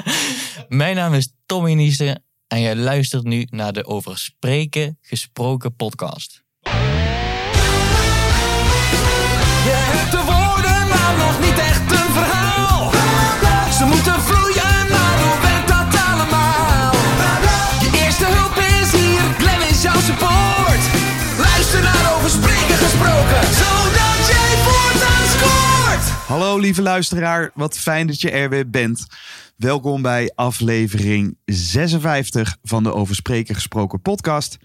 Mijn naam is Tommy Niester en jij luistert nu naar de Over Spreken Gesproken podcast. Je hebt de woorden, maar nog niet echt een verhaal. Ze moeten vloeien, maar hoe werkt dat allemaal? Je eerste hulp is hier, Glenn is jouw support. Luister naar over spreken gesproken, scoort. Hallo lieve luisteraar, wat fijn dat je er weer bent. Welkom bij aflevering 56 van de Over Spreken Gesproken podcast.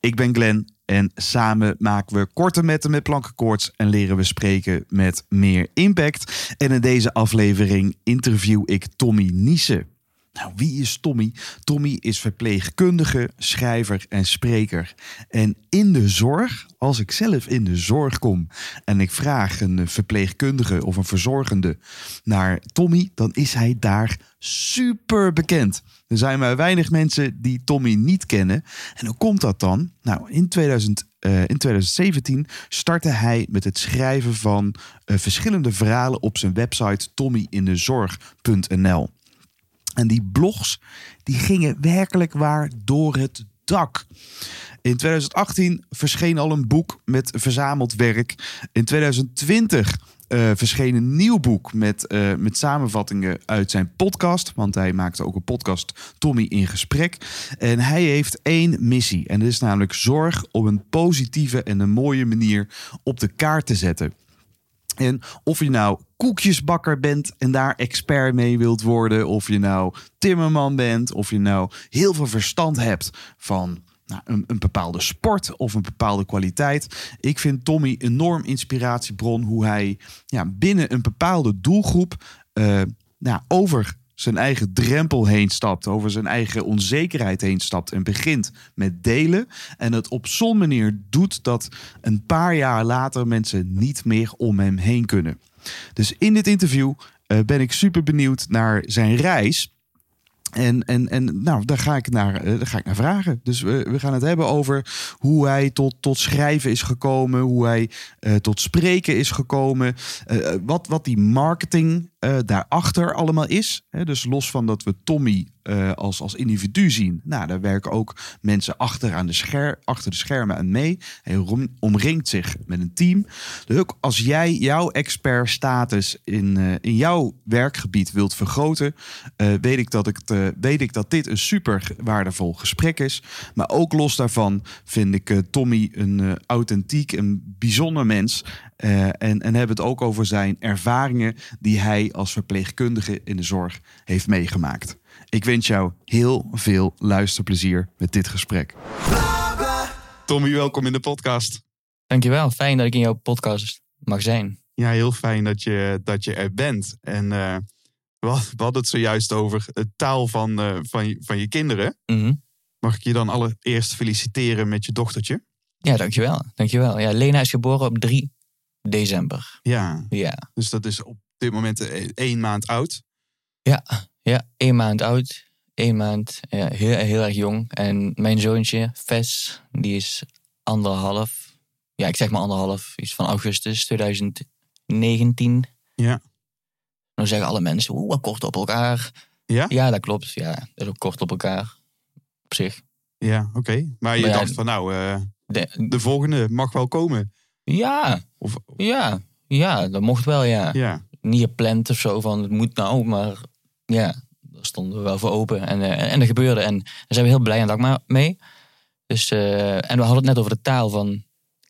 Ik ben Glenn en samen maken we korte metten met plankenkoorts en leren we spreken met meer impact. En in deze aflevering interview ik Tommy Niese. Nou, wie is Tommy? Tommy is verpleegkundige, schrijver en spreker. En in de zorg, als ik zelf in de zorg kom en ik vraag een verpleegkundige of een verzorgende naar Tommy, dan is hij daar super bekend. Er zijn maar weinig mensen die Tommy niet kennen. En hoe komt dat dan? Nou, in, 2000, eh, in 2017 startte hij met het schrijven van eh, verschillende verhalen op zijn website tommyindezorg.nl. En die blogs die gingen werkelijk waar door het dak. In 2018 verscheen al een boek met verzameld werk. In 2020 uh, verscheen een nieuw boek met, uh, met samenvattingen uit zijn podcast. Want hij maakte ook een podcast, Tommy in Gesprek. En hij heeft één missie. En dat is namelijk zorg op een positieve en een mooie manier op de kaart te zetten. En of je nou koekjesbakker bent en daar expert mee wilt worden, of je nou timmerman bent, of je nou heel veel verstand hebt van nou, een, een, bepaalde sport of een bepaalde kwaliteit. Ik vind Tommy enorm inspiratiebron hoe hij ja, binnen een bepaalde doelgroep uh, nou, over zijn eigen drempel heen stapt, over zijn eigen onzekerheid heen stapt en begint met delen. En het op zo'n manier doet dat een paar jaar later mensen niet meer om hem heen kunnen. Dus in dit interview uh, ben ik super benieuwd naar zijn reis. En, en, en nou, daar ga ik naar, uh, daar ga ik naar vragen. Dus we, we gaan het hebben over hoe hij tot, tot schrijven is gekomen, hoe hij uh, tot spreken is gekomen, uh, wat, wat die marketing daarachter allemaal is. Hè, dus los van dat we Tommy als, als individu zien, nou, daar werken ook mensen achter, aan de, scher, achter de schermen aan mee. Hij omringt zich met een team. Dus ook als jij jouw expertstatus in, in jouw werkgebied wilt vergroten, weet ik dat ik uh, weet ik dat dit een super waardevol gesprek is. Maar ook los daarvan vind ik uh, Tommy een uh, authentiek, een bijzonder mens. En, en hebben het ook over zijn ervaringen die hij als verpleegkundige in de zorg heeft meegemaakt. Ik wens jou heel veel luisterplezier met dit gesprek. Tommy, welkom in de podcast. Dankjewel, fijn dat ik in jouw podcast mag zijn. Ja, heel fijn dat je, dat je er bent. En we hadden het zojuist over het taal van, uh, van, je, van je kinderen. Mm -hmm. Mag ik je dan allereerst feliciteren met je dochtertje? Ja, dankjewel. dankjewel. Ja, Lena is geboren op 3 december. Ja. ja. Dus dat is op dit moment één maand oud. Ja, ja één maand oud. Één maand, ja, heel, heel erg jong. En mijn zoontje, Ves, die is anderhalf. Ja, ik zeg maar anderhalf. Iets van augustus 2019. Ja. Dan zeggen alle mensen, oeh, kort op elkaar. Ja? Ja, dat klopt. Ja, dat is ook kort op elkaar. Op zich. Ja, oké. Okay. Maar je Maar ja, dacht van nou, uh, De, de volgende mag wel komen. Ja, Of, ja, ja, dat mocht wel, ja. ja. Niet gepland of zo van, het moet nou, maar ja, daar stonden we wel voor open. En, uh, en dat gebeurde. En daar zijn we heel blij en dankbaar mee. Dus, uh, en we hadden het net over de taal van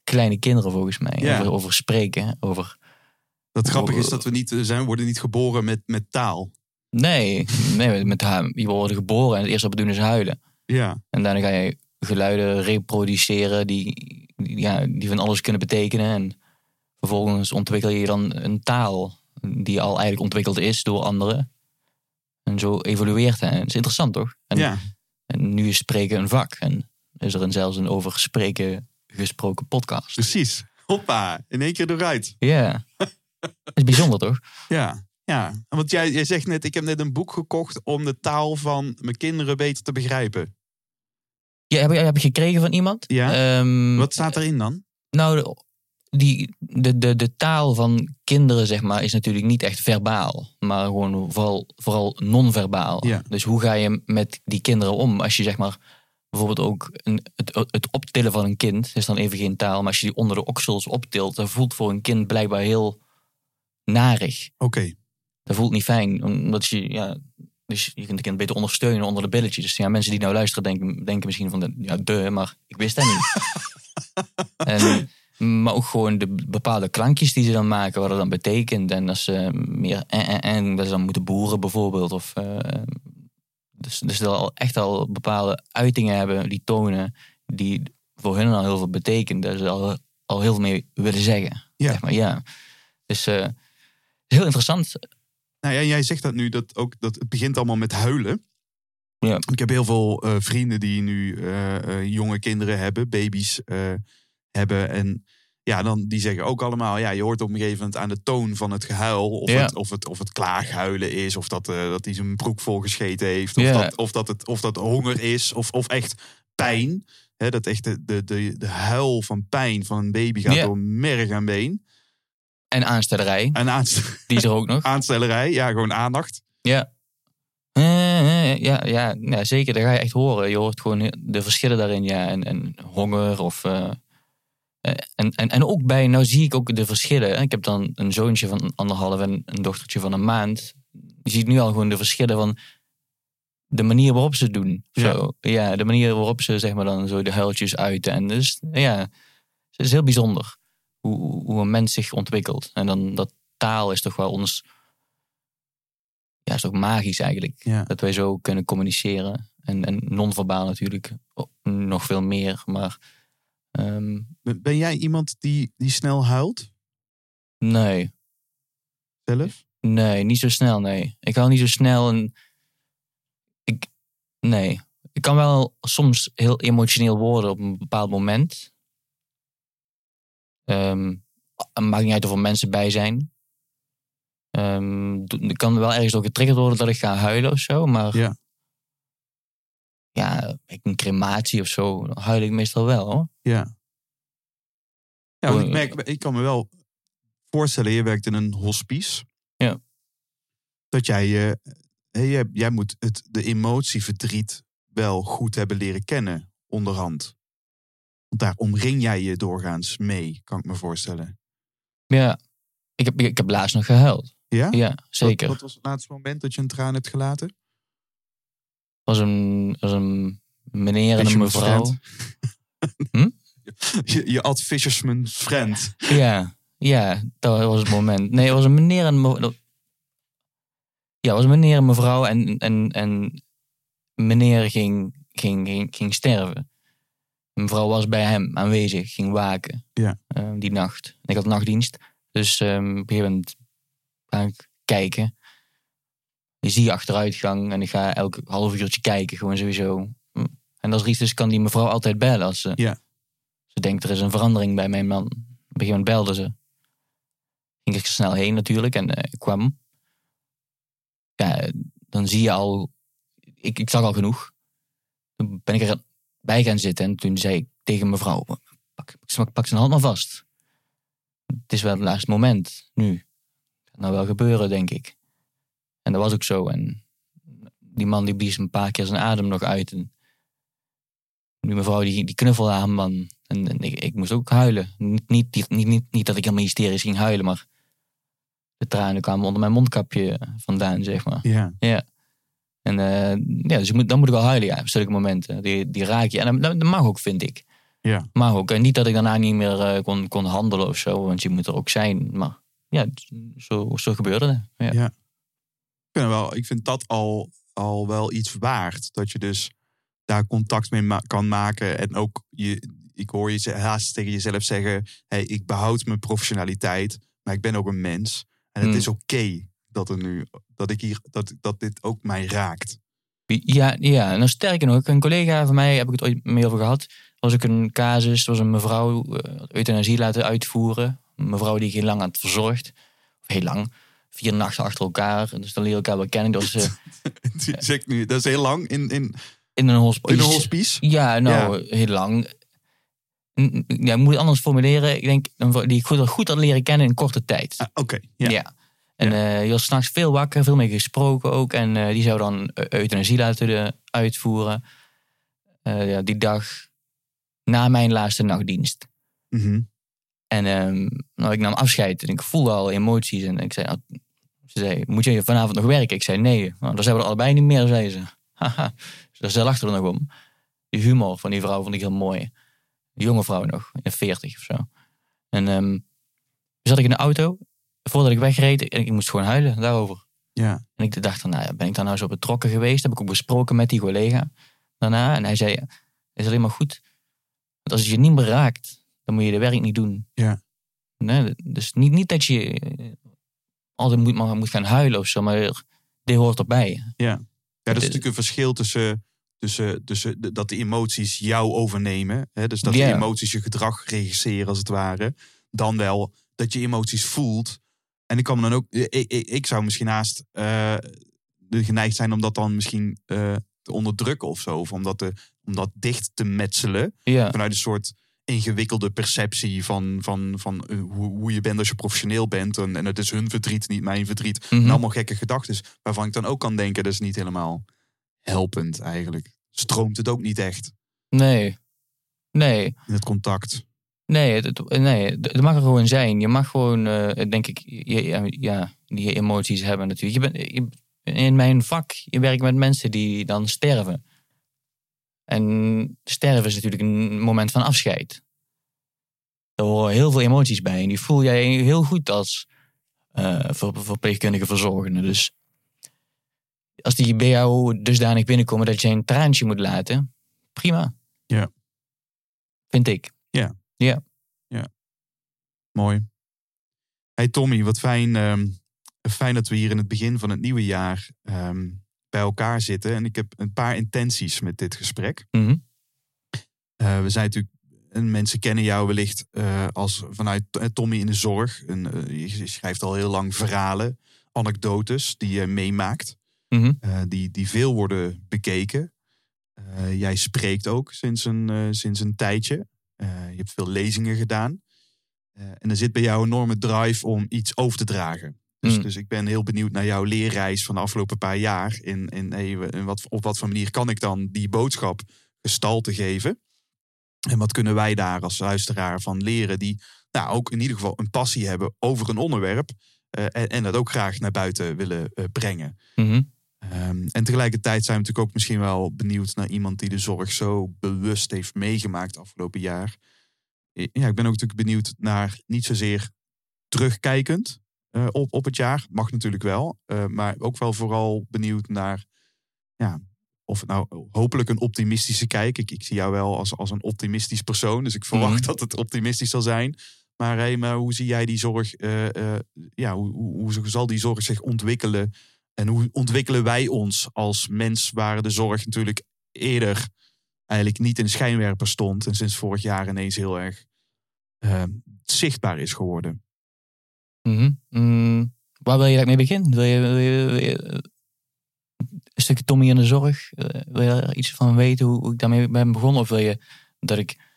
kleine kinderen volgens mij. Ja. Over, over spreken, over... Dat grappige is dat we niet eh, zijn, worden niet geboren met, met taal. Nee, nee met haar, je wordt geboren en het eerste wat we doen is huilen. Ja, En daarna ga je geluiden reproduceren die, ja, die van alles kunnen betekenen. En vervolgens ontwikkel je dan een taal die al eigenlijk ontwikkeld is door anderen. En zo evolueert. En het is interessant toch? En, ja. en nu is spreken een vak. En is er een, zelfs een over spreken gesproken podcast. precies. Hoppa, in één keer eruit. Ja, dat is bijzonder toch? Ja, ja. Want jij, jij zegt net, ik heb net een boek gekocht om de taal van mijn kinderen beter te begrijpen. Ja, heb, je- heb je gekregen van iemand? Ja. Ehm, Wat staat erin dan? Nou, die, de, de, de taal van kinderen, zeg maar, is natuurlijk niet echt verbaal. Maar gewoon vooral, vooral non-verbaal. Ja. Dus hoe ga je met die kinderen om? Als je zeg maar bijvoorbeeld ook een, het, het optillen van een kind, is dan even geen taal. Maar als je die onder de oksels optilt, dat voelt voor een kind blijkbaar heel narig. Oké. Dat voelt niet fijn. Omdat je, ja, dus je kunt de kind beter ondersteunen onder de billetjes. Dus ja, mensen die nou luisteren denken, denken misschien van, de, ja, de, maar ik wist dat niet. en, maar ook gewoon de bepaalde klankjes die ze dan maken, wat dat dan betekent. En als ze meer en, en, en dat ze dan moeten boeren bijvoorbeeld. Of, eh, dus, dus dat al echt al bepaalde uitingen hebben die tonen, die voor hun al heel veel betekenen. Dat ze al, al heel veel mee willen zeggen. Ja. Zeg maar, ja. Dus eh, heel interessant. Nou ja, jij zegt dat nu, dat, ook, dat het begint allemaal met huilen. Ja. Ik heb heel veel eh, vrienden die nu eh, eh, jonge kinderen hebben, baby's hebben. En ja, dan, die zeggen ook allemaal, ja, je hoort op een gegeven moment aan de toon van het gehuil. Of, Ja. het, of, het, of het klaaghuilen is, of dat, dat hij zijn broek volgescheten heeft. Of, Ja. dat, of, dat het, of dat honger is, of, of echt pijn. Dat echt de, de, de, de huil van pijn van een baby gaat Ja. door merg en been. En aanstellerij, En aanst- die is er ook nog. aanstellerij, ja, gewoon aandacht. Ja. Eh, Ja, ja, ja, zeker. Dat ga je echt horen. Je hoort gewoon de verschillen daarin. Ja. En, en honger of... eh, eh, en, en, en ook bij, nou zie ik ook de verschillen. Ik heb dan een zoontje van anderhalf en een dochtertje van een maand. Je ziet nu al gewoon de verschillen van de manier waarop ze het doen. Ja. Zo. Ja, de manier waarop ze zeg maar dan zo de huiltjes uiten. En dus ja, het is heel bijzonder hoe, hoe een mens zich ontwikkelt. En dan dat taal is toch wel ons... Ja, is toch magisch eigenlijk. Ja. Dat wij zo kunnen communiceren. En, en non-verbaal natuurlijk nog veel meer. Maar ehm, Ben ben jij iemand die, die snel huilt nee, zelf? nee, niet zo snel, nee. Ik hou niet zo snel en ik, nee. Ik kan wel soms heel emotioneel worden op een bepaald moment. Het maakt niet uit of er mensen bij zijn. Ik kan wel ergens door getriggerd worden dat ik ga huilen of zo, maar Ja. ja, een crematie of zo, huil ik meestal wel hoor. Ja. Ja, ik, merk, ik kan me wel voorstellen, je werkt in een hospice. Ja. Dat jij, hè, jij, jij moet het, de emotieverdriet wel goed hebben leren kennen onderhand. Daar omring jij je doorgaans mee, kan ik me voorstellen. Ja, ik heb, ik heb laatst nog gehuild. Ja? Ja, zeker. Wat, wat was het laatste moment dat je een traan hebt gelaten? was een, was een meneer en een mevrouw. friend. Je, je ad fisherman friend. Ja, ja, dat was het moment. Nee, het was een meneer en me- dat- Ja, het was een meneer en mevrouw en, en, en meneer ging, ging, ging, ging sterven. Mevrouw was bij hem aanwezig, ging waken Ja. eh, die nacht. En ik had nachtdienst, dus ehm, op een gegeven moment ga ik kijken. Je zie je achteruitgang en ik ga elk half uurtje kijken, gewoon sowieso. Hm. En als er iets is, kan die mevrouw altijd bellen als ze, Ja. ze denkt er is een verandering bij mijn man. Op een gegeven moment belde ze. Ging ik er snel heen natuurlijk en eh, ik kwam. Ja, dan zie je al, ik, ik zag al genoeg. Toen ben ik erbij gaan zitten en toen zei ik tegen mevrouw, pak, pak, pak zijn hand maar vast. Het is wel het laatste moment, nu. Gaat nou wel gebeuren, denk ik. En dat was ook zo. En die man die blies een paar keer zijn adem nog uit. En die mevrouw die, die knuffelde haar man. En, en ik, ik moest ook huilen. Niet, niet, niet, niet, niet dat ik helemaal hysterisch ging huilen, maar de tranen kwamen onder mijn mondkapje vandaan, zeg maar. Ja. Ja. En eh, ja, dus moet, dan moet ik wel huilen, ja, op zulke momenten. Die, die raak je. En dat, dat mag ook, vind ik. Ja. Mag ook. En niet dat ik daarna niet meer eh, kon, kon handelen of zo, want je moet er ook zijn. Maar ja, zo, zo gebeurde het. Ja. Ja. Ik vind, wel, ik vind dat al, al wel iets waard. Dat je dus daar contact mee ma- kan maken. En ook, je, ik hoor je haast tegen jezelf zeggen... Hey, ik behoud mijn professionaliteit, maar ik ben ook een mens. En het Hmm. is oké dat, er nu, dat, ik hier, dat, dat dit ook mij raakt. Ja, ja, en dan sterker nog, een collega van mij heb ik het ooit mee over gehad. was ook een casus, was een mevrouw eh, euthanasie laten uitvoeren. Een mevrouw die heel lang had verzorgd. Of heel lang, vier nachten achter elkaar. Dus dan leer elkaar wel kennen. Dat was eh, zeg ik nu, dat is heel lang in, in, in een hospice. in een hospice. Ja, nou, heel lang. ja, ik moet het anders formuleren. Ik denk die ik goed, goed had leren kennen in korte tijd. Ah, Oké, ja. Ja. En eh je was s'nachts veel wakker, veel mee gesproken ook. En eh, die zou dan eh, euthanasie laten uitvoeren. Eh, ja, die dag na mijn laatste nachtdienst. Mhm. En ehm, nou, ik nam afscheid en ik voelde al emoties. En ik zei, nou, ze zei, moet je vanavond nog werken? Ik zei, nee. Nou, dan zijn we er allebei niet meer, zei ze. Haha. Dus daar lachten we er nog om. Die humor van die vrouw vond ik heel mooi. Een jonge vrouw nog, in de 40 of zo. En toen zat ik in de auto, voordat ik wegreed, en ik moest gewoon huilen daarover. Ja. En ik dacht, nou ja, ben ik daar nou zo betrokken geweest? Heb ik ook besproken met die collega daarna. En hij zei, het is alleen maar goed. Want als het je niet meer raakt, dan moet je de werk niet doen. Ja. Nee, dus niet, niet dat je eh, altijd moet, maar moet gaan huilen of zo, maar dit hoort erbij. Ja, dat is natuurlijk een verschil tussen, tussen, tussen dat de emoties jou overnemen. Hè? Dus dat Ja. de emoties je gedrag regisseren als het ware. Dan wel dat je emoties voelt. En ik kan me dan ook, ik, ik, ik zou misschien haast eh, geneigd zijn om dat dan misschien eh, te onderdrukken of zo. Of om dat, te, om dat dicht te metselen. Ja, Vanuit een soort ingewikkelde perceptie van, van, van eh, hoe, hoe je bent als je professioneel bent. En, en het is hun verdriet, niet mijn verdriet. Mhm. En allemaal gekke gedachten waarvan ik dan ook kan denken, dat is niet helemaal helpend eigenlijk. Stroomt het ook niet echt nee. Nee, in het contact. Nee, het, het- nee, het mag er gewoon zijn. Je mag gewoon, eh, denk ik, je- ja, ja, die emoties hebben natuurlijk. Je bent, je, in mijn vak, je werkt met mensen die dan sterven. En sterven is natuurlijk een moment van afscheid. Daar horen heel veel emoties bij. En die voel jij heel goed als eh, ver- verpleegkundige verzorgende. Dus als die bij jou dusdanig binnenkomen dat je een traantje moet laten, prima. Ja. Vind ik. Mooi. Hey Tommy, wat fijn, ehm, fijn dat we hier in het begin van het nieuwe jaar ehm, bij elkaar zitten. En ik heb een paar intenties met dit gesprek. Mhm. Eh, we zijn natuurlijk, en mensen kennen jou wellicht eh, als vanuit eh, Tommy in de zorg. En, je schrijft al heel lang verhalen, anekdotes die je meemaakt. Mhm. die, die veel worden bekeken. Jij spreekt ook sinds een, sinds een tijdje. Eh, je hebt veel lezingen gedaan. Eh, en er zit bij jou een enorme drive om iets over te dragen. Dus, Mm. dus ik ben heel benieuwd naar jouw leerreis van de afgelopen paar jaar. In, in, hey, in wat, op wat voor manier kan ik dan die boodschap gestalte geven? En wat kunnen wij daar als luisteraar van leren die nou, ook in ieder geval een passie hebben over een onderwerp. eh, en, en dat ook graag naar buiten willen brengen. Mhm. Ehm, en tegelijkertijd zijn we natuurlijk ook misschien wel benieuwd naar iemand die de zorg zo bewust heeft meegemaakt afgelopen jaar. Ja, ik ben ook natuurlijk benieuwd naar niet zozeer terugkijkend eh, op, op het jaar. Mag natuurlijk wel. eh, maar ook wel vooral benieuwd naar ja, of het nou hopelijk een optimistische kijk. Ik, ik zie jou wel als, als een optimistisch persoon. Dus ik verwacht Mhm. dat het optimistisch zal zijn. Maar, hey, maar hoe zie jij die zorg? eh, ja, hoe, hoe, hoe zal die zorg zich ontwikkelen? En hoe ontwikkelen wij ons als mens waar de zorg natuurlijk eerder eigenlijk niet in de schijnwerper stond. En sinds vorig jaar ineens heel erg eh, zichtbaar is geworden. Mhm. Mm, waar wil je dat mee beginnen? Wil je, eh, een stukje Tommy in de zorg? Eh, wil je er iets van weten hoe ik daarmee ben begonnen? Of wil je dat ik...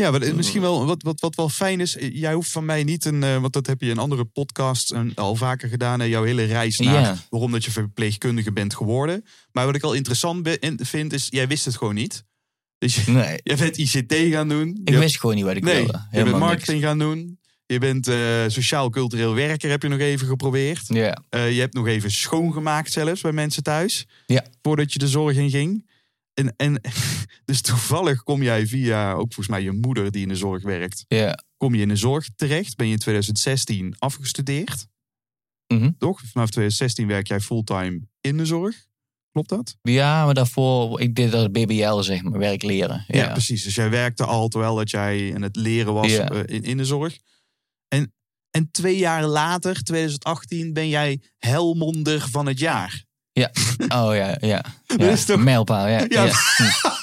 Ja, wat, misschien wel wat, wat, wat wel fijn is. eh, Jij hoeft van mij niet een, eh, want dat heb je in andere podcasts en al vaker gedaan. En jouw hele reis naar waarom dat je verpleegkundige bent geworden. Maar wat ik al interessant vind, is jij wist het gewoon niet. Dus je, Nee, jij bent ICT gaan doen. ik Je- wist gewoon niet wat ik nee, wilde. je bent Helemaal marketing gaan doen. Je bent eh, sociaal-cultureel werker, heb je nog even geprobeerd. Ja. Eh, je hebt nog even schoongemaakt zelfs bij mensen thuis. Ja. Voordat je de zorg in ging. En, en dus toevallig kom jij via, ook volgens mij je moeder die in de zorg werkt. Ja. Kom je in de zorg terecht. Ben je in 2016 afgestudeerd. Mhm. Toch? Vanaf 2016 werk jij fulltime in de zorg. Klopt dat? ja, maar daarvoor, ik deed dat BBL, zeg maar, werk leren. Ja. Ja, precies. Dus jij werkte al terwijl dat jij in het leren was Ja. eh, in, in de zorg. En, en twee jaar later, 2018, ben jij Helmonder van het jaar. Oh ja, ja. Dat ja. is toch- Mijlpaal, ja. Ja. ja. Hm.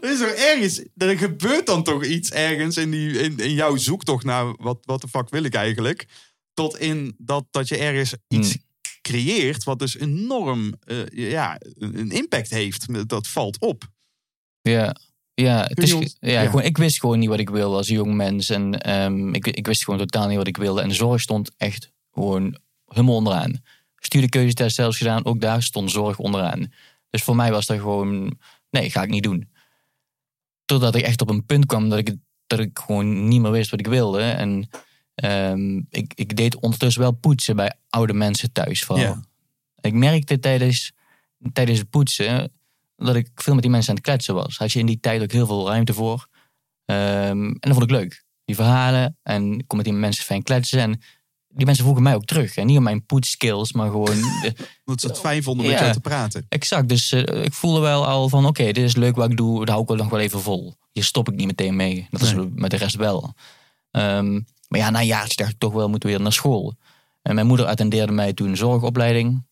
Er is toch ergens, er gebeurt dan toch iets ergens in, die, in, in jouw zoektocht naar wat, wat de fuck wil ik eigenlijk. Tot in dat, dat je ergens iets Hm. creëert wat dus enorm eh, ja, een impact heeft. Dat valt op. Ja. Ja, het is, ja, ja. Gewoon, ik wist gewoon niet wat ik wilde als jong mens. En ehm, ik, ik wist gewoon totaal niet wat ik wilde. En de zorg stond echt gewoon helemaal onderaan. Studiekeuzetest zelfs gedaan, ook daar stond zorg onderaan. Dus voor mij was dat gewoon, nee, ga ik niet doen. Totdat ik echt op een punt kwam dat ik, dat ik gewoon niet meer wist wat ik wilde. En ehm, ik, ik deed ondertussen wel poetsen bij oude mensen thuis vooral. Ik merkte tijdens, tijdens het poetsen dat ik veel met die mensen aan het kletsen was. Had je in die tijd ook heel veel ruimte voor. Ehm, en dat vond ik leuk. Die verhalen. En ik kon met die mensen fijn kletsen. En die mensen vroegen mij ook terug. En niet om mijn poetskills, maar gewoon... Omdat ze het fijn vonden om Ja. met jou te praten. exact. Dus eh, ik voelde wel al van... Oké, dit is leuk wat ik doe. Daar hou ik wel nog wel even vol. Hier stop ik niet meteen mee. Dat is met de rest wel. Ehm, maar ja, na een jaartje dacht ik toch wel... Moeten we weer naar school. En mijn moeder attendeerde mij toen een zorgopleiding.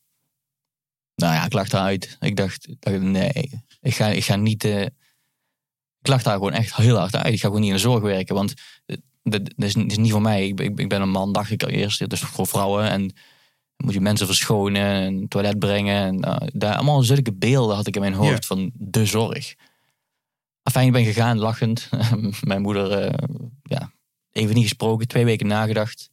Nou ja, ik lag eruit. Ik dacht, ik dacht, nee, ik ga, ik ga niet... eh, ik lag daar gewoon echt heel hard uit. Ik ga gewoon niet in de zorg werken, want eh, dat, is, is niet voor mij. Ik, ben- ik ben een man, dacht ik al eerst. Is voor vrouwen en moet je mensen verschonen en toilet brengen. En, eh, daar, allemaal zulke beelden had ik in mijn hoofd Ja. van de zorg. Afijn, ik ben gegaan, lachend. mijn moeder, eh, ja, even niet gesproken, twee weken nagedacht.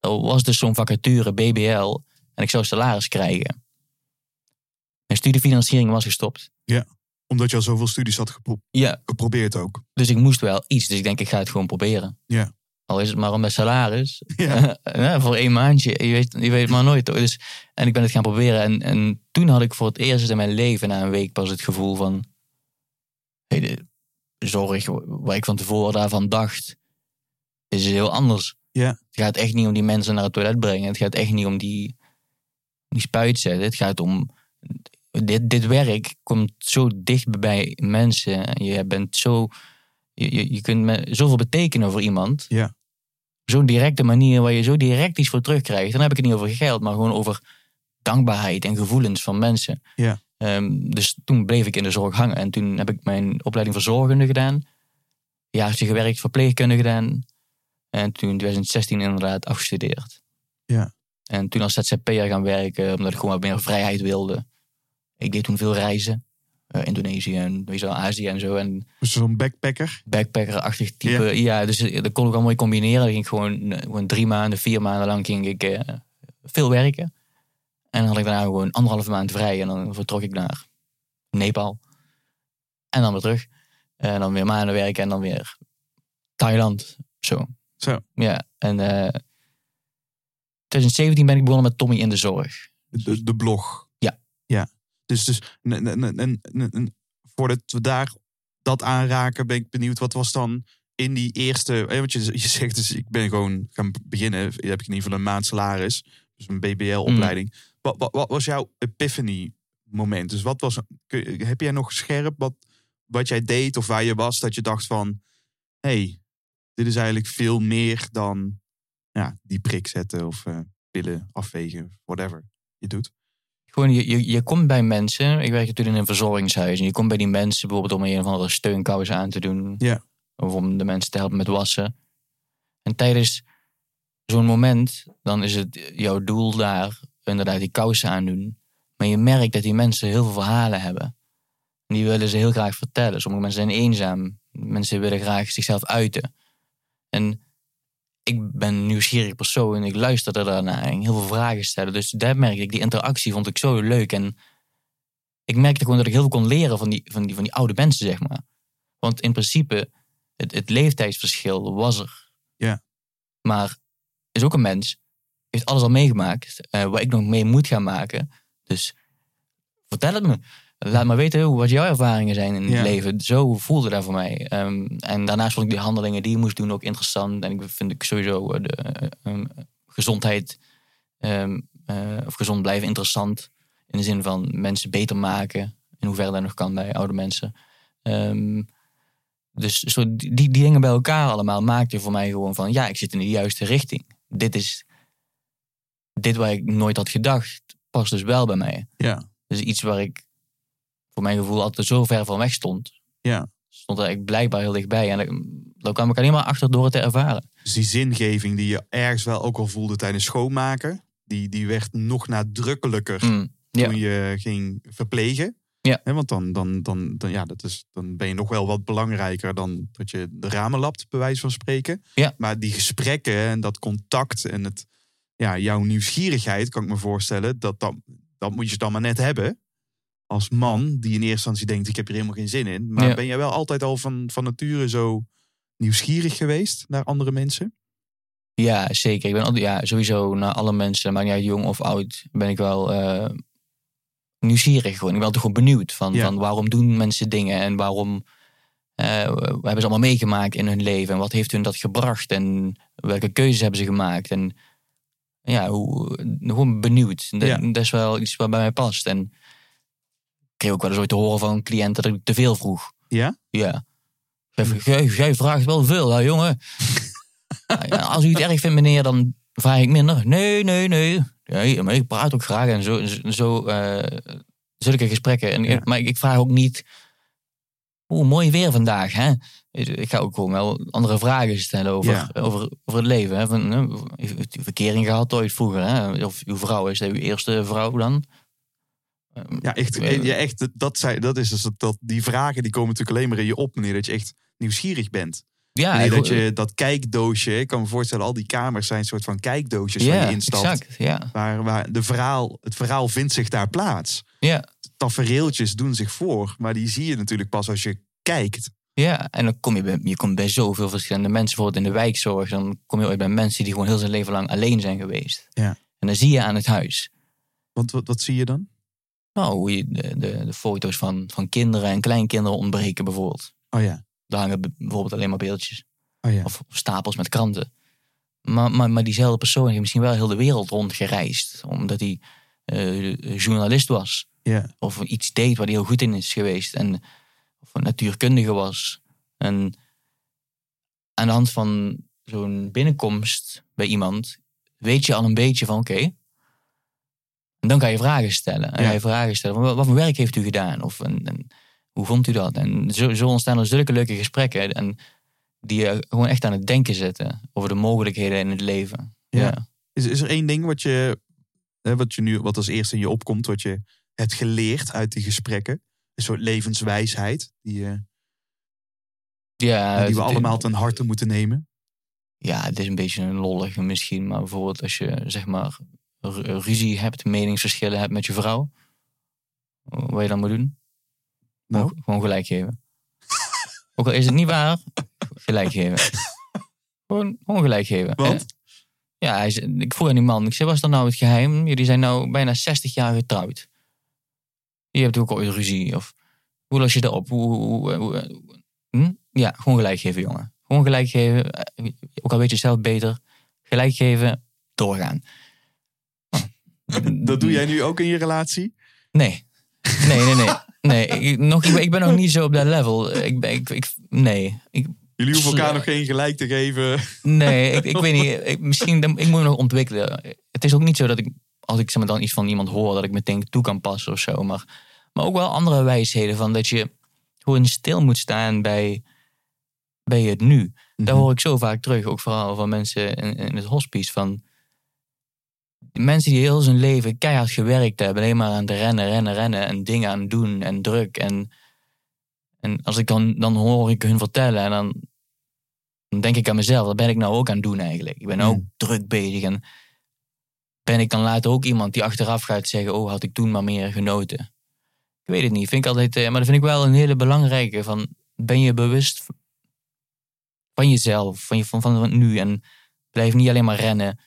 Er was dus zo'n vacature, BBL, en ik zou salaris krijgen. Mijn studiefinanciering was gestopt. Omdat je al zoveel studies had gepro- Ja, geprobeerd ook. dus ik moest wel iets. Dus ik denk, ik ga het gewoon proberen. Ja. Al is het maar om mijn salaris. Ja. Ja, voor één maandje. Je weet, je weet maar nooit. Toch? Dus, en ik ben het gaan proberen. En, en toen had ik voor het eerst in mijn leven, na een week, pas het gevoel van... Hey, de zorg, waar ik van tevoren daarvan dacht, is heel anders. Ja. Het gaat echt niet om die mensen naar het toilet brengen. Het gaat echt niet om die, die spuit zetten. Het gaat om... Dit, dit werk komt zo dicht bij mensen. En Je bent zo... Je, je, je kunt me zoveel betekenen voor iemand. Ja. Zo'n directe manier waar je zo direct iets voor terugkrijgt. Dan heb ik het niet over geld, maar gewoon over dankbaarheid en gevoelens van mensen. Ja. Ehm, dus toen bleef ik in de zorg hangen. En toen heb ik mijn opleiding verzorgende gedaan. Een jaartje gewerkt, verpleegkunde gedaan. En toen in 2016 inderdaad afgestudeerd. Ja. En toen als ZZP'er gaan werken, omdat ik gewoon wat meer vrijheid wilde. Ik deed toen veel reizen. Eh, Indonesië en weet je wel, Azië en zo. En Dus zo'n backpacker. backpacker-achtig type. Ja, dus eh, dat kon ik al mooi combineren. Dan ging ik gewoon, eh, gewoon drie maanden, vier maanden lang ging ik veel werken. En dan had ik daarna gewoon anderhalve maand vrij. En dan vertrok ik naar Nepal. En dan weer terug. En dan weer maanden werken en dan weer Thailand. Zo. Zo. Ja, en eh 2017 ben ik begonnen met Tommy in de zorg. De, de blog. Ja. Ja. Dus, dus voordat we daar dat aanraken, ben ik benieuwd. Wat was dan in die eerste... eh, Want je, je zegt dus, ik ben gewoon gaan beginnen. Heb ik in ieder geval een maand salaris. Dus een BBL-opleiding. Wat, wat, wat was jouw epiphany moment? Dus wat was... Heb jij nog scherp wat, wat jij deed of waar je was? Dat je dacht van... hey, dit is eigenlijk veel meer dan ja, die prik zetten of eh, pillen afwegen, whatever je doet. Gewoon, je, je, je komt bij mensen. Ik werk natuurlijk in een verzorgingshuis. En je komt bij die mensen bijvoorbeeld om een of andere steunkous aan te doen. Ja. Of om de mensen te helpen met wassen. En tijdens zo'n moment, dan is het jouw doel daar inderdaad die kousen aandoen. Maar je merkt dat die mensen heel veel verhalen hebben. En die willen ze heel graag vertellen. Sommige mensen zijn eenzaam. Mensen willen graag zichzelf uiten. En ik ben een nieuwsgierig persoon. Ik luisterde daarnaar en heel veel vragen stellen. Dus daar merkte ik, die interactie vond ik zo leuk. En ik merkte gewoon dat ik heel veel kon leren van die, van die, van die oude mensen, zeg maar. Want in principe, het, het leeftijdsverschil was er. Ja. Maar is ook een mens, heeft alles al meegemaakt, eh, waar ik nog mee moet gaan maken. Dus vertel het me. Laat me weten wat jouw ervaringen zijn in Ja. het leven. Zo voelde dat voor mij. Ehm, en daarnaast vond ik die handelingen die je moest doen ook interessant. En ik vind ik sowieso eh, de eh, ehm, gezondheid ehm, eh, of gezond blijven interessant. In de zin van mensen beter maken. In hoeverre dat nog kan bij oude mensen. Dus zo die, die dingen bij elkaar allemaal maakte voor mij gewoon van... ja, ik zit in de juiste richting. Dit is... Dit waar ik nooit had gedacht, past dus wel bij mij. Ja. Dus iets waar ik voor mijn gevoel altijd zo ver van weg stond. Ja. Stond er ik blijkbaar heel dichtbij. En daar- kwam ik alleen maar achter door het te ervaren. Dus die zingeving die je ergens wel ook al voelde tijdens schoonmaken, die, die werd nog nadrukkelijker Mm, ja. toen je ging verplegen. Ja. Want dan, dan, dan, dan, ja, dat is, dan ben je nog wel wat belangrijker dan dat je de ramen lapt, bij wijze van spreken. Ja. Maar die gesprekken en dat contact en het, ja, jouw nieuwsgierigheid, kan ik me voorstellen, dat, dat, dat moet je dan maar net hebben. Als man die in eerste instantie denkt, ik heb hier helemaal geen zin in. Maar Ja. ben jij wel altijd al van, van nature zo nieuwsgierig geweest naar andere mensen? Ja, zeker. Ik ben altijd, ja, sowieso naar alle mensen, maar niet jong of oud, ben ik wel eh, nieuwsgierig gewoon. Ik ben altijd gewoon benieuwd van, Ja. van waarom doen mensen dingen en waarom eh, hebben ze allemaal meegemaakt in hun leven en wat heeft hun dat gebracht en welke keuzes hebben ze gemaakt en ja, hoe, gewoon benieuwd. Dat, Ja. dat is wel iets wat bij mij past. En kreeg ook wel eens ooit te horen van cliënten dat ik te veel vroeg. Ja? Ja. Jij, vraagt wel veel, hè, jongen. Ja, Als u het erg vindt, meneer, dan vraag ik minder. Nee, nee, nee. nee maar ik praat ook graag en zo, zo eh, zulke gesprekken. En, Ja. Maar ik vraag ook niet. Oeh, mooi weer vandaag, hè? Ik ga ook gewoon wel andere vragen stellen over, Ja. over, over het leven. Hè? Van, verkering gehad ooit vroeger? Hè? Of uw vrouw, is dat uw eerste vrouw dan? Ja, echt, ja, echt dat, zei, dat is dus dat, die vragen die komen natuurlijk alleen maar in je op wanneer dat je echt nieuwsgierig bent. Ja, dat je dat kijkdoosje, ik kan me voorstellen, al die kamers zijn een soort van kijkdoosjes waar ja je instapt. exact. Ja, Waar, waar de verhaal, het verhaal vindt zich daar plaats. ja. Tafereeltjes doen zich voor, maar die zie je natuurlijk pas als je kijkt. Ja, en dan kom je bij, je komt bij zoveel verschillende mensen. Bijvoorbeeld in de wijkzorg, dan kom je ooit bij mensen die gewoon heel zijn leven lang alleen zijn geweest. Ja. En dan zie je aan het huis. Want wat, wat zie je dan? Nou, hoe je de, de, de foto's van, van kinderen en kleinkinderen ontbreken bijvoorbeeld. Oh ja, Daar hangen bijvoorbeeld alleen maar beeldjes. oh ja. Of stapels met kranten. Maar, maar, maar diezelfde persoon heeft misschien wel heel de wereld rondgereisd. Omdat hij eh, journalist was. ja. Of iets deed waar hij heel goed in is geweest. En, of een natuurkundige was. En aan de hand van zo'n binnenkomst bij iemand weet je al een beetje van oké. En dan ga je vragen stellen. En Ja. je vragen stellen. Wat, wat voor werk heeft u gedaan? Of en, en, hoe vond u dat? En zo, zo ontstaan er zulke leuke gesprekken. En die je gewoon echt aan het denken zetten. Over de mogelijkheden in het leven. Ja. Ja. Is, is er één ding wat je, hè, wat je nu, wat als eerste in je opkomt, wat je hebt geleerd uit die gesprekken? Een soort levenswijsheid die, eh, Ja, die we het- allemaal ten harte moeten nemen. Ja, het is een beetje een lollige misschien. Maar bijvoorbeeld als je zeg maar ruzie hebt, meningsverschillen hebt met je vrouw. Wat je dan moet doen? Nou? Gewoon- gelijk geven. Ook al is het niet waar, gelijk geven. Gewoon, gewoon gelijk geven. Want? Ja, hij zei- ik vroeg aan die man. Ik zei, was dat nou het geheim? Jullie zijn nou bijna 60 jaar getrouwd. Je hebt ook ooit ruzie. Of hoe los je dat op? Hoe, hoe, hoe- hm? Ja, gewoon gelijk geven, jongen. Gewoon gelijk geven. Eh, Ook al weet je zelf beter. Gelijk geven, doorgaan. Dat doe jij nu ook in je relatie? Nee. Nee, nee, nee. nee ik, nog, ik, ben, ik ben nog niet zo op dat level. Ik, ben- ik, ik, nee. Ik, Jullie hoeven elkaar nog geen gelijk te geven. nee, ik, ik weet niet. Ik, misschien, ik moet me nog ontwikkelen. Het is ook niet zo dat ik, als ik zeg maar, dan iets van iemand hoor, dat ik meteen toe kan passen of zo. Maar, maar ook wel andere wijsheden van dat je gewoon stil moet staan bij, bij het nu. Daar hoor ik zo vaak terug, ook vooral van mensen in, in het hospice. Van mensen die heel zijn leven keihard gewerkt hebben, alleen maar aan het rennen, rennen, rennen en dingen aan het doen en druk. En, en als ik dan, dan hoor ik hun vertellen en dan, dan denk ik aan mezelf, wat ben ik nou ook aan het doen eigenlijk? Ik ben ook Mm. druk bezig en ben ik dan later ook iemand die achteraf gaat zeggen, oh had ik toen maar meer genoten? Ik weet het niet, vind ik altijd, eh, maar dat vind ik wel een hele belangrijke van, ben je bewust van jezelf, van, je, van, van nu en blijf niet alleen maar rennen,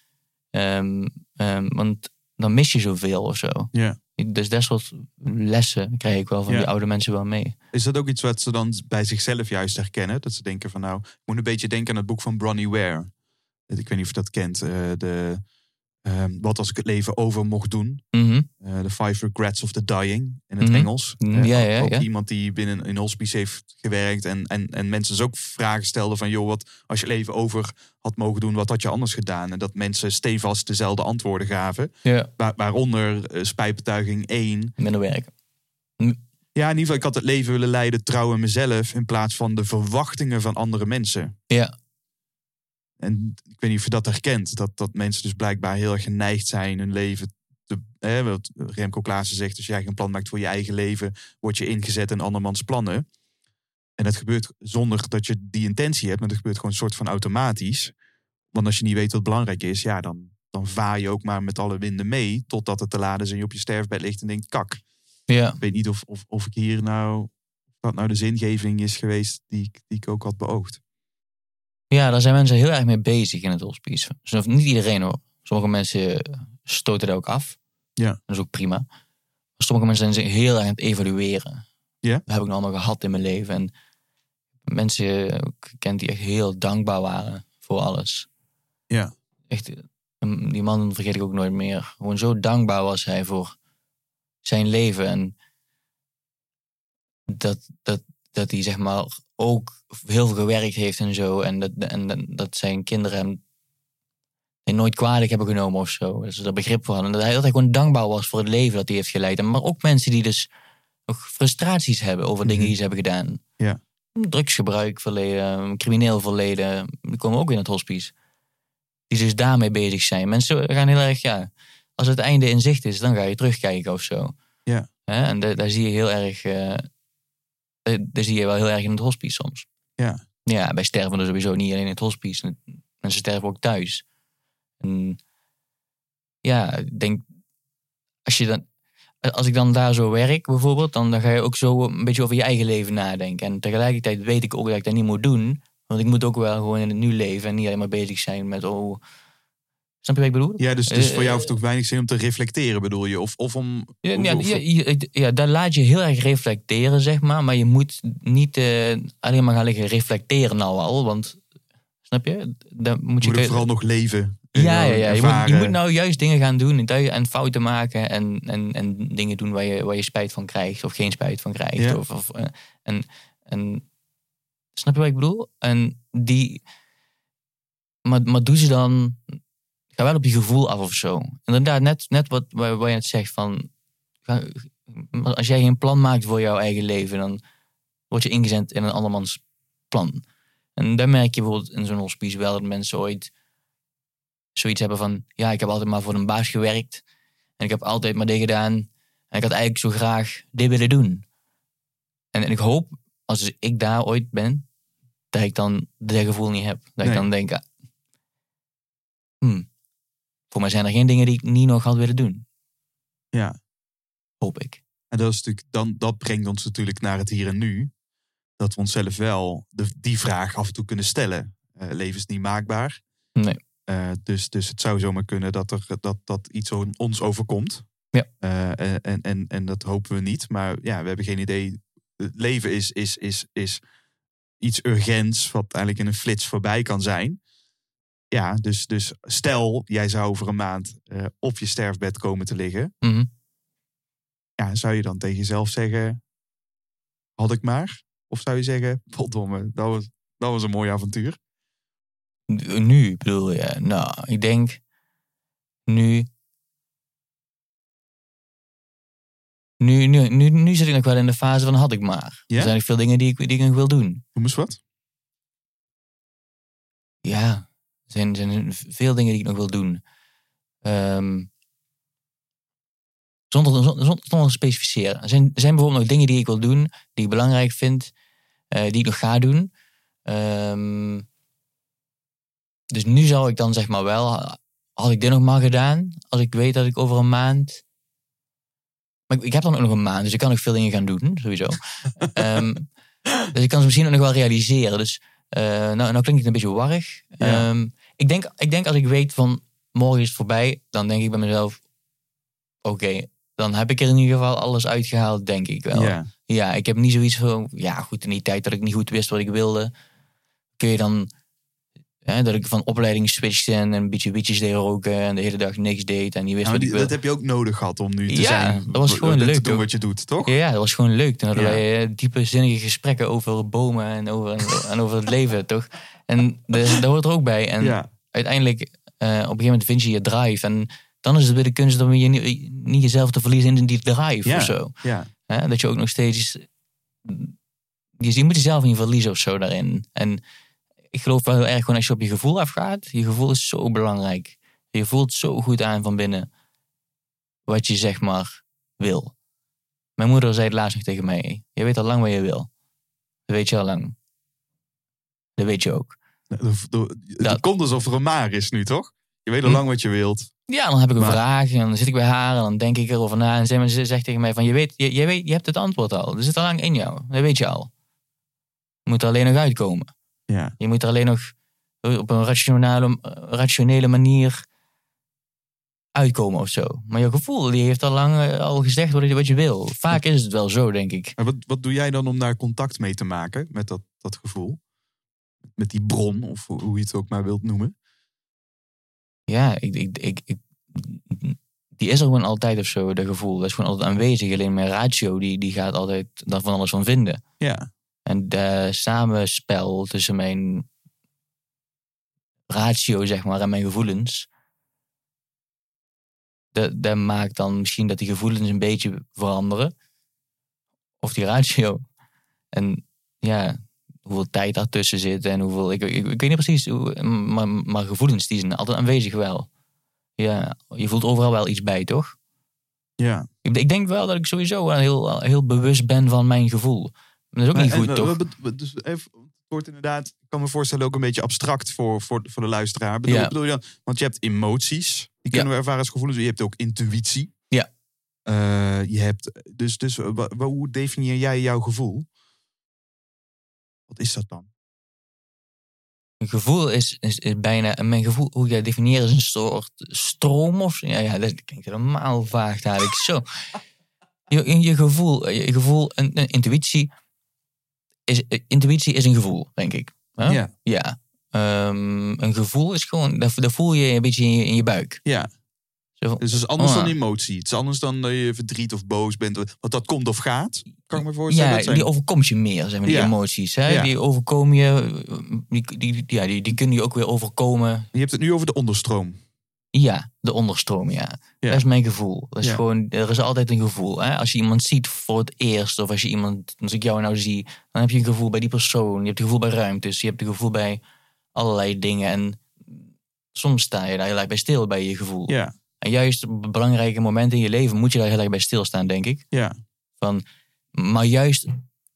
Ehm, ehm, want dan mis je zoveel of zo. Ja. Dus dat soort lessen krijg ik wel van Ja. die oude mensen wel mee. Is dat ook iets wat ze dan bij zichzelf juist herkennen? Dat ze denken van nou, ik moet een beetje denken aan het boek van Bronnie Ware. Ik weet niet of je dat kent. eh, de, ehm, wat als ik het leven over mocht doen. Mhm. Eh, The Five Regrets of the Dying in het Mhm. Engels. Mm, Eh, ja, ja, ook ja. iemand die binnen een hospice heeft gewerkt. En, en, en mensen dus ook vragen stelden van... joh, wat als je leven over had mogen doen, wat had je anders gedaan? En dat mensen stevast dezelfde antwoorden gaven. Ja. Waar, waaronder eh, spijtbetuiging 1. Minder werken. Ja, in ieder geval, ik had het leven willen leiden trouw aan mezelf... in plaats van de verwachtingen van andere mensen. Ja. En ik weet niet of je dat herkent. Dat, dat mensen dus blijkbaar heel erg geneigd zijn hun leven de, hè, wat Remco Klaassen zegt, als jij geen plan maakt voor je eigen leven, word je ingezet in andermans plannen. En dat gebeurt zonder dat je die intentie hebt, maar dat gebeurt gewoon een soort van automatisch. Want als je niet weet wat belangrijk is, ja, dan, dan vaar je ook maar met alle winden mee, totdat het te laat is en je op je sterfbed ligt en denkt, kak. Ja, Ik weet niet of, of, of ik hier nou, dat nou de zingeving is geweest die, die ik ook had beoogd. Ja, daar zijn mensen heel erg mee bezig in het hospice. Dus niet iedereen hoor. Sommige mensen stoten er ook af. Ja. Dat is ook prima. Sommige mensen zijn heel erg aan het evalueren. Ja? Dat heb ik nou allemaal gehad in mijn leven. En mensen gekend die echt heel dankbaar waren voor alles. Ja. Echt, eh, die man vergeet ik ook nooit meer. Gewoon zo dankbaar was hij voor zijn leven. En dat, dat, dat hij zeg maar ook heel veel gewerkt heeft en zo. En dat, en dat- zijn kinderen hem nooit kwalijk hebben genomen of zo. Dat ze er begrip voor hadden. Dat hij, dat hij gewoon dankbaar was voor het leven dat hij heeft geleid. En Maar ook mensen die dus nog frustraties hebben over dingen Mhm. die ze hebben gedaan. Ja. Drugsgebruik verleden, crimineel verleden. Die komen ook in het hospice. Die dus daarmee bezig zijn. Mensen gaan heel erg, ja, als het einde in zicht is, dan ga je terugkijken of zo. Ja. En da- daar zie je heel erg, eh, daar zie je wel heel erg in het hospice soms. Ja. Ja, bij sterven er sowieso niet alleen in het hospice. Mensen sterven ook thuis. En ja, ik denk, als je dan, als ik dan daar zo werk bijvoorbeeld, dan, dan ga je ook zo een beetje over je eigen leven nadenken. En tegelijkertijd weet ik ook dat ik dat niet moet doen. Want ik moet ook wel gewoon in het nu leven en niet alleen maar bezig zijn met, oh, snap je wat ik bedoel? Ja, dus, dus Eh, voor jou hoeft het ook weinig zin om te reflecteren, bedoel je? Of, of om... Ja, of- ja, of- ja, ja, daar laat je heel erg reflecteren, zeg maar. Maar je moet niet eh, alleen maar gaan liggen reflecteren nou al. Want, snap je? Dan moet je moet vooral nog leven. en Ja, ja, ja. Je, moet, je ervaren. moet nou juist dingen gaan doen en, fouten maken. En, en, en dingen doen waar je, waar je spijt van krijgt of geen spijt van krijgt. Ja. Of, of, eh, en, en, snap je wat ik bedoel? En die... Maar, maar doe ze dan... Ga wel op je gevoel af of zo. Inderdaad, net, net wat waar, waar je het zegt van... ga- als jij geen plan maakt voor jouw eigen leven, dan word je ingezet in een andermans plan. En dan merk je bijvoorbeeld in zo'n hospice wel dat mensen ooit zoiets hebben van... Ja, ik heb altijd maar voor een baas gewerkt. En ik heb altijd maar dit gedaan. En ik had eigenlijk zo graag dit willen doen. En, en ik hoop, als ik daar ooit ben, dat ik dan dat gevoel niet heb. Dat Nee. ik dan denk, ah, hmm, voor mij zijn er geen dingen die ik niet nog had willen doen. Ja. Hoop ik. En dat, is natuurlijk, dan, dat brengt ons natuurlijk naar het hier en nu. Dat we onszelf wel de, die vraag af en toe kunnen stellen. Eh, leven is niet maakbaar. Nee. Eh, dus, dus het zou zomaar kunnen dat, er, dat, dat iets on- ons overkomt. Ja. Eh, en, en, en dat hopen we niet. Maar ja, we hebben geen idee. Het leven is, is, is, is iets urgents wat eigenlijk in een flits voorbij kan zijn. Ja, dus, dus stel, jij zou over een maand eh, op je sterfbed komen te liggen. Mhm. Ja, zou je dan tegen jezelf zeggen, had ik maar? Of zou je zeggen, verdomme, dat was, dat was een mooi avontuur. Nu bedoel je? Nou, ik denk nu. Nu, nu, nu, nu zit ik nog wel in de fase van had ik maar. Er zijn nog veel dingen die ik, die ik nog wil doen. Noem eens wat. Ja, zijn, zijn veel dingen die ik nog wil doen. Ehm, zonder, zonder, zonder te specificeren. Er zijn, er zijn bijvoorbeeld nog dingen die ik wil doen, die ik belangrijk vind, eh, die ik nog ga doen. Ehm, dus nu zou ik dan zeg maar wel, had ik dit nog maar gedaan, als ik weet dat ik over een maand. Maar ik, ik heb dan ook nog een maand, dus ik kan nog veel dingen gaan doen, sowieso. Ehm, dus ik kan ze misschien ook nog wel realiseren. Dus nou, nou klinkt het een beetje warrig. Ja. Ehm, ik, denk, ik denk als ik weet van morgen is het voorbij, dan denk ik bij mezelf: oké, dan heb ik er in ieder geval alles uitgehaald, denk ik wel. Ja. Ja, ik heb niet zoiets van, ja goed, in die tijd dat ik niet goed wist wat ik wilde, kun je dan, hè, dat ik van opleiding switchte en een beetje wietjes deed roken en de hele dag niks deed en niet wist die- wilde. dat heb je ook nodig gehad om nu te Ja, zijn. dat was gewoon leuk, doen wat je doet, toch? Ja, dat was gewoon leuk. Toen hadden Ja. wij eh, diepe zinnige gesprekken over bomen en over, en over het leven, toch? En de, dat hoort er ook bij. En Ja. uiteindelijk, eh, op een gegeven moment vind je je drive. En dan is het weer de kunst om je niet, niet jezelf te verliezen in die drive Ja. of zo. Ja. Hè? Dat je ook nog steeds... Je, je moet jezelf niet verliezen of zo daarin. En ik geloof wel heel erg gewoon als je op je gevoel afgaat. Je gevoel is zo belangrijk. Je voelt zo goed aan van binnen. wat je zeg maar wil. Mijn moeder zei het laatst nog tegen mij. Je weet al lang wat je wil. Dat weet je al lang. Dat weet je ook. Het komt alsof er een maar is nu, toch? Je weet al Hm. lang wat je wilt. Ja, dan heb ik een Maar- vraag en dan zit ik bij haar en dan denk ik erover na. En ze ze zegt tegen mij van, je weet, je, je weet, je hebt het antwoord al. Er zit al lang in jou. Dat weet je al. Je moet er alleen nog uitkomen. Ja. Je moet er alleen nog op een rationele, rationele manier uitkomen of zo. Maar je gevoel, die heeft al lang eh, al gezegd wat je, wat je wil. Vaak is het wel zo, denk ik. En wat, wat doe jij dan om daar contact mee te maken met dat, dat gevoel? Met die bron, of hoe hoe je het ook maar wilt noemen. Ja, ik, ik, ik, ik- die is er gewoon altijd of zo, dat gevoel. Dat is gewoon altijd aanwezig. Alleen mijn ratio, die, die gaat altijd daar van alles van vinden. Ja. En de samenspel tussen mijn ratio, zeg maar, en mijn gevoelens. Dat, dat maakt dan misschien dat die gevoelens een beetje veranderen. Of die ratio. En ja, hoeveel tijd daartussen zit en hoeveel. Ik, ik, ik weet niet precies, hoe, maar, maar gevoelens die zijn altijd aanwezig wel. Ja, je voelt overal wel iets bij, toch? Ja. Ik, ik denk wel dat ik sowieso heel, heel bewust ben van mijn gevoel. Maar dat is ook niet En- goed, en, toch? Dus even, het wordt inderdaad, ik kan me voorstellen, ook een beetje abstract voor, voor, voor de luisteraar. Bedoel, Ja. bedoel je dan, want je hebt emoties, die kunnen we ervaren als gevoelens. Je hebt ook intuïtie. Ja. Eh, je hebt, dus, dus wa- hoe definieer jij jouw gevoel? Wat is dat dan? Een gevoel is, is, is bijna, mijn gevoel, hoe jij definieert, is een soort stroom of. Ja, ja dat klinkt helemaal vaag eigenlijk. Zo. Je, je, je gevoel, je gevoel, een, een intuïtie, is, intuïtie is een gevoel, denk ik. Huh? Ja. Ja. Ehm, een gevoel is gewoon, dat, dat voel je een beetje in je, in je buik. Ja, Zo dus het is anders Oh, dan emotie. Het is anders dan dat je verdriet of boos bent. Want dat komt of gaat, kan ik me voorstellen. ja, Dat zijn- die overkomt je meer, zeg maar, die Ja. emoties. Hè? Ja. Die overkomen je, die, die, ja, die, die kunnen je ook weer overkomen Je hebt het nu over de onderstroom. Ja, de onderstroom, ja. Ja. Dat is mijn gevoel. Dat is Ja. gewoon, er is altijd een gevoel. Hè? Als je iemand ziet voor het eerst, of als je iemand, als ik jou nou zie, dan heb je een gevoel bij die persoon. Je hebt een gevoel bij ruimtes, je hebt een gevoel bij allerlei dingen. En soms sta je daar heel erg bij stil bij je gevoel. Ja, En juist op belangrijke momenten in je leven moet je daar heel erg bij stilstaan, denk ik. ja. Van, maar juist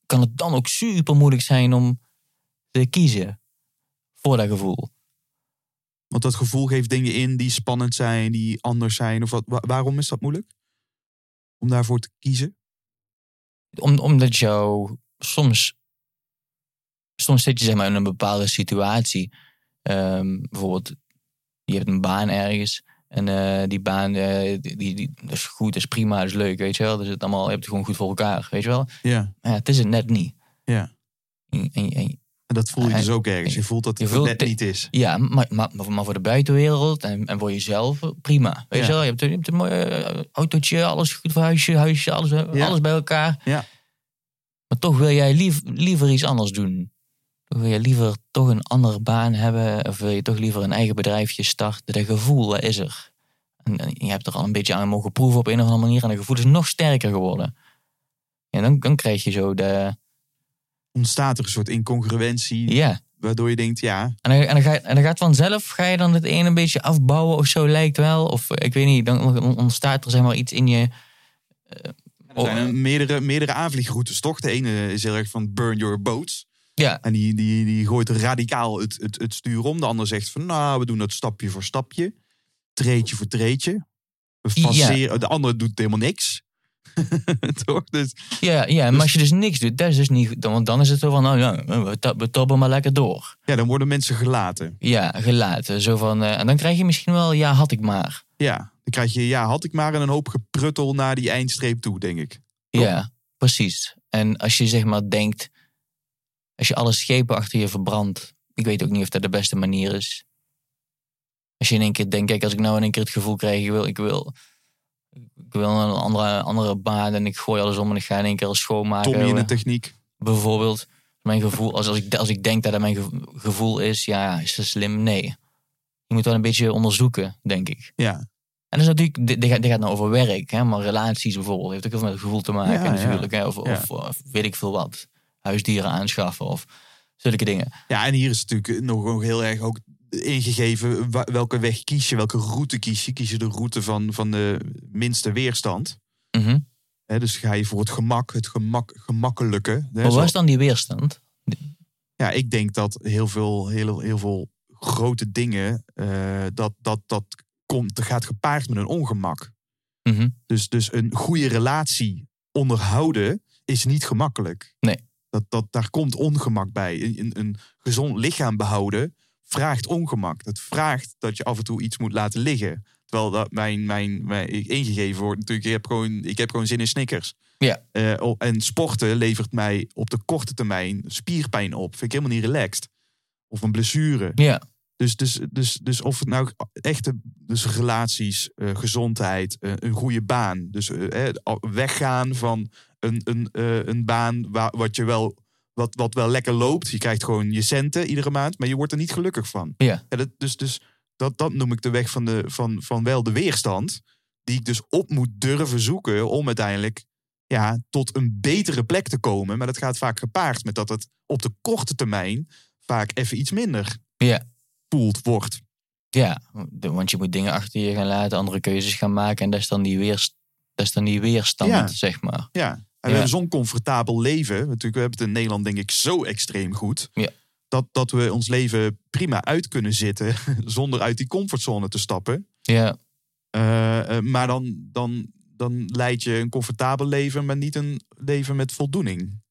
kan het dan ook super moeilijk zijn om te kiezen voor dat gevoel. Want dat gevoel geeft dingen in die spannend zijn, die anders zijn. Of wat, wa- waarom is dat moeilijk? Om daarvoor te kiezen? Om, omdat jou soms, soms zit je zeg maar in een bepaalde situatie. Ehm, bijvoorbeeld, je hebt een baan ergens. En eh, die baan, eh, die, die, die- dat is goed, dat is prima, dat is leuk, weet je wel. Dus het allemaal, je hebt het gewoon goed voor elkaar, weet je wel. Ja. Maar ja, het is het net niet. Ja. En, en, en- En dat voel je En- dus ook ergens. Je voelt dat het voelt net niet is. ja, maar, maar, maar voor de buitenwereld en, en voor jezelf, prima. Weet Ja. je wel, je hebt, een- je hebt een mooi eh, autootje, alles goed voor huisje, huisje, alles, Ja. alles bij elkaar. Ja. Maar toch wil jij lief, liever iets anders doen. Wil je liever toch een andere baan hebben. Of wil je toch liever een eigen bedrijfje starten. Dat gevoel, dat is er. En, en je hebt er al een beetje aan mogen proeven op een of andere manier. En dat gevoel is nog sterker geworden. En dan, dan krijg je zo de... Ontstaat er een soort incongruentie, Ja. waardoor je denkt, ja, En dan, en, dan ga, en dan gaat vanzelf, ga je dan het ene een beetje afbouwen of zo lijkt wel. Of eh, ik weet niet, dan ontstaat er zeg maar iets in je... er zijn er meerdere, meerdere aanvliegroutes, toch? De ene is heel erg van burn your boats. Ja, En die, die, die gooit radicaal het, het, het stuur om. De ander zegt van, nou, we doen dat stapje voor stapje. Treetje voor treetje. We Ja. De andere doet helemaal niks. toch? Dus, ja, ja maar als je dus niks doet, dat is dus niet goed. Dan- Want dan is het zo van, nou ja, we, toppen maar lekker door. ja, dan worden mensen gelaten. Ja, gelaten. Zo van, eh, en dan krijg je misschien wel, ja, had ik maar. Ja, dan krijg je, ja, had ik maar een hoop gepruttel naar die eindstreep toe, denk ik. Ja, precies. En als je zeg maar denkt, als je alle schepen achter je verbrandt, ik weet ook niet of dat de beste manier is. Als je in één keer denkt, kijk, als ik nou in één keer het gevoel krijg, ik wil, ik wil, ik wil een andere, andere baan en ik gooi alles om en ik ga in één keer schoonmaken. Tommy in de techniek. bijvoorbeeld. Mijn gevoel, als, als, ik, als ik denk dat dat mijn gevo- gevoel is, ja, is dat slim? Nee. Je moet wel een beetje onderzoeken, denk ik. Ja, En dat is natuurlijk, dit, dit gaat, dit gaat nou over werk, hè, maar relaties bijvoorbeeld, heeft ook heel veel met het gevoel te maken Ja, ja. natuurlijk. Hè, of, Ja. of, of weet ik veel wat. Huisdieren aanschaffen of zulke dingen. ja, en hier is natuurlijk nog, nog heel erg ook ingegeven welke weg kies je, welke route kies je. Kies je de route van, van de minste weerstand. Mhm. Dus ga je voor het gemak, het gemak, gemakkelijke. Hè, waar is dan die weerstand? ja, ik denk dat heel veel, heel, heel veel grote dingen, eh, dat, dat, dat komt, gaat gepaard met een ongemak. Mhm. Dus, dus een goede relatie onderhouden is niet gemakkelijk. Nee. Dat, dat, daar komt ongemak bij. Een, een, een gezond lichaam behouden vraagt ongemak. Dat vraagt dat je af en toe iets moet laten liggen. Terwijl dat mijn, mijn, mijn ingegeven wordt natuurlijk, ik heb gewoon, ik heb gewoon zin in Snickers. Ja. Oh, en sporten levert mij op de korte termijn spierpijn op. Vind ik helemaal niet relaxed. Of een blessure. Ja. Dus, dus, dus, dus of het nou echte dus relaties, eh, gezondheid, eh, een goede baan. Dus weggaan van een, een, een baan waar, wat, je wel, wat, wat wel lekker loopt. Je krijgt gewoon je centen iedere maand, maar je wordt er niet gelukkig van. Ja. dat, dus dus dat, dat noem ik de weg van, de, van, van wel de weerstand. Die ik dus op moet durven zoeken om uiteindelijk ja, tot een betere plek te komen. Maar dat gaat vaak gepaard met dat het op de korte termijn vaak even iets minder Ja. voelt wordt. Ja, want je moet dingen achter je gaan laten, andere keuzes gaan maken. En dat is dan die, weerst, dat is dan die weerstand, Ja. zeg maar. Ja. En we hebben zo'n comfortabel leven. Natuurlijk, we hebben het in Nederland denk ik zo extreem goed. Ja. Dat, dat we ons leven prima uit kunnen zitten zonder uit die comfortzone te stappen. Ja, Eh, eh, maar dan, dan, dan leid je een comfortabel leven, maar niet een leven met voldoening.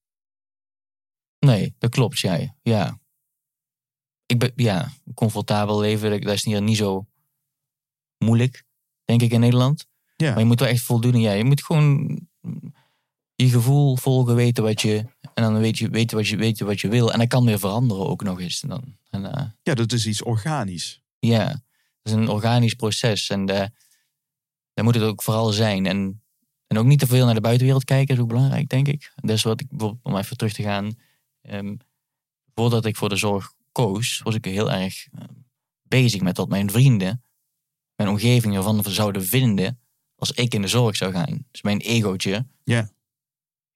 nee, dat klopt, ja. Ja, ik ben, ja comfortabel leven, dat, is hier niet zo moeilijk, denk ik, in Nederland. Ja. Maar je moet wel echt voldoening, ja. Je moet gewoon je gevoel volgen, weten wat je... En dan weet je, weten, wat je, weten wat je wil. En dat kan weer veranderen ook nog eens. Dan. En, eh, Ja, dat is iets organisch. Ja, het is een organisch proces en eh daar moet het ook vooral zijn. En, en ook niet te veel naar de buitenwereld kijken is ook belangrijk, denk ik. Dat is wat ik, om even terug te gaan. ehm, voordat ik voor de zorg koos, was ik heel erg eh, bezig met wat mijn vrienden, mijn omgeving ervan zouden vinden als ik in de zorg zou gaan. Dus mijn egootje, Ja.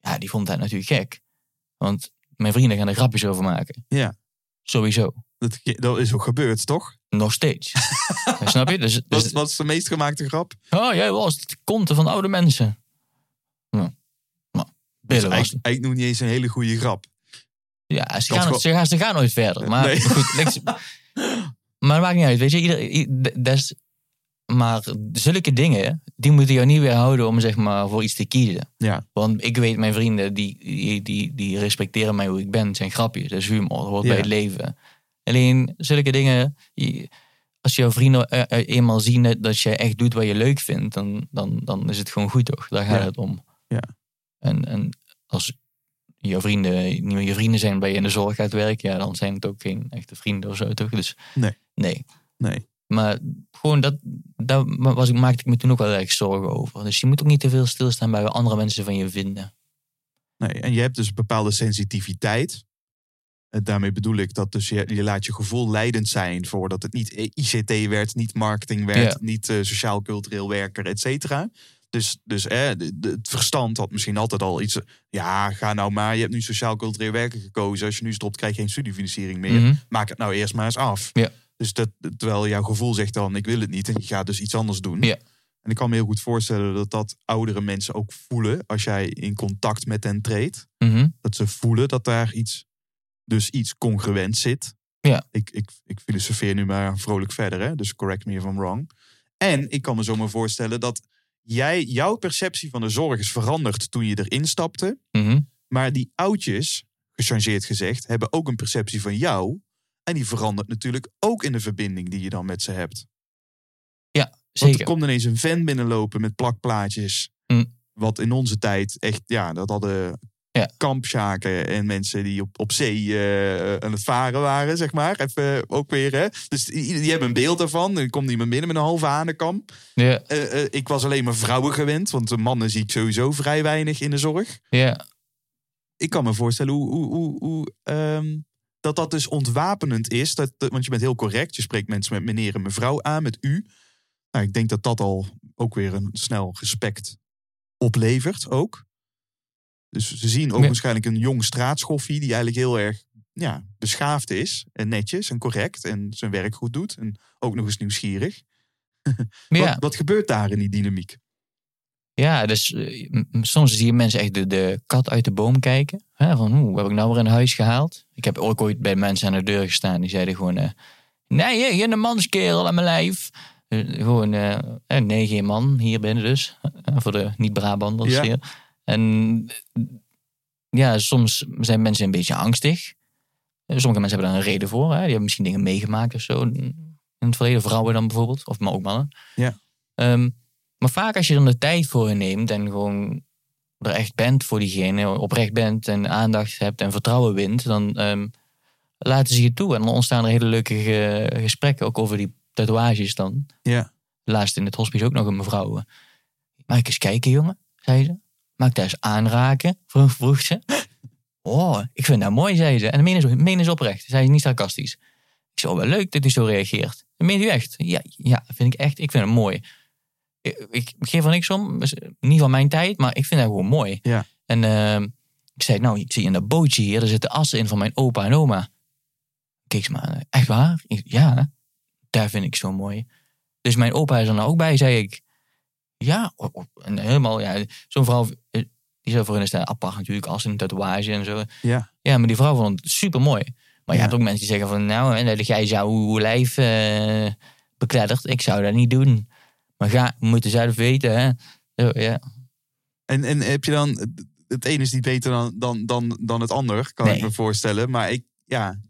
Ja, die vond dat natuurlijk gek. Want mijn vrienden gaan er grapjes over maken. Ja. Sowieso. Dat, dat is ook gebeurd, toch? Nog steeds. Snap je? Dus, dus, Wat, wat is de meest gemaakte grap? Oh, jij was het konten van oude mensen. Nou, nou billen was eigenlijk, het. eigenlijk nog niet eens een hele goede grap. Ja, ze gaan, ze, gaan, ze gaan nooit verder. Maar Nee. goed, niks- maar dat maakt niet uit. Weet je, ieder, i- d- dat is, maar zulke dingen, die moeten jou niet weerhouden om zeg maar voor iets te kiezen. Ja. Want ik weet, mijn vrienden, die, die, die, die respecteren mij hoe ik ben. Het zijn grapjes, dat is humor, dat hoort Ja. bij het leven. Alleen zulke dingen, je- als jouw vrienden eh, eh, eenmaal zien dat- je echt doet wat je leuk vindt, dan, dan, dan is het gewoon goed toch? Daar gaat Ja. het om. Ja. En, en als jouw vrienden niet meer je vrienden zijn bij je in de zorg gaat werken, ja, dan zijn het ook geen echte vrienden of zo toch? Dus Nee. nee. Nee. Maar gewoon dat, daar was, ik- maakte ik me toen ook wel erg zorgen over. Dus je moet ook niet te veel stilstaan bij wat andere mensen van je vinden. Nee, en je hebt dus een bepaalde sensitiviteit. En daarmee bedoel ik dat dus je, je laat je gevoel leidend zijn voor dat het niet ICT werd, niet marketing werd, Ja. niet eh, sociaal-cultureel werker, et cetera. Dus, dus de- het verstand had misschien altijd al iets. Ja, ga nou maar. Je hebt nu sociaal-cultureel werker gekozen. Als je nu stopt, krijg je geen studiefinanciering meer. Mhm. Maak het nou eerst maar eens af. Ja. Dus dat, terwijl jouw gevoel zegt dan, ik wil het niet. En je gaat dus iets anders doen. Ja. En ik kan me heel goed voorstellen dat dat oudere mensen ook voelen als jij in contact met hen treedt. Mhm. Dat ze voelen dat daar iets, dus iets congruent zit. Ja. Ik, ik, ik filosofeer nu maar vrolijk verder, hè? dus correct me if I'm wrong. En ik kan me zomaar voorstellen dat jij, jouw perceptie van de zorg is veranderd toen je erin stapte. Mhm. Maar die oudjes, gechangeerd gezegd, hebben ook een perceptie van jou. En die verandert natuurlijk ook in de verbinding die je dan met ze hebt. Want Zeker. er komt ineens een fan binnenlopen met plakplaatjes. Mm. Wat in onze tijd echt, ja, dat hadden Ja. kampschaken en mensen die op, op zee eh, aan het varen waren, zeg maar. Even ook weer, hè. Dus die, die hebben een beeld daarvan. Er komt iemand binnen met een halve hanenkam. Ja, Eh, eh, ik was alleen maar vrouwen gewend, want de mannen zie ik sowieso vrij weinig in de zorg. ja. Ik kan me voorstellen hoe, hoe, hoe, hoe, ehm, dat dat dus ontwapenend is. Dat, want je bent heel correct. Je spreekt mensen met meneer en mevrouw aan, met u. Nou, ik denk dat dat al ook weer een snel respect oplevert ook. Dus ze zien ook waarschijnlijk een jong straatschoffie... die eigenlijk heel erg ja, beschaafd is en netjes en correct en zijn werk goed doet. En ook nog eens nieuwsgierig. Ja, Wat, wat gebeurt daar in die dynamiek? Ja, dus eh, soms zie je mensen echt de, de kat uit de boom kijken. Hè, van, hoe heb ik nou weer in huis gehaald? Ik heb ook ooit bij mensen aan de deur gestaan. Die zeiden gewoon, eh, nee, je een manskerel aan mijn lijf. Eh, gewoon, nee, geen man hier binnen dus. Voor de niet-Brabanders Ja. hier. En ja, soms zijn mensen een beetje angstig. Sommige mensen hebben daar een reden voor. Hè? Die hebben misschien dingen meegemaakt of zo. In het verleden, vrouwen dan bijvoorbeeld. Of maar ook mannen. Ja. Ehm, maar vaak als je er de tijd voor neemt en gewoon er echt bent voor diegene, oprecht bent en aandacht hebt en vertrouwen wint, dan ehm, laten ze je toe. En dan ontstaan er hele leuke ge- gesprekken, ook over die tatoeages dan. Ja. Laatst in het hospice ook nog een mevrouw. eh, Mag ik eens kijken, jongen? zei ze. Mag ik daar eens aanraken? Vroeg, vroeg ze. Oh, ik vind dat mooi, zei ze. En meen is, meen is oprecht. Zei ze niet sarcastisch. Ik zei, oh, wel leuk dat u zo reageert. Dat meent u echt? Ja, ja, vind ik echt. Ik vind het mooi. Ik, geef er niks om. Niet van mijn tijd, maar ik vind dat gewoon mooi. Ja. En ehm, ik zei, nou, ik zie in dat bootje hier, er zitten assen in van mijn opa en oma. Keek ze me aan. Echt waar? Ja, daar vind ik zo mooi. Dus mijn opa is er nou ook bij, zei ik. Ja, en helemaal, ja. Zo'n vrouw, eh, die zou voor hen staan apart natuurlijk, als een tatoeage en zo. Ja. Ja, maar die vrouw vond het super mooi. Maar je Ja. hebt ook mensen die zeggen van, nou, en dat jij jouw lijf bekleddert. Ik zou dat niet doen. Maar ga, we moeten zelf weten, hè. Zo, ja. En, en heb je dan, het ene is niet beter dan, dan, dan, dan het ander, kan ik me voorstellen. Maar ik, ja,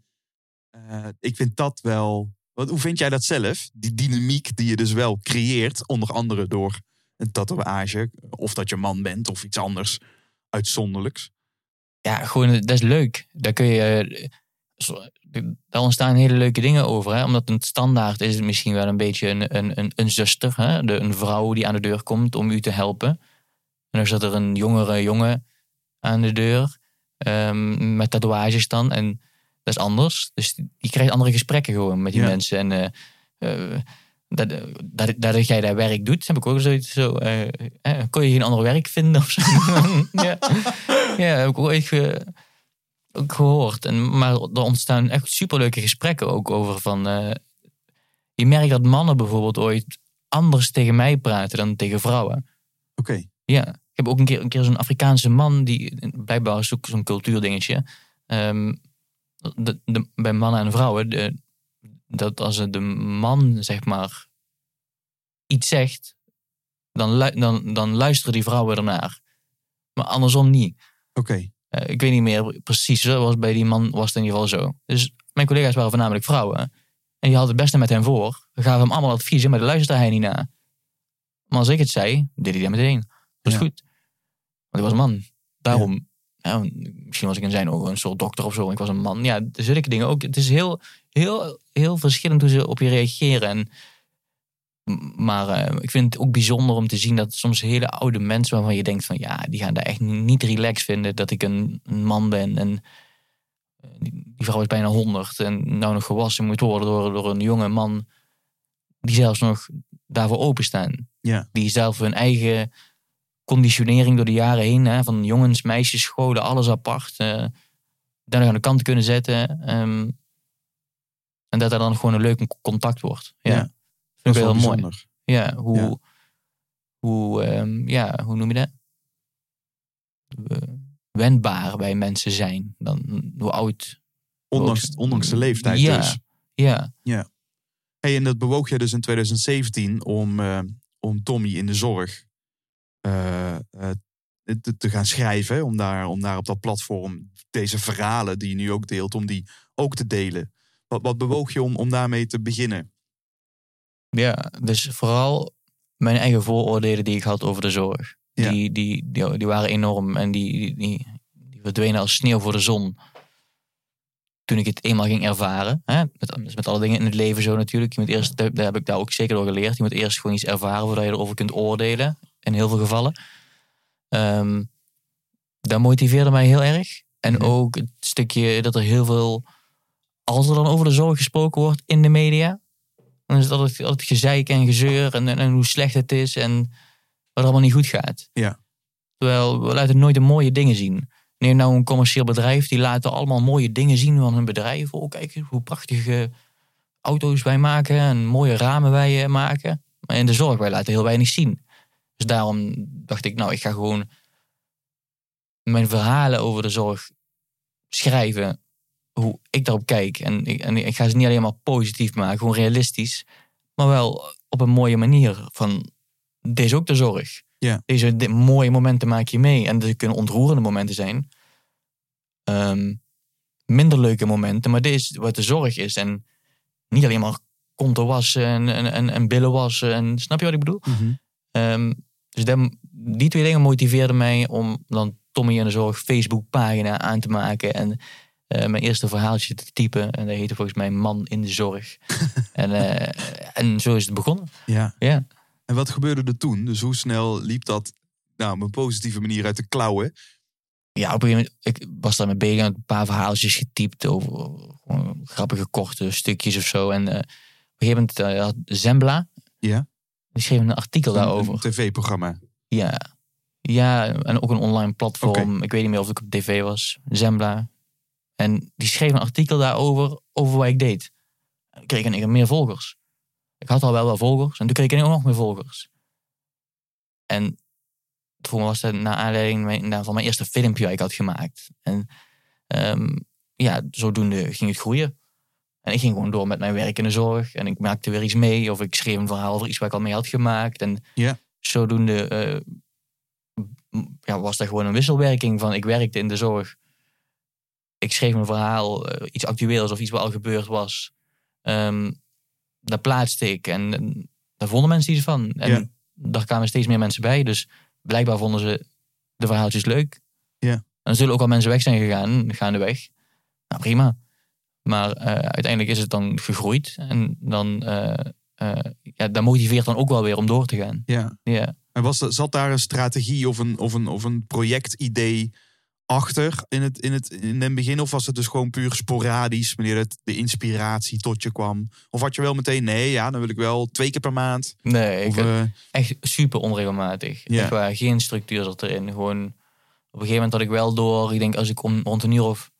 eh, ik vind dat wel. Wat, hoe vind jij dat zelf? Die dynamiek die je dus wel creëert, onder andere door een tatoeage, of dat je man bent of iets anders uitzonderlijks. ja, gewoon, dat is leuk. Daar kun je, daar ontstaan hele leuke dingen over. Hè? Omdat een standaard is het misschien wel een beetje een, een, een, een zuster. Hè? De, een vrouw die aan de deur komt om u te helpen. En dan zit er een jongere jongen aan de deur. ehm, met tatoeages dan. En dat is anders. Dus je krijgt andere gesprekken gewoon met die Ja. mensen. En eh, eh, dat, dat, dat jij dat werk doet, heb ik ook zoiets zo. eh, kon je geen ander werk vinden of zo? ja. ja, heb ik ooit ge- gehoord. En, maar er ontstaan echt superleuke gesprekken ook over van... eh, je merkt dat mannen bijvoorbeeld ooit anders tegen mij praten dan tegen vrouwen. Oké, Ja, ik heb ook een keer, een keer zo'n Afrikaanse man, die blijkbaar is ook zo'n cultuurdingetje. Ehm, de, de, bij mannen en vrouwen, de, dat als de man zeg maar iets zegt, dan, dan, dan luisteren die vrouwen ernaar. Maar andersom niet. oké. Eh, ik weet niet meer precies, was bij die man was het in ieder geval zo. Dus mijn collega's waren voornamelijk vrouwen. En die hadden het beste met hem voor. We gaven hem allemaal adviezen, maar daar luisterde hij niet naar. Maar als ik het zei, deed hij dat meteen. Dat is Ja. goed. Want ik was een man. Daarom, ja, misschien was ik in zijn ogen een soort dokter of zo. Ik was een man. Ja, zulke dingen ook. Het is heel, heel, heel verschillend hoe ze op je reageren. En, maar eh, ik vind het ook bijzonder om te zien dat soms hele oude mensen waarvan je denkt van ja, die gaan daar echt niet relaxed vinden dat ik een, een man ben. En eh, die, die vrouw is bijna honderd en nou nog gewassen moet worden door, door een jonge man die zelfs nog daarvoor openstaan. Ja. Die zelf hun eigen conditionering door de jaren heen, hè, van jongens, meisjes, scholen, alles apart, eh daar nog aan de kant kunnen zetten. ehm, en dat er dan gewoon een leuk contact wordt. Ja. Ja, Vind ik Dat is wel heel mooi. Ja, hoe, Ja. Hoe, ehm, ja, hoe noem je dat? Wendbaar bij mensen zijn. Dan hoe oud. Ondanks, ondanks de leeftijd Ja. dus. Ja, Hey, en dat bewoog je dus in 2017 om, eh, om Tommy in de zorg eh, eh, te, te gaan schrijven. Om daar, om daar op dat platform deze verhalen die je nu ook deelt, om die ook te delen. Wat, wat bewoog je om, om daarmee te beginnen? Ja, dus vooral mijn eigen vooroordelen die ik had over de zorg. Ja. Die, die, die, die waren enorm en die, die, die, die verdwenen als sneeuw voor de zon. Toen ik het eenmaal ging ervaren. Hè? Met, is met alle dingen in het leven zo natuurlijk. Je moet eerst, daar heb ik daar ook zeker door geleerd. Je moet eerst gewoon iets ervaren voordat je erover kunt oordelen. In heel veel gevallen. Ehm, dat motiveerde mij heel erg. En Mhm. ook het stukje dat er heel veel... Als er dan over de zorg gesproken wordt in de media... dan is het altijd, altijd gezeik en gezeur en, en, en hoe slecht het is... en wat er allemaal niet goed gaat. Ja. Terwijl we laten nooit de mooie dingen zien. Neem nou een commercieel bedrijf, die laten allemaal mooie dingen zien van hun bedrijf. Oh, kijk hoe prachtige auto's wij maken en mooie ramen wij eh, maken. Maar in de zorg, wij laten heel weinig zien. Dus daarom dacht ik, nou, ik ga gewoon mijn verhalen over de zorg schrijven. Hoe ik daarop kijk. En ik, en ik ga ze niet alleen maar positief maken, gewoon realistisch. Maar wel op een mooie manier. Van, dit is ook de zorg. Ja. Deze di- mooie momenten maak je mee. En er kunnen ontroerende momenten zijn. Ehm, minder leuke momenten, maar dit is wat de zorg is. En niet alleen maar konten wassen en, en, en, en billen wassen. En, snap je wat ik bedoel? Ehm, dus dat- die twee dingen motiveerden mij om dan Tommy in de Zorg Facebookpagina aan te maken. En eh, mijn eerste verhaaltje te typen. En dat heette volgens mij Man in de Zorg. en, eh, en zo is het begonnen. Ja. Ja. En wat gebeurde er toen? Dus hoe snel liep dat nou, op een positieve manier uit de klauwen? ja, op een gegeven moment, ik was daar mee bezig, een paar verhaaltjes getypt over gewoon grappige korte stukjes of zo. En eh, op een gegeven moment had Zembla, Ja. die schreef een artikel Een daarover. tv-programma. Ja. ja, en ook een online platform. Ik weet niet meer of ik op tv was. Zembla. En die schreef een artikel daarover, over wat ik deed. En kreeg ik meer volgers. Ik had al wel wel volgers. En toen kreeg ik ook nog meer volgers. En toen was dat naar aanleiding nou, van mijn eerste filmpje dat ik had gemaakt. En ehm, ja, zodoende ging het groeien. En ik ging gewoon door met mijn werk in de zorg. En ik maakte weer iets mee. Of ik schreef een verhaal over iets waar ik al mee had gemaakt. En Ja. zodoende eh, ja, was dat gewoon een wisselwerking van ik werkte in de zorg. Ik schreef een verhaal, eh, iets actueels of iets wat al gebeurd was. Ehm daar plaatste ik en, en daar vonden mensen iets van. En daar kwamen steeds meer mensen bij. Dus blijkbaar vonden ze de verhaaltjes leuk. Ja. En er zullen ook al mensen weg zijn gegaan, gaandeweg. Nou, prima. Maar eh, uiteindelijk is het dan gegroeid. En dan, eh, ja, dat motiveert dan ook wel weer om door te gaan. Ja. Ja. En was, zat daar een strategie of een, of een, of een projectidee achter in het, in, het, in het begin? Of was het dus gewoon puur sporadisch wanneer het, de inspiratie tot je kwam? Of had je wel meteen, nee, ja, dan wil ik wel twee keer per maand? Nee, ik, eh, echt super onregelmatig. Ja. Echt waar, geen structuur zat erin. Gewoon, op een gegeven moment had ik wel door. Ik denk, als ik om rond een uur of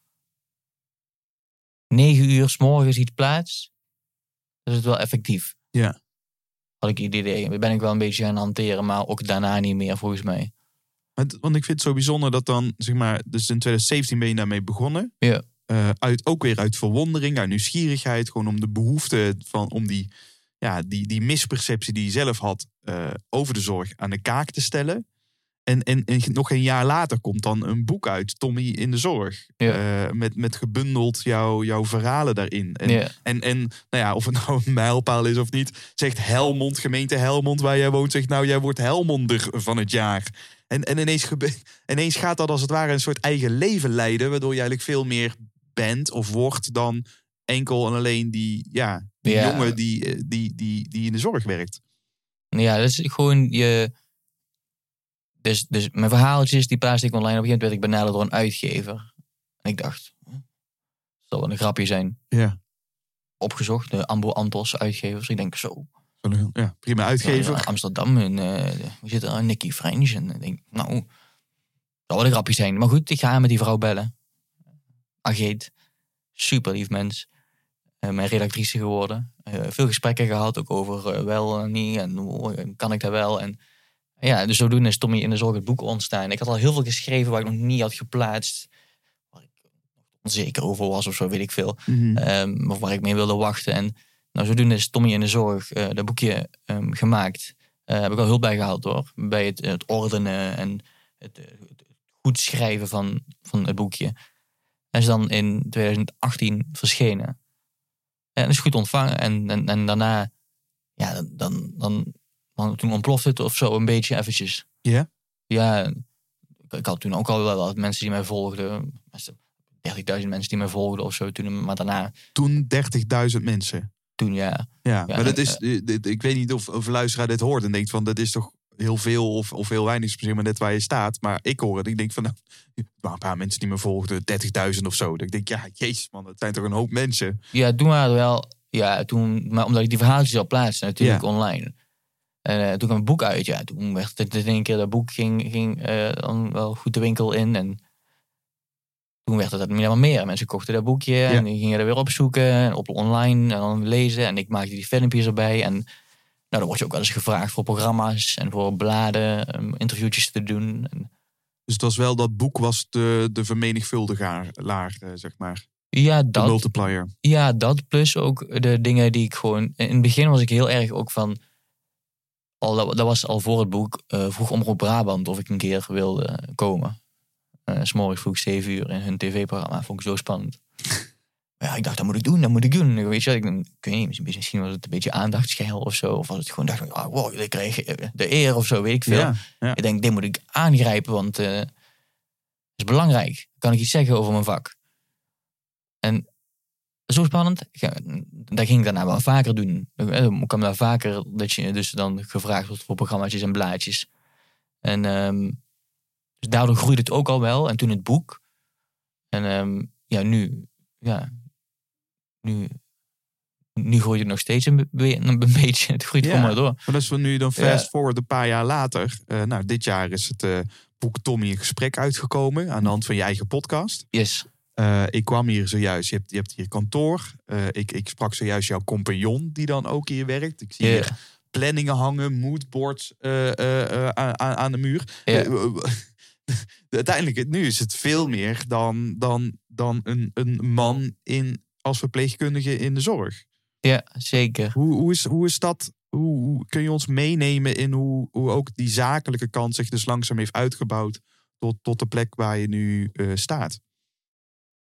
negen uur s morgens iets plaats, is het wel effectief. Ja. Had ik idee. Ben ik wel een beetje gaan hanteren, maar ook daarna niet meer volgens mij. Want ik vind het zo bijzonder dat dan, zeg maar, dus in 2017 ben je daarmee begonnen. Ja. Eh, uit, ook weer uit verwondering, uit nieuwsgierigheid, gewoon om de behoefte van, om die, ja, die, die misperceptie die je zelf had eh, over de zorg aan de kaak te stellen. En, en, en nog een jaar later komt dan een boek uit, Tommy in de Zorg. Ja. Eh, met, met gebundeld jouw jouw verhalen daarin. En, Ja. en, en nou ja, of het nou een mijlpaal is of niet, zegt Helmond, gemeente Helmond, waar jij woont, zegt nou, jij wordt Helmonder van het jaar. En, en ineens, ineens gaat dat als het ware een soort eigen leven leiden, waardoor je eigenlijk veel meer bent of wordt dan enkel en alleen die, ja, die Ja. jongen die, eh, die, die, die in de zorg werkt. Ja, dat is gewoon je. Dus, dus mijn verhaaltjes, die plaatste ik online. Op een gegeven moment werd ik benaderd door een uitgever. En ik dacht, zal wel een grapje zijn. Ja. Opgezocht, de Ambo Antos uitgevers. Ik denk zo, Ja, prima uitgever. Ja, Amsterdam en eh we zitten aan Nicky French. En ik denk, nou, dat zal wel een grapje zijn. Maar goed, ik ga met die vrouw bellen. Ageet, super lief mens. Eh, mijn redactrice geworden. Eh, veel gesprekken gehad, ook over eh, wel en niet. En kan ik dat wel? En ja, dus zodoende is Tommy in de Zorg het boek ontstaan. Ik had al heel veel geschreven waar ik nog niet had geplaatst. Waar ik onzeker over was of zo, weet ik veel. Ehm, of waar ik mee wilde wachten. En nou, zodoende is Tommy in de Zorg eh dat boekje ehm, gemaakt. Eh heb ik wel hulp bij gehaald hoor. Bij het, het ordenen en het, eh, het goed schrijven van, van het boekje. En is dan in 2018 verschenen. En is goed ontvangen. En, en, en daarna, ja, dan, dan, dan, dan, toen ontplofte het of zo een beetje eventjes. Ja? Ja, ik, ik had toen ook al wel wat mensen die mij volgden. 30.000 mensen die mij volgden of zo. Toen, maar daarna, Toen 30.000 mensen. Toen ja. Ja, maar dat eh, is, eh, dit- ik weet niet of, of een luisteraar dit hoort en denkt van dat is toch heel veel of, of heel weinig, is maar net waar je staat. Maar ik hoor het, ik denk van nou, maar een paar mensen die me volgden, 30.000 of zo. Dat ik denk, ja, jezus man, dat zijn toch een hoop mensen. Ja, toen waren wel. Ja, toen, maar omdat ik die verhaaltjes al plaatste, natuurlijk Ja. online. En eh, toen kwam het boek uit, ja. Toen werd het in één keer dat boek ging, ging eh, dan wel goed de winkel in. En toen werd het meer en meer. Mensen kochten dat boekje en die gingen er weer opzoeken. En op online en dan lezen. En ik maakte die filmpjes erbij. En nou, dan word je ook wel eens gevraagd voor programma's en voor bladen. um, interviewtjes te doen. En Dus het was wel dat boek was de, de vermenigvuldigaar, laag, eh, zeg maar. ja, De dat, multiplier. Ja, dat plus ook de dingen die ik gewoon. In het begin was ik heel erg ook van. Al, dat, dat was al voor het boek. eh vroeg Omroep Brabant of ik een keer wilde komen. Eh, S S'morgens vroeg 7 uur in hun tv-programma. Vond ik zo spannend. Ja, ik dacht, dat moet ik doen, dat moet ik doen. Weet je, ik, ik weet niet, misschien- was het een beetje aandachtsgeil of zo. Of was het gewoon, dacht ik, ah, wow, ik kreeg eh, de eer of zo, weet ik veel. Ja, ja. Ik denk, dit moet ik aangrijpen, want eh, het is belangrijk. Kan ik iets zeggen over mijn vak? En zo spannend. Dat ging ik daarna wel vaker doen. Eh, Ik kwam daar vaker dat je dus dan gevraagd wordt voor programma's en blaadjes. En ehm, dus daardoor groeide het ook al wel. En toen het boek. En ehm, ja, nu, ja, nu, nu groeit het nog steeds een, een beetje. Het groeit Ja. gewoon maar door. Maar als we nu dan Ja. fast forward een paar jaar later. eh, nou, dit jaar is het eh, boek Tommy in gesprek uitgekomen. Aan de hand van je eigen podcast. Yes. Eh, ik kwam hier zojuist. Je hebt, je hebt hier kantoor. Ik, ik sprak zojuist jouw compagnon die dan ook hier werkt. Ik zie hier planningen hangen, moodboards aan, aan aan de muur. Ja. Uiteindelijk, nu is het veel meer dan, dan, dan een, een man in, als verpleegkundige in de zorg. Ja, zeker. Hoe, hoe, is, hoe is dat? Hoe, hoe kun je ons meenemen in hoe, hoe ook die zakelijke kant zich dus langzaam heeft uitgebouwd tot, tot de plek waar je nu eh, staat?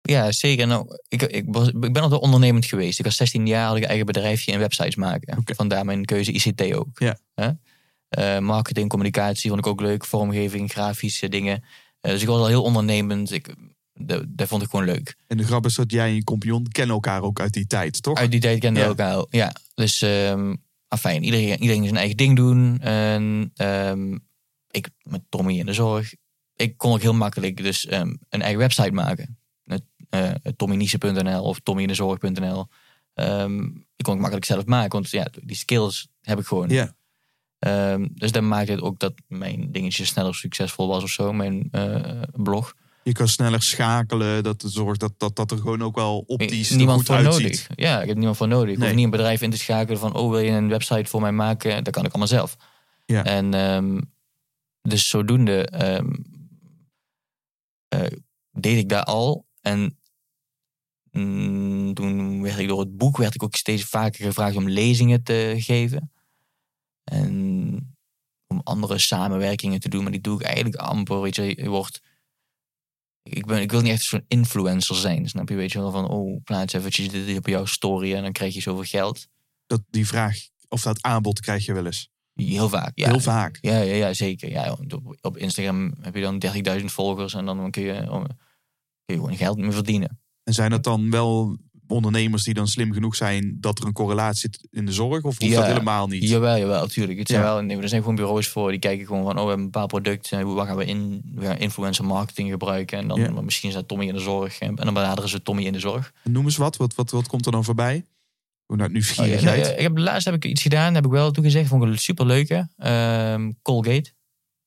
Ja, zeker. Nou, ik, ik, was, ik ben altijd ondernemend geweest. Ik was 16 jaar, had ik een eigen bedrijfje en websites maken. Vandaar mijn keuze ICT ook. Ja. Eh, marketing, communicatie vond ik ook leuk. Vormgeving, grafische dingen. Eh, dus ik was al heel ondernemend. Ik, dat, vond ik gewoon leuk. En de grap is dat jij en je compagnon kennen elkaar ook uit die tijd, toch? Uit die tijd kende Ja. ik elkaar. Ja, dus ehm afijn. Iedereen, iedereen zijn eigen ding doen. En ehm, ik met Tommy in de zorg. Ik kon ook heel makkelijk dus ehm, een eigen website maken. Het, eh, tommyniese.nl of tommyindezorg.nl. Ehm ik kon het makkelijk zelf maken. Want ja, die skills heb ik gewoon. Ja. Ehm, dus dat maakte het ook dat mijn dingetje sneller succesvol was of zo. Mijn eh, blog. Je kan sneller schakelen, dat zorgt dat, dat, dat er gewoon ook wel optisch niemand goed voor uitziet. nodig. Ja, ik heb niemand voor nodig. Ik Nee. hoef niet een bedrijf in te schakelen van... oh, wil je een website voor mij maken? Dat kan ik allemaal zelf. Ja. En ehm, dus zodoende ehm, eh, deed ik dat al. En mm, toen werd ik door het boek... werd ik ook steeds vaker gevraagd om lezingen te geven. En om andere samenwerkingen te doen. Maar die doe ik eigenlijk amper. Weet je, je wordt... Ik, ben, ik wil niet echt zo'n influencer zijn, snap je? Weet je wel, van oh, plaats eventjes dit op jouw story en dan krijg je zoveel geld. Dat, die vraag, of dat aanbod krijg je wel eens. Heel vaak, ja. Heel vaak. Ja, ja, ja zeker. Ja, op, Instagram heb je dan 30.000 volgers en dan kun je, kun je gewoon geld mee verdienen. En zijn dat dan wel ondernemers die dan slim genoeg zijn dat er een correlatie zit in de zorg? Of hoeft Ja. dat helemaal niet? Jawel, jawel, natuurlijk. Het zijn Ja. wel, nee, er zijn gewoon bureaus voor die kijken gewoon van, oh, we hebben een bepaald product, en wat gaan we in? We gaan influencer marketing gebruiken en dan Ja. misschien staat Tommy in de zorg en dan benaderen ze Tommy in de zorg. Noem eens wat. Wat, wat, wat komt er dan voorbij? Hoe Oh, ja, nieuwsgierigheid? nou, ja, ik heb, laatst heb ik iets gedaan, heb ik wel toegezegd, vond ik een superleuke. Ehm Colgate.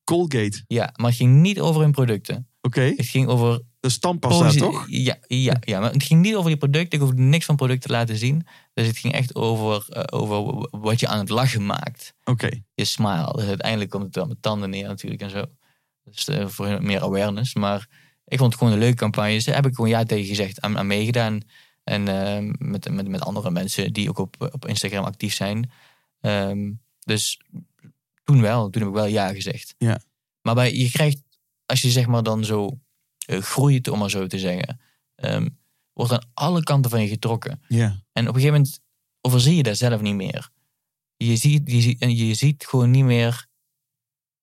Colgate. Ja, maar het ging niet over hun producten. Oké. Het ging over... De stampasta, toch? Ja, ja, ja, maar het ging niet over die producten. Ik hoefde niks van producten te laten zien. Dus het ging echt over, eh, over wat je aan het lachen maakt. Oké. Je smile. Dus uiteindelijk komt het wel met tanden neer natuurlijk en zo. Dus eh, voor meer awareness. Maar ik vond het gewoon een leuke campagne. Dus daar heb ik gewoon ja tegen gezegd aan, aan meegedaan. En eh, met, met, met andere mensen die ook op, op Instagram actief zijn. Ehm, dus toen wel. Toen heb ik wel ja gezegd. Ja. Maar bij, je krijgt, als je zeg maar dan zo eh, groeit, om maar zo te zeggen, ehm, wordt aan alle kanten van je getrokken. Ja. En op een gegeven moment overzie je dat zelf niet meer. Je ziet, je ziet, en je ziet gewoon niet meer.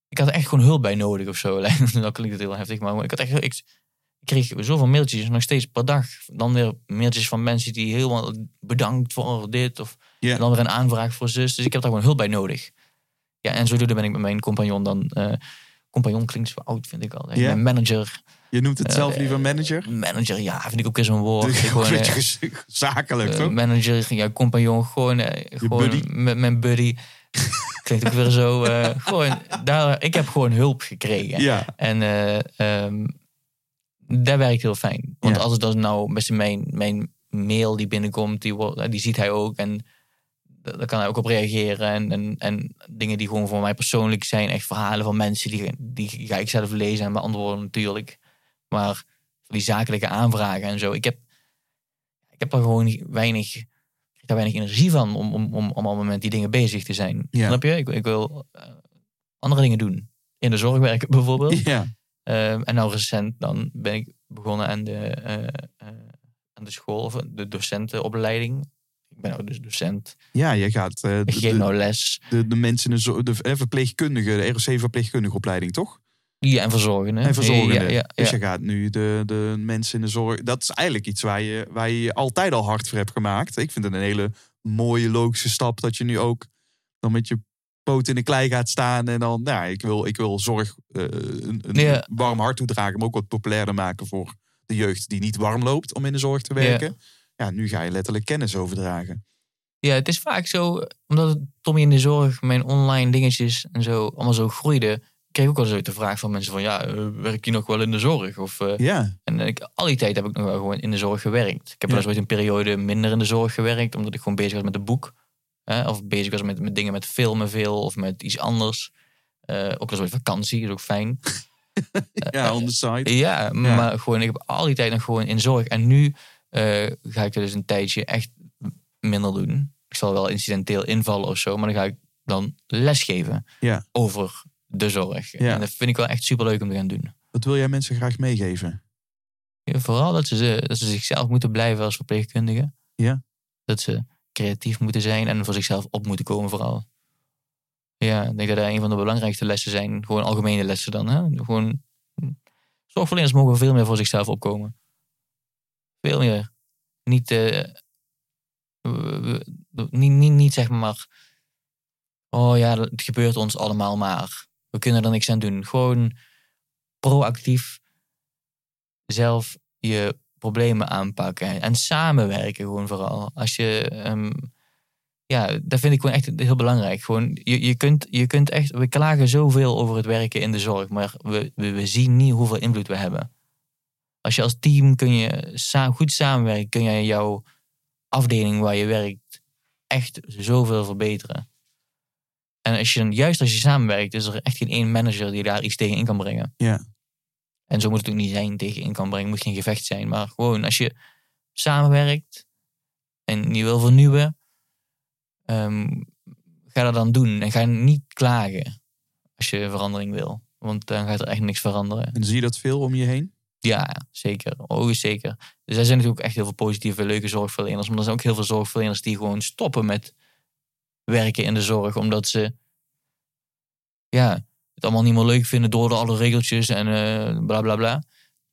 Ik had er echt gewoon hulp bij nodig of zo. Dat klinkt het heel heftig, maar ik had echt. Ik, ik kreeg zoveel mailtjes, nog steeds per dag. Dan weer mailtjes van mensen die helemaal bedankt voor dit. Of en dan weer een aanvraag voor zus. Dus ik heb daar gewoon hulp bij nodig. Ja, en zodoende ben ik met mijn compagnon dan. eh, compagnon klinkt zo oud, vind ik al. Mijn manager. Je noemt het zelf Eh, liever manager? Manager, ja, vind ik ook weer zo'n woord. Gewoon een eh, beetje ges- zakelijk, eh, toch? manager, ja, compagnon, gewoon, eh, gewoon buddy. met mijn buddy. Klinkt ook weer zo. eh, gewoon, daar, ik heb gewoon hulp gekregen. Ja. En eh, ehm, Dat werkt heel fijn. Want Ja. als het dan nou best mijn, mijn mail die binnenkomt, die, die ziet hij ook. En daar kan hij ook op reageren. En, en, en dingen die gewoon voor mij persoonlijk zijn. Echt verhalen van mensen, die, die ga ik zelf lezen en beantwoorden natuurlijk. Maar die zakelijke aanvragen en zo. Ik heb, ik heb daar gewoon weinig, ik daar weinig energie van om, om, om, om allemaal met die dingen bezig te zijn. Ja. Snap je? Ik, ik wil eh, andere dingen doen. In de zorg werken bijvoorbeeld. Ja, Ehm, en nou recent dan ben ik begonnen aan de, eh, eh, aan de school, of de docentenopleiding. Ik ben nou dus docent. ja je gaat eh, Ik de, geef nou les. de, de mensen, in de, de eh, verpleegkundige, de ROC-verpleegkundige opleiding, toch? Ja, en verzorgende. En verzorgende. Ja, ja, Dus je gaat nu de, de mensen in de zorg. Dat is eigenlijk iets waar je, waar je altijd al hard voor hebt gemaakt. Ik vind het een hele mooie, logische stap dat je nu ook dan met je poot in de klei gaat staan. En dan, nou, ik wil, ik wil zorg eh, een, een warm hart toedragen, maar ook wat populairder maken voor de jeugd die niet warm loopt om in de zorg te werken. Ja, nu ga je letterlijk kennis overdragen. Ja, het is vaak zo, omdat Tommy in de zorg, mijn online dingetjes en zo, allemaal zo groeide. kreeg ik ook wel eens de vraag van mensen van, ja, eh, werk je nog wel in de zorg? Of, eh, Ja, En ik, al die tijd heb ik nog wel gewoon in de zorg gewerkt. Ik heb Ja. wel een periode minder in de zorg gewerkt, omdat ik gewoon bezig was met een boek. Hè, of bezig was met, met dingen met filmen veel of met iets anders. Eh, ook wel eens ooit vakantie, is ook fijn. ja on the side. Ja, maar gewoon, ik heb al die tijd nog gewoon in zorg. En nu eh, ga ik er dus een tijdje echt minder doen. Ik zal wel incidenteel invallen of zo, maar dan ga ik dan lesgeven Ja. over de zorg. Ja. En dat vind ik wel echt superleuk om te gaan doen. Wat wil jij mensen graag meegeven? Ja, vooral dat ze, dat ze zichzelf moeten blijven als verpleegkundige. Ja. Dat ze creatief moeten zijn en voor zichzelf op moeten komen vooral. Ja, ik denk dat dat een van de belangrijkste lessen zijn. Gewoon algemene lessen dan. Hè? Gewoon, zorgverleners mogen veel meer voor zichzelf opkomen. Veel meer. Niet, eh, niet, niet, niet zeg maar, oh ja, het gebeurt ons allemaal maar. We kunnen er niks aan doen. Gewoon proactief zelf je problemen aanpakken. En samenwerken gewoon vooral. Als je, ehm, ja, dat vind ik gewoon echt heel belangrijk. Gewoon, je, je, kunt, je kunt echt, we klagen zoveel over het werken in de zorg, maar we, we zien niet hoeveel invloed we hebben. Als je als team kun je sa- goed samenwerken, kun je jouw afdeling waar je werkt echt zoveel verbeteren. En als je, juist als je samenwerkt, is er echt geen één manager die daar iets tegen in kan brengen. Ja. En zo moet het ook niet zijn tegen in kan brengen. moet geen gevecht zijn. Maar gewoon als je samenwerkt en je wil vernieuwen, ehm, ga dat dan doen. En ga niet klagen als je verandering wil. Want dan gaat er echt niks veranderen. En zie je dat veel om je heen? Ja, zeker. Oh, zeker. Dus er zijn natuurlijk ook echt heel veel positieve, leuke zorgverleners. Maar er zijn ook heel veel zorgverleners die gewoon stoppen met werken in de zorg. Omdat ze ja, het allemaal niet meer leuk vinden door de alle regeltjes en eh bla bla bla.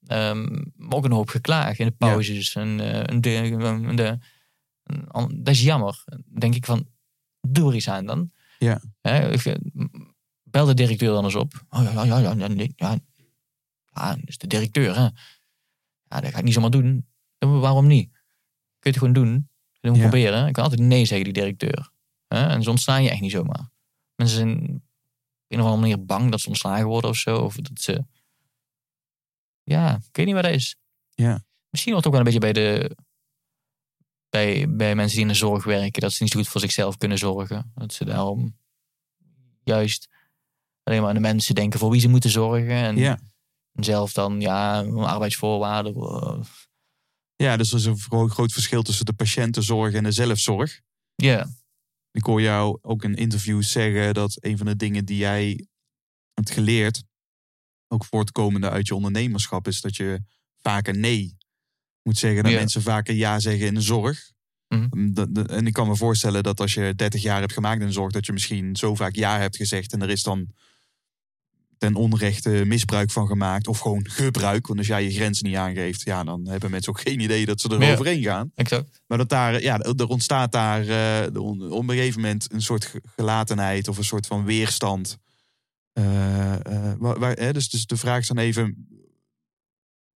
Ehm, maar ook een hoop geklaag in de pauzes. En, eh, en de, en de, en an- dat is jammer. Denk ik van, doe er iets aan dan. Ja. Bel de directeur dan eens op. Oh, ja, ja, ja, ja, nee, ja, is de directeur, hè. Ja, dat ga ik niet zomaar doen. Waarom niet? Kun je het gewoon doen? Kun je Ja. proberen? Ik kan altijd nee zeggen, die directeur. Hè? En ze ontslaan je echt niet zomaar. Mensen zijn op een of andere manier bang dat ze ontslagen worden of zo. Of dat ze... Ja, ik weet niet wat dat is. Ja. Misschien hoort het ook wel een beetje bij de... Bij, bij mensen die in de zorg werken, dat ze niet zo goed voor zichzelf kunnen zorgen. Dat ze daarom juist alleen maar aan de mensen denken voor wie ze moeten zorgen. En Ja. Zelf dan, ja, arbeidsvoorwaarden. eh, Ja, dus er is een gro- groot verschil tussen de patiëntenzorg en de zelfzorg. Ja, Ik hoor jou ook in interviews zeggen dat een van de dingen die jij hebt geleerd, ook voortkomende uit je ondernemerschap, is dat je vaker nee moet zeggen. Dat mensen vaker ja zeggen in de zorg. Mhm. Dat- En ik kan me voorstellen dat als je 30 jaar hebt gemaakt in de zorg, dat je misschien zo vaak ja hebt gezegd en er is dan ten onrechte misbruik van gemaakt. Of gewoon gebruik. Want als jij je grenzen niet aangeeft, ja, dan hebben mensen ook geen idee dat ze er Ja. overheen gaan. exact. Maar dat daar, ja, er ontstaat daar on- op een gegeven moment een soort ge- gelatenheid of een soort van weerstand. Eh, eh, waar, waar- hè, dus, dus de vraag is dan even,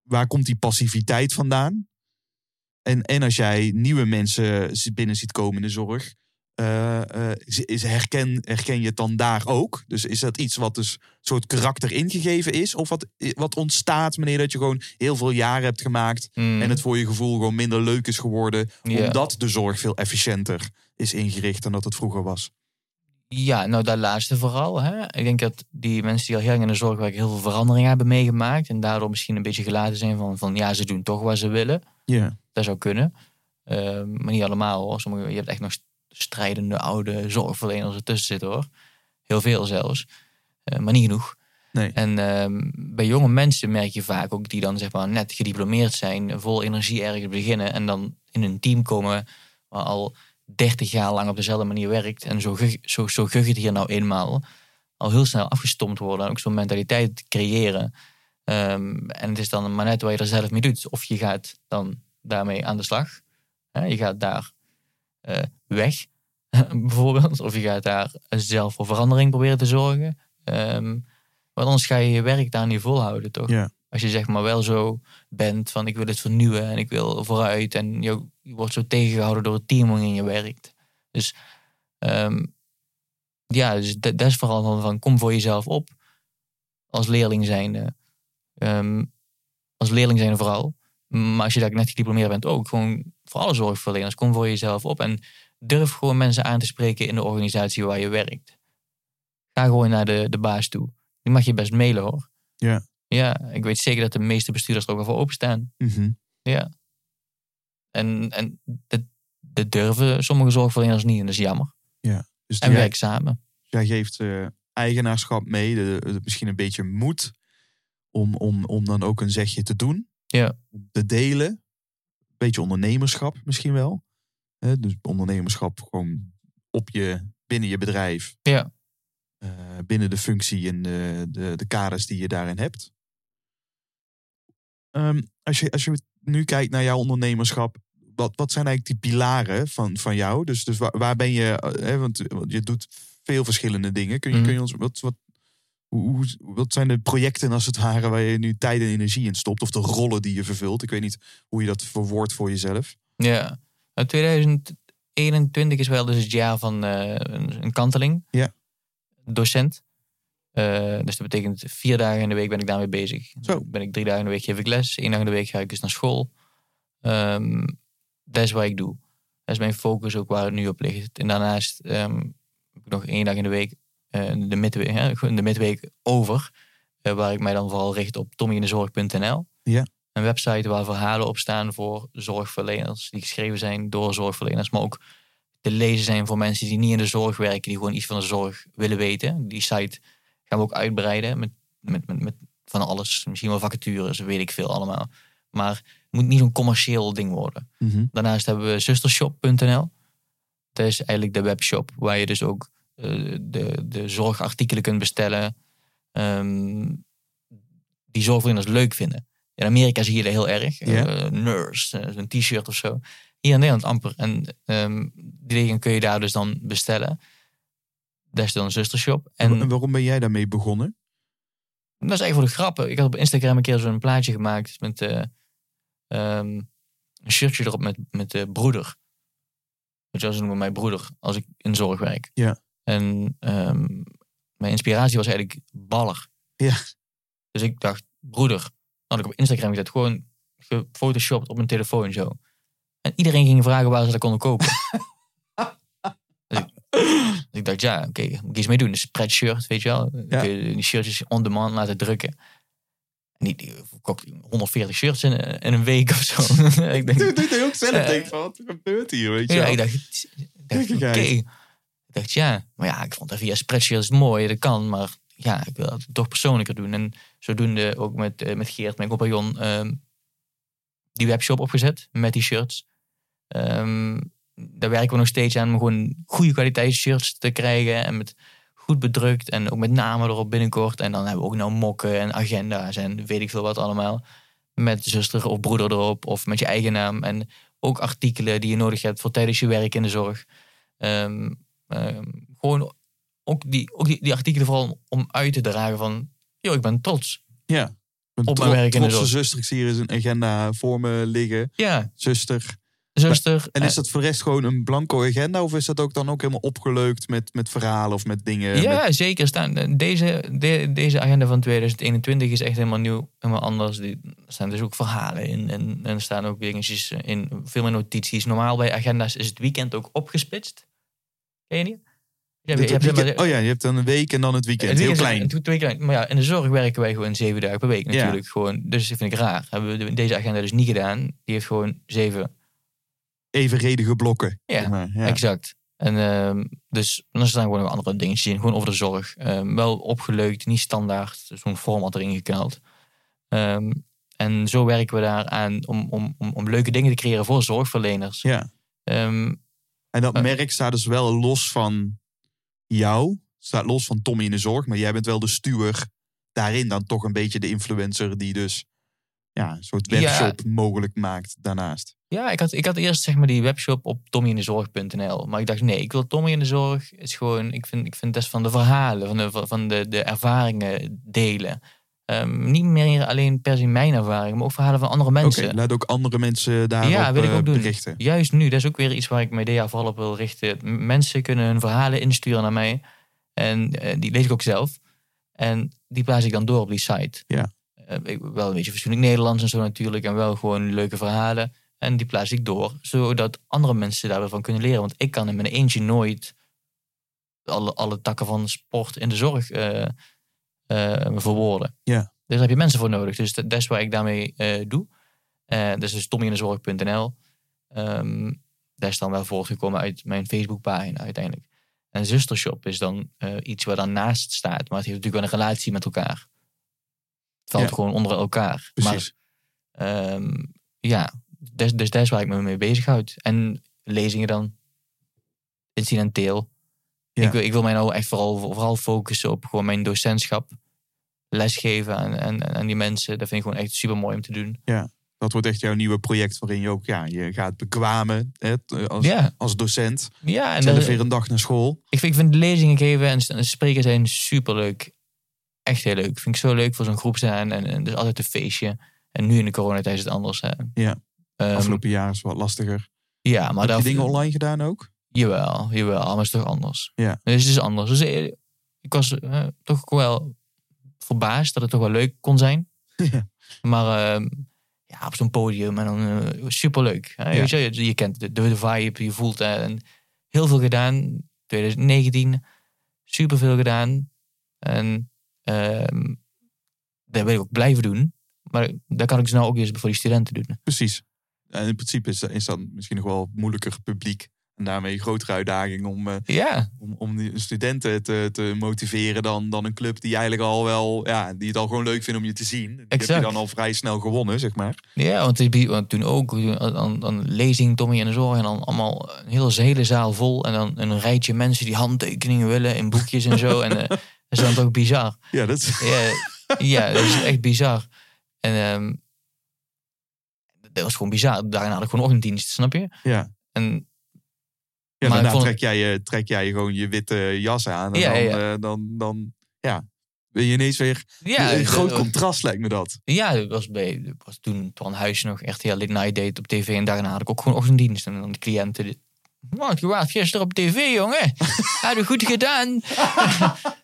waar komt die passiviteit vandaan? En, en als jij nieuwe mensen binnen ziet komen in de zorg, eh, is, is herken, herken je het dan daar ook? Dus is dat iets wat dus soort karakter ingegeven is? Of wat, wat ontstaat wanneer dat je gewoon heel veel jaren hebt gemaakt... Mm. en het voor je gevoel gewoon minder leuk is geworden... Omdat de zorg veel efficiënter is ingericht dan dat het vroeger was? Ja, nou dat laatste vooral. Hè? Ik denk dat die mensen die al heel lang in de zorg werken heel veel veranderingen hebben meegemaakt. En daardoor misschien een beetje gelaten zijn van, van ja, ze doen toch wat ze willen. Ja. Dat zou kunnen. Ehm, maar niet allemaal hoor. Sommige, je hebt echt nog strijdende oude zorgverleners ertussen zitten hoor. Heel veel zelfs. Eh, maar niet genoeg. Nee. En ehm, bij jonge mensen merk je vaak ook die dan zeg maar net gediplomeerd zijn, vol energie ergens beginnen en dan in een team komen waar al 30 jaar lang op dezelfde manier werkt en zo, gug- zo, zo gug het hier nou eenmaal, al heel snel afgestompt worden en ook zo'n mentaliteit creëren. Ehm, en het is dan maar net wat je er zelf mee doet. Of je gaat dan daarmee aan de slag. Hè, je gaat daar weg, bijvoorbeeld. Of je gaat daar zelf voor verandering proberen te zorgen. Ehm, want anders ga je je werk daar niet volhouden, toch? Als je zeg maar wel zo bent van ik wil het vernieuwen en ik wil vooruit. En je, je wordt zo tegengehouden door het team waarin je werkt. Dus ehm, ja, dus dat, dat is vooral van, van kom voor jezelf op. Als leerling zijnde. Ehm, als leerling zijnde vooral. Maar als je daar net gediplomeerd bent ook. Gewoon voor alle zorgverleners. Kom voor jezelf op. En durf gewoon mensen aan te spreken in de organisatie waar je werkt. Ga gewoon naar de, de baas toe. Die mag je best mailen hoor. Ja. Ja, ik weet zeker dat de meeste bestuurders er ook al voor openstaan. Mhm. Ja. En, en dat, dat durven sommige zorgverleners niet. En dat is jammer. Dus En werk samen. jij geeft eh, eigenaarschap mee, de, de- misschien een beetje moed... Om, om, om dan ook een zegje te doen. Ja. te delen. Beetje ondernemerschap misschien wel. Dus ondernemerschap gewoon op je, binnen je bedrijf. Ja. Eh, binnen de functie en de, de, de kaders die je daarin hebt. Ehm, als, je, als je nu kijkt naar jouw ondernemerschap, wat, wat zijn eigenlijk die pilaren van, van jou? Dus, dus waar, waar ben je, eh, hè, want, want je doet veel verschillende dingen. Kun je, Mhm. kun je ons, wat, wat, hoe, wat zijn de projecten als het ware waar je nu tijd en energie in stopt? Of de rollen die je vervult? Ik weet niet hoe je dat verwoordt voor jezeldus Ja. Nou, 2021 is wel dus het jaar van eh, een, kanteling. Ja. Docent. Eh, dus dat betekent vier dagen in de week ben ik daarmee bezig. Zo. Ben ik drie dagen in de week geef ik les. Eén dag in de week ga ik dus naar school. Ehm, dat is wat ik doe. Dat is mijn focus ook waar het nu op ligt. En daarnaast ehm, heb ik nog één dag in de week, de, midweek, de midweek over. eh, waar ik mij dan vooral richt op tommyindezorg.nl. Ja. Een website waar verhalen op staan voor zorgverleners. Die geschreven zijn door zorgverleners. Maar ook te lezen zijn voor mensen die niet in de zorg werken. Die gewoon iets van de zorg willen weten. Die site gaan we ook uitbreiden met, met, met, met van alles. Misschien wel vacatures, weet ik veel allemaal. Maar het moet niet zo'n commercieel ding worden. Daarnaast hebben we zustershop.nl. Dat is eigenlijk de webshop waar je dus ook eh, de, de zorgartikelen kunt bestellen. ehm, die zorgverleners leuk vinden. In Amerika zie je dat heel erg. Eh, nurse, eh, een t-shirt of zo. Hier in Nederland amper. En ehm, die dingen kun je daar dus dan bestellen. Dat is dan zustershop. En En waarom ben jij daarmee begonnen? dat is eigenlijk voor de grappen. Ik had op Instagram een keer zo'n plaatje gemaakt met eh, ehm, een shirtje erop met, met de broeder. Weet je wel, ze noemen mij broeder als ik in zorg werk. Ja. En ehm, mijn inspiratie was eigenlijk baller. Ja. Dus ik dacht, broeder, had ik op Instagram gezet, gewoon gefotoshopt op mijn telefoon zo. En iedereen ging vragen waar ze dat konden kopen. dus, ik, dus ik dacht, ja, oké, moet ik iets mee doen. Een spreadshirt, weet je wel. Dan Ja. kun je die shirtjes on demand laten drukken. En die, die verkocht 140 shirts in, in een week of zo. ik denk, Dat je ook zelf Eh, denkt van, wat gebeurt hier, weet je ja, wel? ik dacht, ik oké. Ik dacht, ja. Maar ja, ik vond dat via spreadsheets mooi, dat kan. Maar ja, ik wil het toch persoonlijker doen. En zodoende ook met, eh, met Geert, mijn compagnon, ehm, die webshop opgezet met die shirts. Ehm, daar werken we nog steeds aan om gewoon goede kwaliteit shirts te krijgen. En met goed bedrukt en ook met namen erop binnenkort. En dan hebben we ook nou mokken en agenda's en weet ik veel wat allemaal. Met zuster of broeder erop of met je eigen naam. En ook artikelen die je nodig hebt voor tijdens je werk in de zorg. Ehm, gewoon ook, die, ook die, die artikelen vooral om uit te dragen van... joh, ik ben trots. Ja. Een Op mijn werk in de trotse zorg. zuster, ik zie hier eens een agenda voor me liggen. Ja, Zuster, zuster. En eh, is dat voor de rest gewoon een blanco agenda? Of is dat ook dan ook helemaal opgeleukt met, met verhalen of met dingen? ja, met- zeker. Staan, deze, de- deze agenda van 2021 is echt helemaal nieuw, helemaal anders. Die, er staan dus ook verhalen in en, en er staan ook dingetjes in, veel meer notities. Normaal bij agenda's is het weekend ook opgesplitst. Ken je niet? Je hebt- het je hebt zeg maar weekend- de- oh ja, je hebt dan een week en dan het weekend. het Heel weekend klein. twee klein. Maar ja, in de zorg werken wij gewoon zeven dagen per week Ja. natuurlijk. Gewoon, dus dat vind ik raar. Hebben we de- deze agenda dus niet gedaan. Die heeft gewoon zeven Evenredige blokken. Ja, zeg maar. ja. Exact. En ehm, dus dan staan gewoon nog andere dingetjes in, gewoon over de zorg. Ehm, wel opgeleukt, niet standaard, zo'n format erin geknald. Ehm, en zo werken we daar aan om, om, om, om leuke dingen te creëren voor zorgverleners. ja. En dat Eh. merk staat dus wel los van jou. Staat los van Tommy in de zorg. Maar jij bent wel de stuur daarin dan toch een beetje de influencer die dus ja, een soort Ja. webshop mogelijk maakt daarnaast. ja, ik had, ik had eerst zeg maar die webshop op tommyindezorg.nl. Maar ik dacht, nee, ik wil Tommy in de zorg. is gewoon, ik vind, ik vind het van de verhalen, van de, van de, de ervaringen delen. Ehm, niet meer alleen per se mijn ervaringen, maar ook verhalen van andere mensen. laat ook andere mensen daarop Ja, wil ik eh, ook doen. berichten. Juist nu, dat is ook weer iets waar ik mijn DA vooral op wil richten. Mensen kunnen hun verhalen insturen naar mij. En eh, die lees ik ook zelf. En die plaats ik dan door op die site. Ja. Eh, wel een beetje fatsoenlijk Nederlands en zo natuurlijk. En wel gewoon leuke verhalen. En die plaats ik door. Zodat andere mensen daar weer van kunnen leren. Want ik kan in mijn eentje nooit alle, alle takken van sport in de zorg eh, eh, verwoorden. Ja. Dus daar heb je mensen voor nodig. Dus dat, is wat ik daarmee eh, doe. Eh dus is tommyindezorg.nl. Ehm daar is dan wel voortgekomen uit mijn Facebookpagina uiteindelijk. En zustershop is dan eh, iets waar dan naast staat. Maar het heeft natuurlijk wel een relatie met elkaar. Het valt Ja. gewoon onder elkaar. Precies. Maar ehm, ja, dus, dus daar is waar ik me mee bezighoud. En lezingen dan. Incidenteel. Ja. Ik, wil, ik wil mij nou echt vooral, vooral focussen op gewoon mijn docentschap. Lesgeven aan, aan, aan die mensen. Dat vind ik gewoon echt super mooi om te doen. Dat wordt echt jouw nieuwe project waarin je ook ja, je gaat bekwamen hè, t- als, Ja. als docent. Ja, en Zelf weer een dag naar school. Ik vind, ik vind lezingen geven en, en spreken zijn superleuk. Echt heel leuk. Vind ik zo leuk voor zo'n groep staan. En, en dus altijd een feestje. En nu in de coronatijd is het anders. Hè. Ja. Ehm, Afgelopen jaar is wat lastiger. ja, maar Heb je dingen online gedaan ook? Jawel, jawel, maar het is toch anders. Ja. Dus het is anders. Dus eh, ik was eh, toch wel verbaasd dat het toch wel leuk kon zijn. Ja. Maar ehm, ja, op zo'n podium en dan eh, superleuk. Hè? Ja. Weet je, je, je kent de, de vibe, je voelt het. En heel veel gedaan. 2019, superveel gedaan. En ehm dat wil ik ook blijven doen. Maar dat kan ik dus nou ook eens voor die studenten doen. Precies. En in principe is, is dat misschien nog wel moeilijker publiek. Daarmee een grotere uitdaging om, eh, Ja, om, om die studenten te, te motiveren dan, dan een club die eigenlijk al wel, ja, die het al gewoon leuk vindt om je te zien. Die heb je dan al vrij snel gewonnen, zeg maar. Ja, want, het- want toen ook, dan, dan lezing Tommy en de Zorg en dan allemaal een hele, hele zaal vol. En dan een rijtje mensen die handtekeningen willen in boekjes en zo. En eh, dat is dan toch bizar. Ja, dat is, Ja, ja, dat is echt bizar. En ehm, dat was gewoon bizar. Daarna had ik gewoon ochtenddienst, snap je? ja. En Ja, Maar daarna vond trek, jij, je- trek jij je gewoon je witte jas aan. En Ja, dan, ja. eh, dan, dan, ja, ben je ineens weer ja, een groot dat- contrast, lijkt me dat. Ja, dat was, bij, was toen Twan Huis nog echt heel late night date op tv. En daarna had ik ook gewoon ochtenddienst. En dan de cliënten. Wat, je was gisteren op tv, jongen. Had je goed gedaan.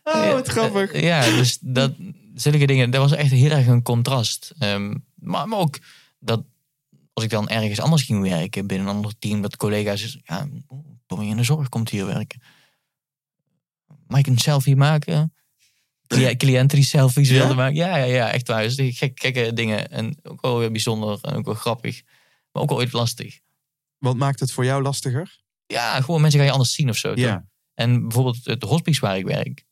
Oh, wat grappig. Eh, Ja, dus dat, zulke dingen, dat was echt heel erg een contrast. Ehm, maar, maar ook dat als ik dan ergens anders ging werken binnen een ander team, dat collega's, ja, Tommy in de zorg komt hier werken. Mag ik een selfie maken? Cli- Cliënten die selfies Ja? wilden maken. Ja, ja, ja, echt waar. Dus die gek, gekke dingen. En ook wel weer bijzonder en ook wel grappig. Maar ook wel ooit lastig. Wat maakt het voor jou lastiger? Ja, gewoon mensen ga je anders zien of zo. toch? Ja. En bijvoorbeeld het hospice waar ik werk,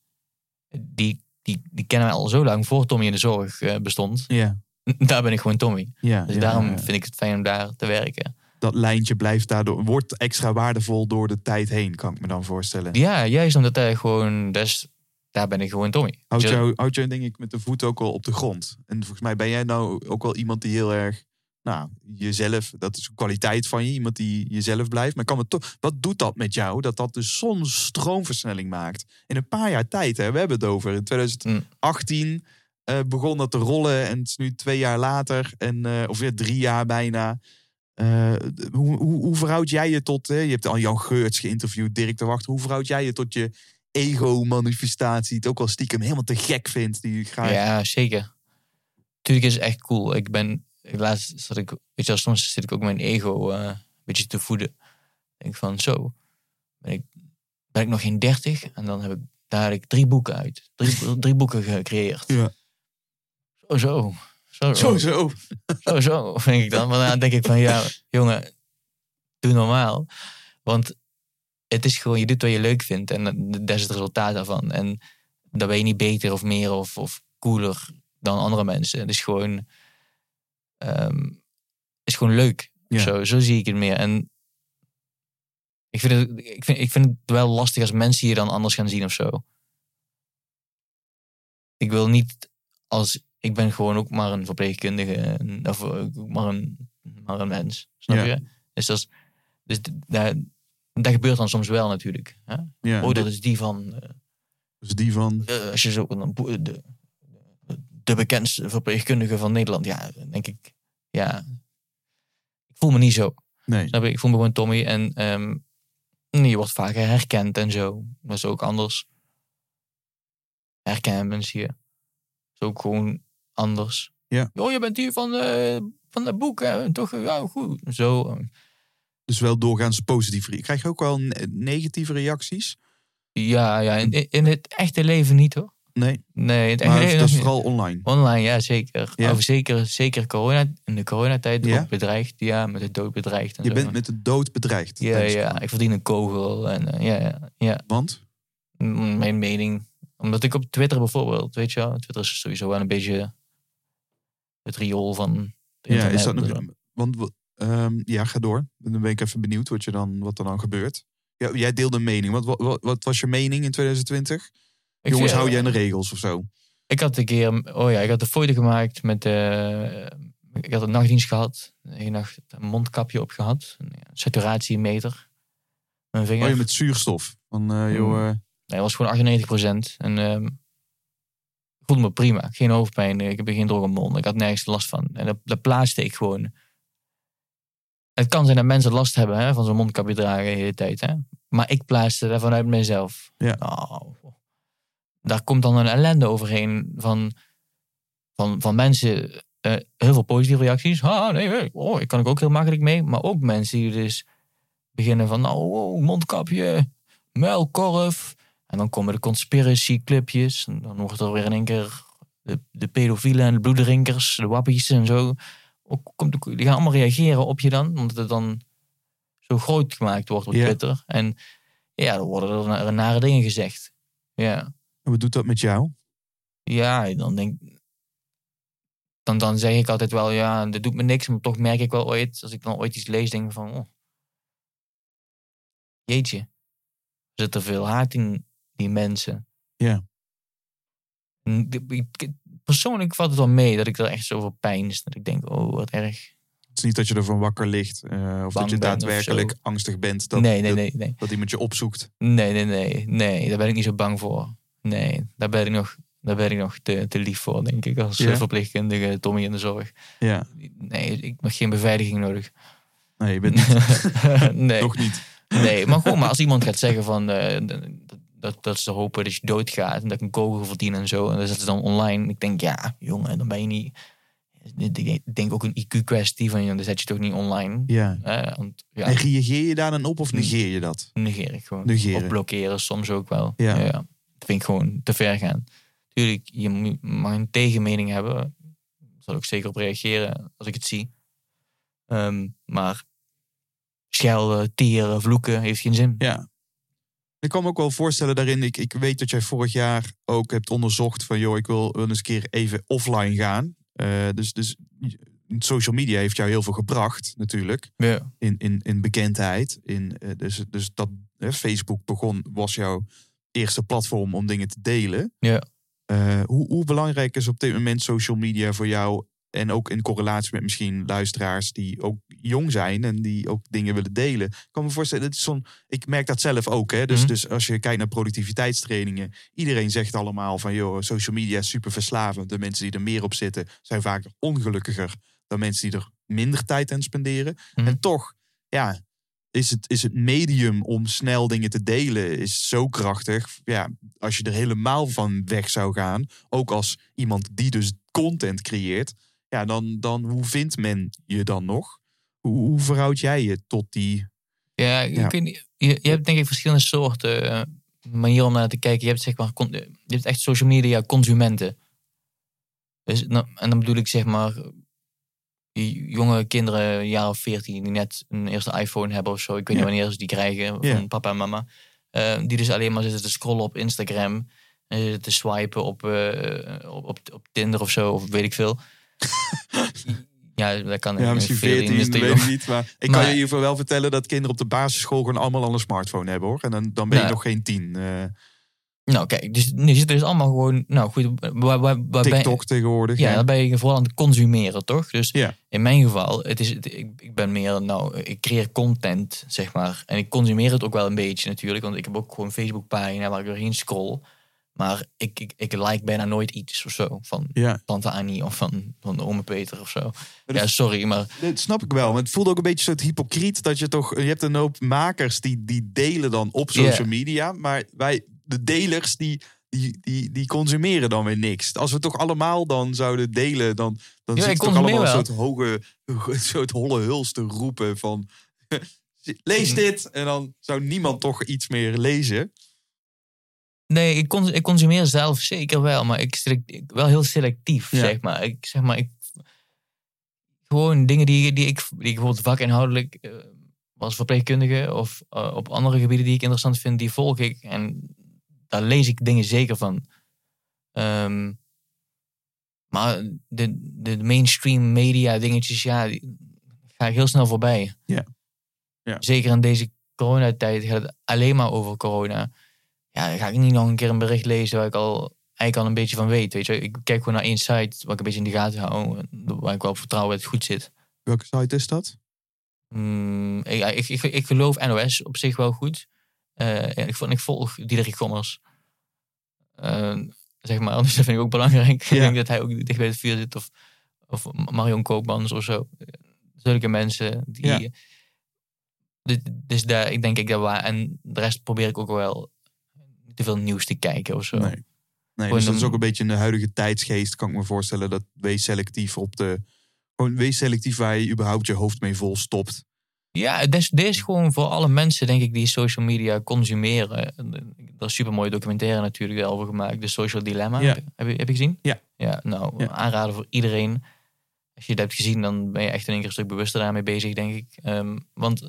die, die, die kennen wij al zo lang voor Tommy in de zorg eh, bestond. Ja. Daar ben ik gewoon Tommy. ja Dus ja, daarom ja. vind ik het fijn om daar te werken. Dat lijntje blijft daardoor, wordt extra waardevol door de tijd heen, kan ik me dan voorstellen. Ja, juist omdat hij gewoon, dus, daar ben ik gewoon Tommy. Houdt Dus- jou, houdt jou denk ik met de voet ook al op de grond. En volgens mij ben jij nou ook wel iemand die heel erg, nou, jezelf, dat is een kwaliteit van je, iemand die jezelf blijft. Maar kan het toch, wat doet dat met jou? Dat dat dus zo'n stroomversnelling maakt. In een paar jaar tijd, hè, we hebben het over. In 2018 eh, begon dat te rollen en het is nu twee jaar later, en, eh, of weer drie jaar bijna. Eh, hoe, hoe, hoe verhoud jij je tot... hè, je hebt al Jan Geurts geïnterviewd, Dirk de Wachter. Hoe verhoud jij je tot je ego-manifestatie? Die het ook al stiekem helemaal te gek vindt. Die graag... Ja, zeker. Tuurlijk is het echt cool. Ik ben, laatst zat ik, weet je wel, soms zit ik ook mijn ego eh, een beetje te voeden. Ik denk van, zo, ben ik, ben ik nog geen dertig en dan heb ik, daar ik drie boeken uit. Drie, drie boeken gecreëerd. Ja. Zo, zo. Zo, Zo, zo. zo, denk ik dan. Maar dan denk ik van, ja, jongen, doe normaal. Want het is gewoon, je doet wat je leuk vindt en dat is het resultaat daarvan. En dan ben je niet beter of meer of, of cooler dan andere mensen. Het is gewoon, ehm, is gewoon leuk. Ja. Zo, zo zie ik het meer. En ik vind, het, ik, vind, ik vind het wel lastig als mensen je dan anders gaan zien of zo. Ik wil niet als ik ben gewoon ook maar een verpleegkundige of ook maar een, maar een mens. Snap Ja. je? Dus, dat, is, dus dat, dat gebeurt dan soms wel natuurlijk. Hè? Ja, oh, dat is die van. eh, dus die van... eh, als je zo de, de bekendste verpleegkundige van Nederland. Ja, denk ik. Ja, ik voel me niet zo. Nee. Snap je? Ik voel me gewoon Tommy en ehm, je wordt vaker herkend en zo. Dat is ook anders. Herkennen mensen hier. Dat is ook gewoon anders. Ja. Oh, je bent hier van, eh van het boek, hè? toch? Ja, goed. Zo. eh, Dus wel doorgaans positief. Krijg je ook wel ne- negatieve reacties? Ja, ja in, in het echte leven niet hoor. Nee, Nee, in het echte maar leven dat is vooral online. Online, ja, zeker. Ja. Zeker, zeker corona, in de coronatijd Ja? ook bedreigd. Ja, met de dood bedreigd. En Je zo. bent met de dood bedreigd. Ja, ja, ik verdien een kogel. En, eh, ja, ja. Want? Mijn mening. Omdat ik op Twitter bijvoorbeeld, weet je wel, Twitter is sowieso wel een beetje het riool van Ja, is dat nog, want we- ehm, ja, ga door. Dan ben ik even benieuwd wat, je dan, wat er dan gebeurt. Ja, jij deelde een mening. Wat, wat, wat was je mening in 2020? Ik Jongens, hou jij aan de regels of zo? Ik had een keer, oh ja, ik had een foto gemaakt met, eh, ik had een nachtdienst gehad. Een nacht een mondkapje op gehad. Een saturatiemeter. Mijn vinger. Oh, je met zuurstof. Van, eh, joh, eh, Nee, was gewoon 98% En ehm, voelde me prima. Geen hoofdpijn. Ik heb geen droge mond. Ik had nergens last van. En dat, dat plaatste ik gewoon. Het kan zijn dat mensen last hebben hè, van zo'n mondkapje dragen de hele tijd. Hè? Maar ik plaatste dat vanuit mezelf. Ja. Nou, daar komt dan een ellende overheen van, van, van mensen. eh, heel veel positieve reacties. Ah, nee, nee, oh, ik kan ik ook heel makkelijk mee. Maar ook mensen die dus beginnen van... Nou, oh, mondkapje, muilkorf. En dan komen de conspiracy clubjes. En dan wordt er weer in één keer de, de pedofielen en de bloeddrinkers, de wappies en zo. Ook, komt, die gaan allemaal reageren op je dan. Omdat het dan zo groot gemaakt wordt op. Twitter. En ja, dan worden er na- nare dingen gezegd. Ja, en wat doet dat met jou? ja dan denk dan, dan zeg ik altijd wel, ja, dit doet me niks. Maar toch merk ik wel ooit, als ik dan ooit iets lees, denk ik van... Oh, jeetje, er zit er veel haat in die mensen. Ja. Persoonlijk valt het wel mee dat ik er echt zo over pijns. Dat ik denk, oh, wat erg. Het is niet dat je ervan wakker ligt. eh, of dat je daadwerkelijk angstig bent. Dat, nee, nee, nee, nee. dat iemand je opzoekt. Nee, nee, nee. Nee, daar ben ik niet zo bang voor. Nee, daar ben ik nog, daar ben ik nog te, te lief voor, denk ik. Als Ja? verpleegkundige Tommy in de zorg. Ja. Nee, ik heb geen beveiliging nodig. Nee, je bent niet, nee. nog niet. nee, maar gewoon, maar als iemand gaat zeggen van... eh, dat, dat ze hopen dat je doodgaat en dat ik een kogel verdien en zo. En dat zetten ze dan online. Ik denk, ja, jongen, dan ben je niet... Ik denk ook een IQ-kwestie van, dan zet je toch niet online. Ja. Want, ja, En reageer je daar dan op of negeer je dat? negeer ik gewoon. Negeren. Of blokkeren soms ook wel. Ja. Ja. Dat vind ik gewoon te ver gaan. Tuurlijk, je mag een tegenmening hebben. Daar zal ik zeker op reageren als ik het zie. Ehm, maar schelden, tieren, vloeken heeft geen zin. Ja. Ik kan me ook wel voorstellen daarin. Ik, ik weet dat jij vorig jaar ook hebt onderzocht van joh, ik wil eens een keer even offline gaan. Eh, dus, dus social media heeft jou heel veel gebracht, natuurlijk. Ja. In, in, in bekendheid. In, eh, dus, dus dat Facebook begon, was jouw eerste platform om dingen te delen. Ja. Eh, hoe, hoe belangrijk is op dit moment social media voor jou? En ook in correlatie met misschien luisteraars die ook jong zijn en die ook dingen willen delen. Ik kan me voorstellen, het is zo'n, ik merk dat zelf ook. Hè? Dus, Mhm. dus als je kijkt naar productiviteitstrainingen, iedereen zegt allemaal van joh, social media is super verslavend. De mensen die er meer op zitten zijn vaak ongelukkiger dan mensen die er minder tijd aan spenderen. Mhm. En toch, ja, is het, is het medium om snel dingen te delen is zo krachtig. Ja, als je er helemaal van weg zou gaan, ook als iemand die dus content creëert, ja, dan, dan hoe vindt men je dan nog? Hoe, hoe verhoud jij je tot die... Ja, niet, je, je hebt denk ik verschillende soorten eh, manieren om naar te kijken. Je hebt zeg maar, con- je hebt echt social media consumenten. Dus, nou, en dan bedoel ik zeg maar jonge kinderen, een jaar of veertien, die net een eerste iPhone hebben of zo. Ik weet Ja. niet wanneer ze die krijgen Ja. van papa en mama. Eh, die dus alleen maar zitten te scrollen op Instagram. En zitten te swipen op, eh, op, op, op Tinder of zo, of weet ik veel. ja, dat kan. Ja, misschien 14, is te weet ik niet. Maar ik kan je in ieder geval wel vertellen dat kinderen op de basisschool gewoon allemaal al een smartphone hebben hoor. En dan, dan ben je Ja. nog geen tien. Eh, Nou, kijk, dus nu zitten dus allemaal gewoon. Nou, goed, waar, waar, waar TikTok tegenwoordig. ja, ja. dan ben je vooral aan het consumeren, toch? Dus Ja. in mijn geval, het is, het- ik, ik ben meer, nou, ik creëer content, zeg maar. En ik consumeer het ook wel een beetje natuurlijk, want ik heb ook gewoon een Facebookpagina waar ik doorheen scroll. Maar ik, ik, ik like bijna nooit iets of zo van Ja. Tante Annie of van, van ome Peter of zo. dat- Ja, sorry, maar Dat snap ik wel. Maar het voelt ook een beetje soort hypocriet dat je toch. Je hebt een hoop makers die, die delen dan op social media. Maar wij, de delers, die, die, die, die consumeren dan weer niks. Als we toch allemaal dan zouden delen, dan, dan Ja, zit toch allemaal een soort hoge, een soort holle huls te roepen van. Lees Mhm. dit. En dan zou niemand toch iets meer lezen. Nee, ik, cons- ik consumeer zelf zeker wel, maar ik, wel heel selectief, Ja. zeg maar. Ik zeg maar, ik, gewoon dingen die, die, ik, die ik bijvoorbeeld vakinhoudelijk eh, als verpleegkundige of eh, op andere gebieden die ik interessant vind, die volg ik. En daar lees ik dingen zeker van. Ehm, maar de, de mainstream media dingetjes, ja, die ga ik heel snel voorbij. Ja. Ja. Zeker in deze coronatijd gaat het alleen maar over corona. Ja, dan ga ik niet nog een keer een bericht lezen waar ik al eigenlijk al een beetje van weet. Weet je? Ik kijk gewoon naar één site waar ik een beetje in de gaten hou. Waar ik wel op vertrouw dat het goed zit. Welke site is dat? Mm, ik, ja, ik, ik, ik geloof NOS op zich wel goed. Ja, ik, vond- ik volg Diederik Gommers. Eh, zeg maar, dat vind ik ook belangrijk. Ja. ik denk dat hij ook dicht bij het vuur zit. Of, of Marion Koopmans of zo. Zulke mensen. Die, Ja. dus, daar, ik denk ik dat waar. En de rest probeer ik ook wel te veel nieuws te kijken of zo. Nee. Nee, dus dat is een- ook een beetje in de huidige tijdsgeest, kan ik me voorstellen. Dat wees selectief op de. Gewoon wees selectief waar je überhaupt je hoofd mee vol stopt. Ja, dit is, gewoon voor alle mensen, denk ik, die social media consumeren. Er is super mooie documentaire natuurlijk over gemaakt. De Social Dilemma. Ja. Heb, je, heb je gezien? Ja. Ja, nou, Ja. aanraden voor iedereen. Als je het hebt gezien, dan ben je echt in één keer een stuk bewuster daarmee bezig, denk ik. Ehm, want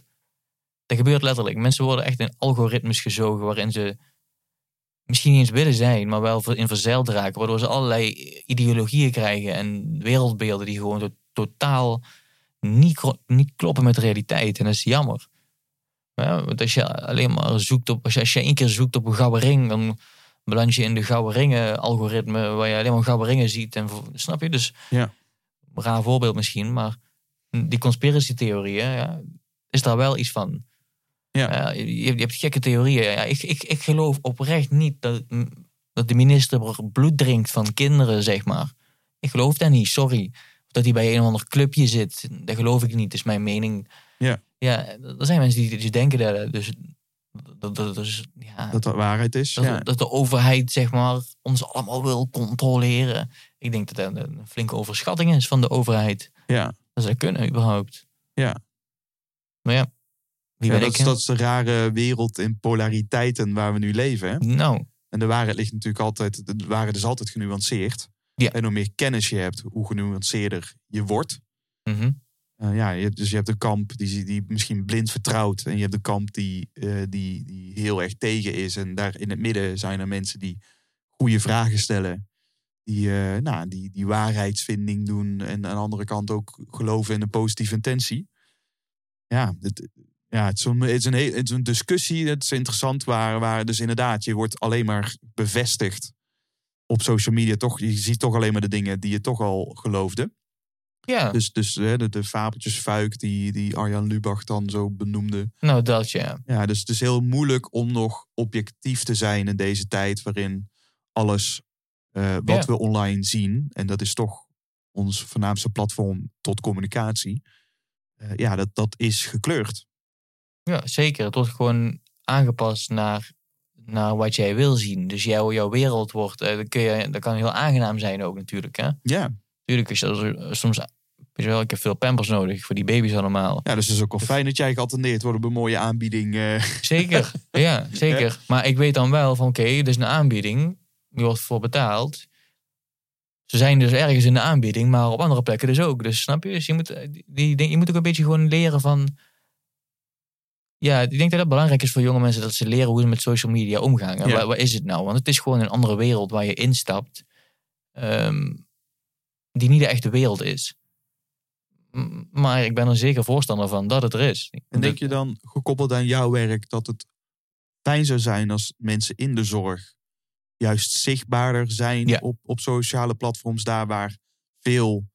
dat gebeurt letterlijk. Mensen worden echt in algoritmes gezogen waarin ze misschien niet eens willen zijn, maar wel in verzeild raken. Waardoor ze allerlei ideologieën krijgen en wereldbeelden die gewoon to- totaal niet, niet kloppen met de realiteit. En dat is jammer. Ja, want als je alleen maar zoekt op, als je, als je één keer zoekt op een gouden ring, dan beland je in de gouden ringen algoritme, waar je alleen maar gouden ringen ziet. En, snap je? Dus, Ja. raar voorbeeld misschien, maar die conspiracy theorieën, ja, is daar wel iets van. Ja. Ja, je, je hebt gekke theorieën. Ja, ik, ik, ik geloof oprecht niet dat, dat de minister bloed drinkt van kinderen, zeg maar. Ik geloof dat niet, sorry. Dat hij bij een of ander clubje zit, dat geloof ik niet, is mijn mening. Ja. Ja, er zijn mensen die, die denken dat, dus, dat, dat, dus, ja, Dat dat waarheid is. dat, Ja. dat de overheid, zeg maar, ons allemaal wil controleren. Ik denk dat dat een flinke overschatting is van de overheid. Ja. Dat zou kunnen, überhaupt. Ja. Maar ja, Ja, dat, is, dat is de rare wereld in polariteiten waar we nu leven. Hè? Nou, En de waarheid ligt natuurlijk altijd, de waarheid is altijd genuanceerd. Ja. En hoe meer kennis je hebt, hoe genuanceerder je wordt. mhm. Eh, ja, je, dus je hebt een kamp die, die misschien blind vertrouwt. En je hebt een kamp die, eh, die, die heel erg tegen is. En daar in het midden zijn er mensen die goede vragen stellen. Die, eh, nou, die, die waarheidsvinding doen. En aan de andere kant ook geloven in een positieve intentie. Ja, het, ja, het, is een, het, is een heel, het is een discussie. Het is interessant waar, waar dus inderdaad je wordt alleen maar bevestigd op social media. Toch, je ziet toch alleen maar de dingen die je toch al geloofde. ja, Dus, dus de, de fabeltjesfuik die, die Arjan Lubach dan zo benoemde. nou dat ja. Ja, dus het is heel moeilijk om nog objectief te zijn in deze tijd waarin alles eh, wat Ja. we online zien, en dat is toch ons voornaamste platform tot communicatie. eh, ja, dat, dat is gekleurd. Ja, zeker. Het wordt gewoon aangepast naar, naar wat jij wil zien. Dus jouw, jouw wereld wordt, eh, dat, kun je, dat kan heel aangenaam zijn ook natuurlijk. Hè? Ja, Natuurlijk, je, als er- soms, weet je wel, ik heb veel pampers nodig voor die baby's allemaal. ja dus het is ook wel fijn dat jij geattendeerd wordt op een mooie aanbieding. eh. Zeker, ja, zeker. Maar ik weet dan wel van, oké, dit is een aanbieding. Je wordt voor betaald. Ze zijn dus ergens in de aanbieding, maar op andere plekken dus ook. Dus snap je? Dus je moet, die, die, je moet ook een beetje gewoon leren van... Ja, ik denk dat het belangrijk is voor jonge mensen dat ze leren hoe ze met social media omgaan. En Ja. Is het nou? Want het is gewoon een andere wereld waar je instapt. ehm, die niet de echte wereld is. Maar ik ben er zeker voorstander van dat het er is. En denk je dan, gekoppeld aan jouw werk, dat het fijn zou zijn als mensen in de zorg juist zichtbaarder zijn Ja. op, op sociale platforms, daar waar veel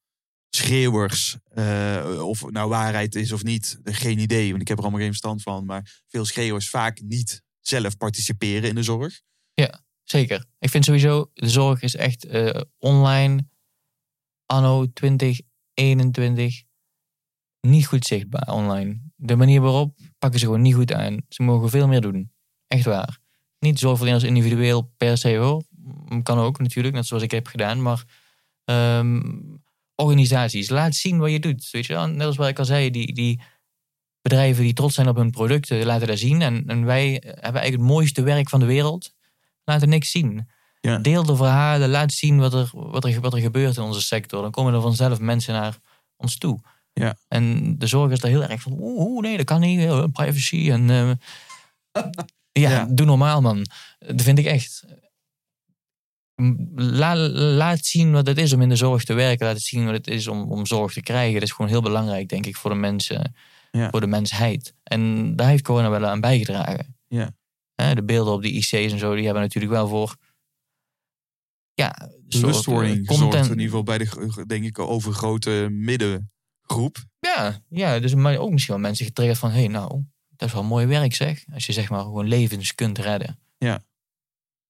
schreeuwers, eh, of nou waarheid is of niet, geen idee, want ik heb er allemaal geen verstand van, maar veel schreeuwers vaak niet zelf participeren in de zorg. Zeker. Ik vind sowieso, de zorg is echt eh, online, anno 2021, niet goed zichtbaar online. De manier waarop pakken ze gewoon niet goed aan. Ze mogen veel meer doen. Echt waar. Niet zorgverleners individueel per se hoor. Kan ook natuurlijk, net zoals ik heb gedaan. Maar ehm, organisaties, laat zien wat je doet. Weet je wel? Net als wat ik al zei, die, die bedrijven die trots zijn op hun producten, laten dat zien. En, en wij hebben eigenlijk het mooiste werk van de wereld. Laten niks zien. Ja. Deel de verhalen, laat zien wat er, wat, er, wat er gebeurt in onze sector. Dan komen er vanzelf mensen naar ons toe. Ja. En de zorg is daar heel erg van, oeh, nee, dat kan niet, eh, privacy. En, eh, ja, Ja. doe normaal man. Dat vind ik echt. La, laat zien wat het is om in de zorg te werken. Laat het zien wat het is om, om zorg te krijgen. Dat is gewoon heel belangrijk, denk ik, voor de mensen, Ja. voor de mensheid. En daar heeft corona wel aan bijgedragen. Ja. Hè, de beelden op die IC's en zo, die hebben natuurlijk wel voor. Ja, Bewustwording content. in ieder geval bij de, denk ik, overgrote middengroep. Ja, ja, dus maar ook misschien wel mensen getriggerd van: hé, hey, nou, dat is wel mooi werk zeg. Als je zeg maar gewoon levens kunt redden. Ja.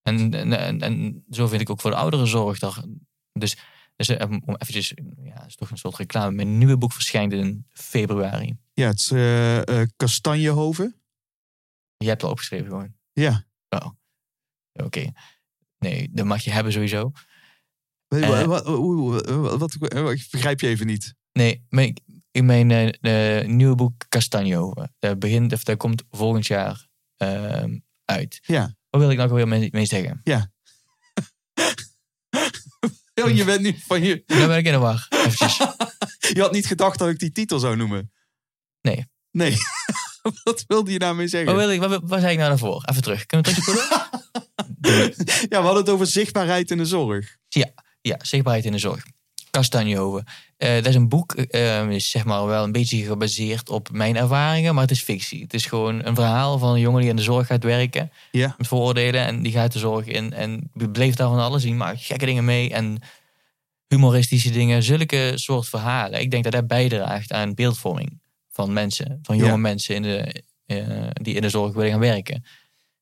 En, en, en, en zo vind ik ook voor de ouderenzorg. Dat, dus, dus eh, om eventjes, ja, het is toch een soort reclame. Mijn nieuwe boek verschijnt in februari. Ja, het is eh, eh, Kastanjehoven. Je hebt het al opgeschreven gewoon. Ja. Oh, oké. Nee, dat mag je hebben sowieso. Wat, wat, wat, wat, wat- ik begrijp je even niet. Nee, mijn, in mijn nieuwe boek Castagno. Dat, begint, of dat komt volgend jaar ehm, uit. Ja. Wat wil ik nou weer mee, mee zeggen? Oh, je bent nu van je. Dan ben ik in de war. Eventjes. Je had niet gedacht dat ik die titel zou noemen. Nee. Nee. wat wilde je daarmee zeggen? Wat, wil ik, wat, wat zei ik nou daarvoor? Even terug. Kunnen we terugspoelen? Ja, we hadden het over zichtbaarheid in de zorg. ja, zichtbaarheid in de zorg. Castagno. Eh dat is een boek, is zeg maar wel een beetje gebaseerd op mijn ervaringen, maar het is fictie. Het is gewoon een verhaal van een jongen die in de zorg gaat werken. Ja. Met vooroordelen en die gaat de zorg in en beleeft daar van alles. Die maakt gekke dingen mee en humoristische dingen. Zulke soort verhalen. Ik denk dat dat bijdraagt aan beeldvorming van mensen, van jonge mensen in de, eh, die in de zorg willen gaan werken.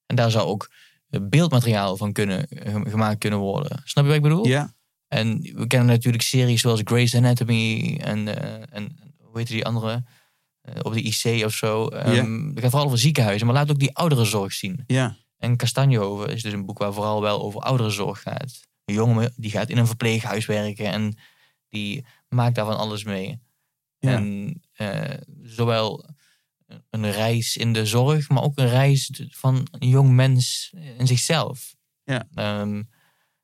En daar zou ook beeldmateriaal van kunnen, gemaakt kunnen worden. Snap je wat ik bedoel? Ja. En we kennen natuurlijk series zoals Grey's Anatomy en, eh, en hoe heet die andere? Eh, op de IC of zo. Um, Het gaat vooral over ziekenhuizen, maar laat ook die ouderenzorg zien. Ja. En Castanjehoven is dus een boek waar vooral wel over ouderenzorg gaat. Een jongen die gaat in een verpleeghuis werken en die maakt daarvan alles mee. En eh, zowel een reis in de zorg, maar ook een reis van een jong mens in zichzelf. Ja. Ehm,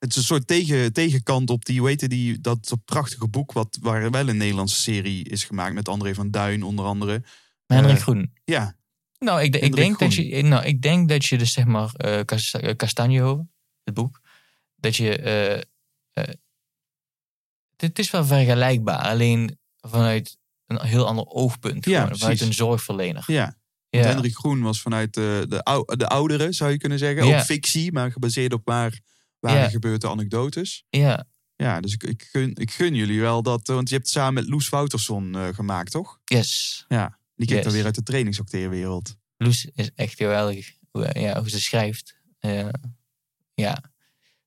Het is een soort tegen, tegenkant op die, hoe heette die, dat prachtige boek... Wat, waar wel een Nederlandse serie is gemaakt met André van Duin onder andere. Hendrik Eh, Groen. Ja, Nou, ik, ik, denk dat je, nou, ik denk dat je dus zeg maar eh Cas- eh, Castanjehoven, het boek, dat je, eh, eh, het, het is wel vergelijkbaar, alleen vanuit een heel ander oogpunt, Ja, gewoon, vanuit precies. een zorgverlener. ja. Ja, Hendrik Groen was vanuit de, de, ou- de ouderen, zou je kunnen zeggen. Ja. Ook fictie, maar gebaseerd op waar, waar Ja. gebeurde anekdotes. ja, Ja, dus ik, ik, gun, ik gun jullie wel dat... eh, Want je hebt het samen met Loes Woutersson eh, gemaakt, toch? yes. Ja, die kent Yes. dan weer uit de trainingsacteerwereld. Loes is echt geweldig, hoe, ja, hoe ze schrijft. Ja,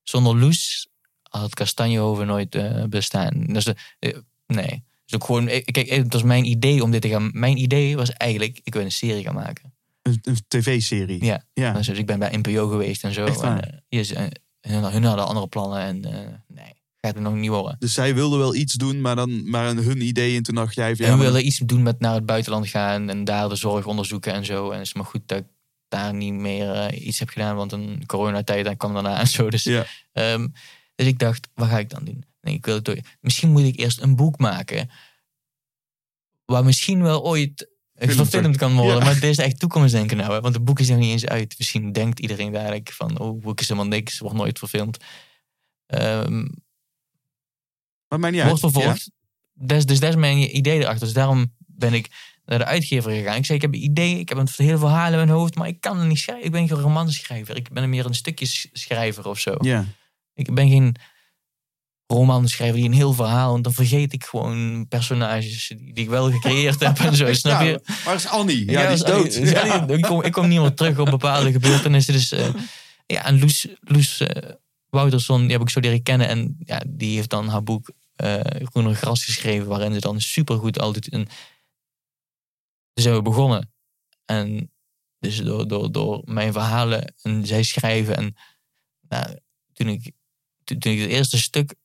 zonder Loes had Kastanjehoven nooit eh, bestaan. Dus, nee. Dus ook gewoon, kijk, het was mijn idee om dit te gaan. Mijn idee was eigenlijk, ik wil een serie gaan maken. Een, een tv-serie. Ja. ja. Dus ik ben bij NPO geweest en zo. Echt waar? En, is, eh, hun, hun hadden andere plannen en eh, nee, gaat het nog niet worden. Dus zij wilden wel iets doen, maar dan maar hun idee. En toen dacht jij van en ja, we iets doen met naar het buitenland gaan en daar de zorg onderzoeken en zo. En het is maar goed dat ik daar niet meer eh, iets heb gedaan, want een coronatijd dan kwam daarna en zo. Dus, Ja. ehm, dus ik dacht, wat ga ik dan doen? Nee, ik wil het door. Misschien moet ik eerst een boek maken, waar misschien wel ooit Film gefilmd kan worden. Ja. Maar het is echt toekomstdenken nou, hè, want het boek is nog niet eens uit. Misschien denkt iedereen dadelijk van, oh, boek is helemaal niks, wordt nooit verfilmd. Ehm, maar mij niet wordt uit. vervolgd. Dus, dus dat is mijn idee erachter. Dus daarom ben ik naar de uitgever gegaan. Ik zei, ik heb een idee, ik heb een hele verhaal in mijn hoofd, maar ik kan het niet schrijven. Ik ben geen romanschrijver. Ik ben meer een stukjeschrijver of zo. Ja. Ik ben geen romanschrijver die een heel verhaal... En dan vergeet ik gewoon personages die, die ik wel gecreëerd heb en zo. Snap je? Waar is Annie? Ja, die is dood. Ja. ik, kom, ik kom niet meer terug op bepaalde gebeurtenissen. Dus, eh, ja, en Loes, Loes eh, Wouterson, die heb ik zo leren kennen. En ja, die heeft dan haar boek eh Groener Gras geschreven. Waarin ze dan supergoed altijd... En, dus zijn we begonnen. En dus door, door, door mijn verhalen en zij schrijven. En nou, toen, ik, toen ik het eerste stuk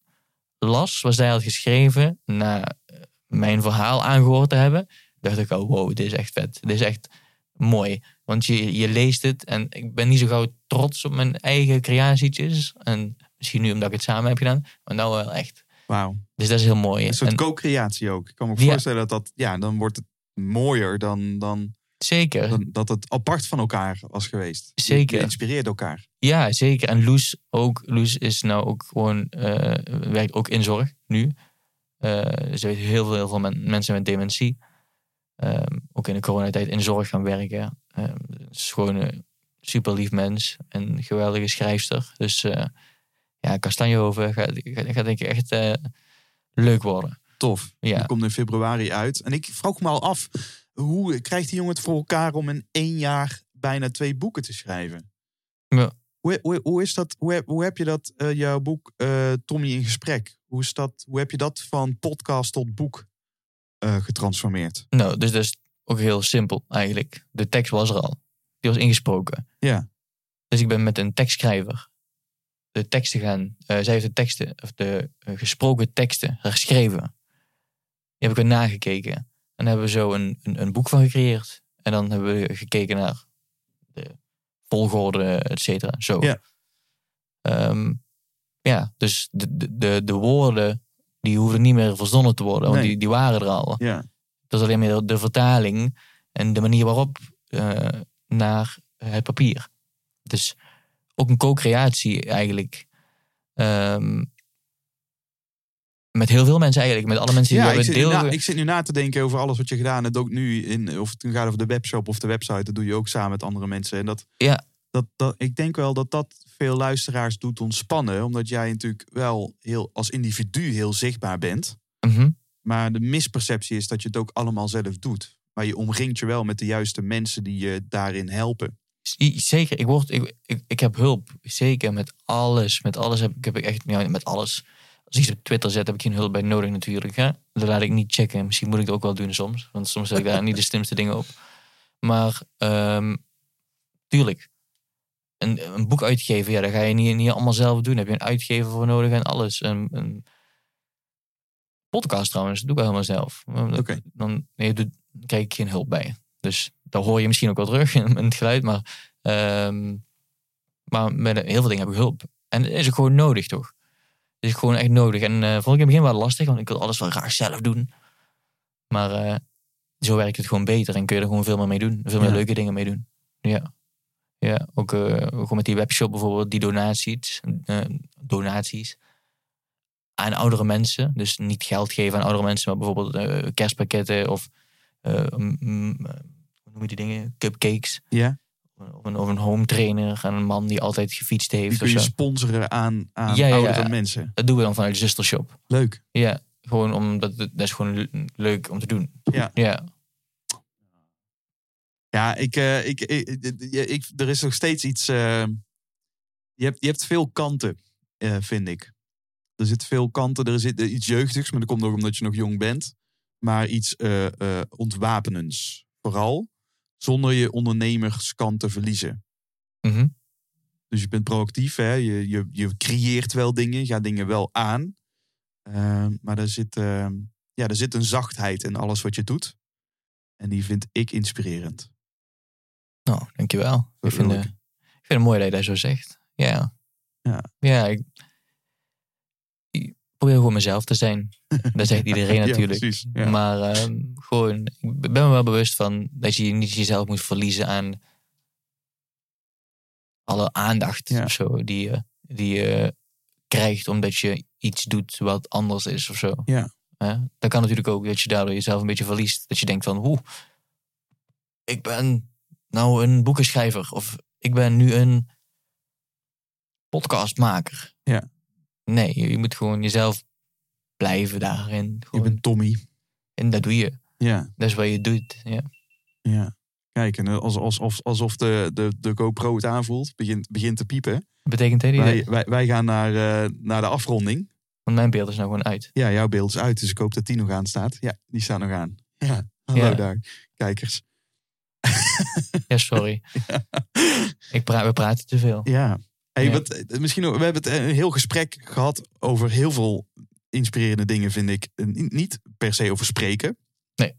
las, wat zij had geschreven... na eh, mijn verhaal aangehoord te hebben dacht ik al, wow, dit is echt vet. Dit is echt mooi. Want je, je leest het en ik ben niet zo gauw trots op mijn eigen creatietjes. En misschien nu omdat ik het samen heb gedaan, maar nou wel echt. Wauw. Dus dat is heel mooi. Een soort co-creatie ook. Ik kan me Ja. voorstellen dat dat, ja, dan wordt het mooier dan, dan, zeker, dat het apart van elkaar was geweest. Zeker. Je inspireert elkaar. ja, zeker. En Loes ook. Loes is nou ook gewoon, eh, werkt ook in zorg nu. Eh, ze weet heel veel, heel veel men- mensen met dementie. Ehm, ook in de coronatijd in zorg gaan werken. Ehm, het is gewoon een super lief mens. En geweldige schrijfster. Dus eh ja, Kastanjehoven gaat, gaat, gaat denk ik echt leuk worden. Tof. Ja. Die komt in februari uit. En ik vroeg me al af, hoe krijgt die jongen het voor elkaar om in één jaar bijna twee boeken te schrijven? Ja. Hoe, hoe, hoe is dat? Hoe heb, hoe heb je dat, eh, jouw boek eh, Tommy in gesprek? Hoe, is dat, hoe heb je dat van podcast tot boek eh, getransformeerd? Nou, dus dat is ook heel simpel eigenlijk. De tekst was er al. Die was ingesproken. Ja. Dus ik ben met een tekstschrijver de teksten gaan... zij heeft de teksten, of de gesproken teksten geschreven. Die heb ik weer nagekeken. En daar hebben we zo een, een, een boek van gecreëerd. En dan hebben we gekeken naar de volgorde, et cetera. Zo. Ja. Ehm, ja, dus de, de, de, de woorden, die hoeven niet meer verzonnen te worden. Want Nee. die, die waren er al. Ja. Het was alleen meer de vertaling en de manier waarop eh, naar het papier. Dus ook een co-creatie eigenlijk. Ehm, met heel veel mensen eigenlijk. Met alle mensen die Ja, hebben deel... na, ik zit nu na te denken over alles wat je gedaan hebt. Ook nu, in, of het nu gaat over de webshop of de website. Dat doe je ook samen met andere mensen. En dat, Ja. dat, dat, ik denk wel dat dat veel luisteraars doet ontspannen. Omdat jij natuurlijk wel heel, als individu heel zichtbaar bent. Mhm. Maar de misperceptie is dat je het ook allemaal zelf doet. Maar je omringt je wel met de juiste mensen die je daarin helpen. Zeker, ik, word, ik, ik, ik heb hulp. Zeker met alles. Met alles heb, ik heb ik echt, ja, met alles. Als ik iets op Twitter zet, heb ik geen hulp bij nodig natuurlijk. Hè? Dat laat ik niet checken. Misschien moet ik het ook wel doen soms. Want soms zet ik daar niet de slimste dingen op. Maar ehm, tuurlijk. Een, een boek uitgeven, ja, dat ga je niet, niet allemaal zelf doen. Daar heb je een uitgever voor nodig en alles. Een, een podcast trouwens, dat doe ik wel helemaal zelf. Oké. Dan, nee, doe- krijg ik geen hulp bij. Dus daar hoor je misschien ook wel terug in het geluid. Maar, ehm, maar met heel veel dingen heb ik hulp. En dat is ook gewoon nodig, toch? Is gewoon echt nodig. En eh vond ik in het begin wel lastig, want ik wil alles wel graag zelf doen. Maar eh, zo werkt het gewoon beter en kun je er gewoon veel meer mee doen. Veel meer Ja. leuke dingen mee doen. Ja. Ja, ook eh, gewoon met die webshop bijvoorbeeld, die donaties, donaties aan oudere mensen. Dus niet geld geven aan oudere mensen, maar bijvoorbeeld kerstpakketten of hoe noem je die dingen? Cupcakes. Ja? Of een, of een home trainer en een man die altijd gefietst heeft. Die kun of je zo. sponsoren aan, aan Ja, ja, ja. oudere mensen. Dat doen we dan vanuit de zustershop. Leuk. Ja, gewoon omdat het- dat is gewoon le- leuk om te doen. Ja. Ja, Ja, ik, eh, ik, ik, ik- ik- er is nog steeds iets. eh, je, hebt, je hebt veel kanten, eh, vind ik. Er zit veel kanten. Er zit iets jeugdigs, maar dat komt ook omdat je nog jong bent. Maar iets ontwapenends. Vooral zonder je ondernemerskant te verliezen. Mhm. Dus je bent proactief, hè? Je, je, je creëert wel dingen, je gaat dingen wel aan. Eh, maar er zit, eh, ja, er zit een zachtheid in alles wat je doet. En die vind ik inspirerend. Nou, dankjewel. Ik vind, eh, ik. vind het mooi dat je dat zo zegt. Ja. Ja. Ja, ik probeer gewoon mezelf te zijn. Dat zegt iedereen Ja, natuurlijk. precies, ja. Maar ehm, gewoon, ik ben me wel bewust van dat je niet jezelf moet verliezen aan alle aandacht Ja. of zo die je, die je krijgt omdat je iets doet wat anders is of zo. Ja. Dat kan natuurlijk ook dat je daardoor jezelf een beetje verliest. Dat je denkt van, oeh, ik ben nou een boekenschrijver of ik ben nu een podcastmaker. Ja. Nee, je, moet gewoon jezelf blijven daarin. Je bent Tommy. En dat doe je. Ja, Dat is wat je doet. Ja. ja. Kijk, en als, als, alsof, alsof de, de, de GoPro het aanvoelt, begint, begint te piepen. Betekent dat Wij, wij, wij gaan naar, eh, naar de afronding. Want mijn beeld is nou gewoon uit. Ja, jouw beeld is uit, dus ik hoop dat die nog aan staat. Ja, die staat nog aan. Ja, hallo Ja. daar, kijkers. Ja, sorry. Ik pra we praten te veel. Ja. Hey, Ja. Wat, eh, misschien, we hebben het een heel gesprek gehad over heel veel inspirerende dingen, vind ik. Eh, ni- Niet per se over spreken. Nee.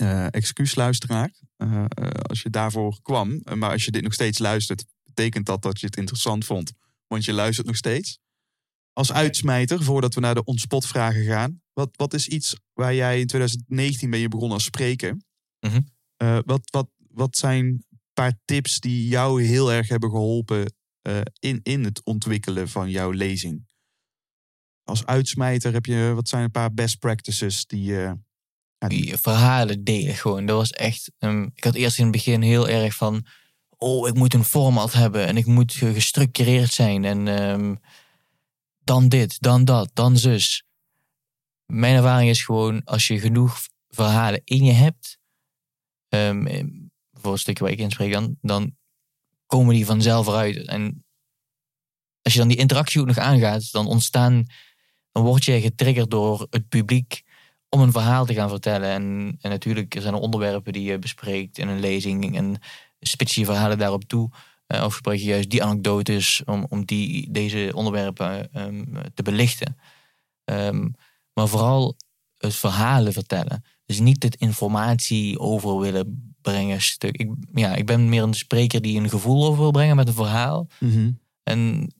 Eh, excuus, luisteraar. Eh, eh, als je daarvoor kwam. Eh, Maar als je dit nog steeds luistert, betekent dat dat je het interessant vond. Want je luistert nog steeds. Als uitsmijter, voordat we naar de onspot-vragen gaan. Wat, wat is iets waar jij in 2019 ben je begonnen als spreken? Mhm. Eh, wat, wat, wat zijn een paar tips die jou heel erg hebben geholpen eh, in, in het ontwikkelen van jouw lezing? Als uitsmijter heb je, wat zijn een paar best practices die ja, die- verhalen delen gewoon. Dat was echt... ik had eerst in het begin heel erg van... Oh, ik moet een format hebben. En ik moet ge- gestructureerd zijn. En ehm, dan dit, dan dat, dan zus. Mijn ervaring is gewoon... Als je genoeg verhalen in je hebt... eh, voor een stukje waar ik inspreek. Dan komen die vanzelf eruit. En als je dan die interactie ook nog aangaat... Dan ontstaan... Dan word je getriggerd door het publiek om een verhaal te gaan vertellen. En, en natuurlijk zijn er onderwerpen die je bespreekt in een lezing en spits je verhalen daarop toe. Eh, of gebruik je juist die anekdotes om, om die, deze onderwerpen ehm, te belichten. Ehm, maar vooral het verhalen vertellen. Dus niet het informatie over willen brengen stuk. Ik, ja, ik ben meer een spreker die een gevoel over wil brengen met een verhaal. Mhm. En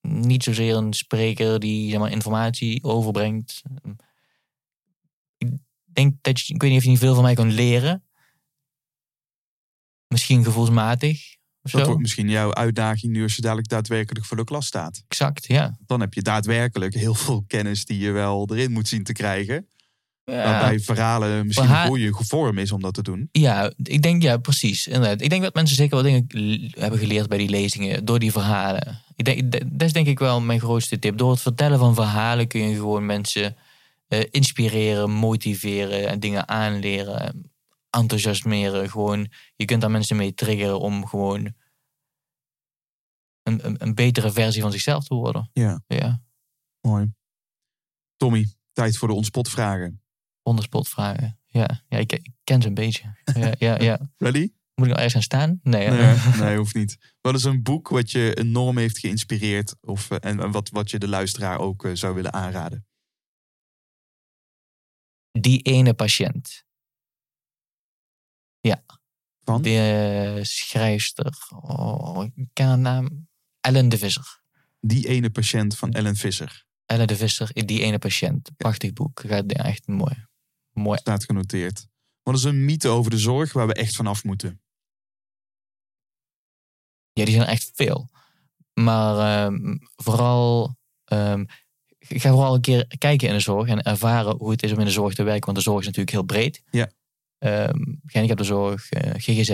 niet zozeer een spreker die zeg maar, informatie overbrengt. Ik denk dat je, ik weet niet of je niet veel van mij kan leren. Misschien gevoelsmatig. Dat wordt misschien jouw uitdaging nu als je dadelijk daadwerkelijk voor de klas staat. Exact, ja. Dan heb je daadwerkelijk heel veel kennis die je wel erin moet zien te krijgen. Ja, Waarbij verhalen misschien een goede vorm is om dat te doen. ja, ik denk, ja, precies. Inderdaad. Ik denk dat mensen zeker wel dingen hebben geleerd bij die lezingen. Door die verhalen. Ik denk, dat is denk ik wel mijn grootste tip. Door het vertellen van verhalen kun je gewoon mensen eh, inspireren, motiveren en dingen aanleren. Enthousiasmeren. Gewoon, je kunt daar mensen mee triggeren om gewoon een, een, een betere versie van zichzelf te worden. Ja. Ja, Mooi. Tommy, tijd voor de onspot-vragen. Onderspot vragen. Ja, ja ik, ik ken ze een beetje. Ja, ja, ja. Ready? Moet ik nou ergens gaan staan? Nee. Nee, nee, hoeft niet. Wat is een boek wat je enorm heeft geïnspireerd? Of, eh, en en wat, wat je de luisteraar ook eh, zou willen aanraden? Die ene patiënt. Van? De schrijfster. Oh, ik ken haar naam. Ellen de Visser. Die ene patiënt van Ellen Visser. Ellen de Visser, die ene patiënt. Prachtig boek. Gaat ja, echt mooi. Mooi. Staat genoteerd. Wat is een mythe over de zorg waar we echt vanaf moeten? Ja, die zijn echt veel. Maar ehm, vooral. ehm, ga vooral een keer kijken in de zorg en ervaren hoe het is om in de zorg te werken. Want de zorg is natuurlijk heel breed. Ja. Ehm gehandicaptenzorg, eh, GGZ,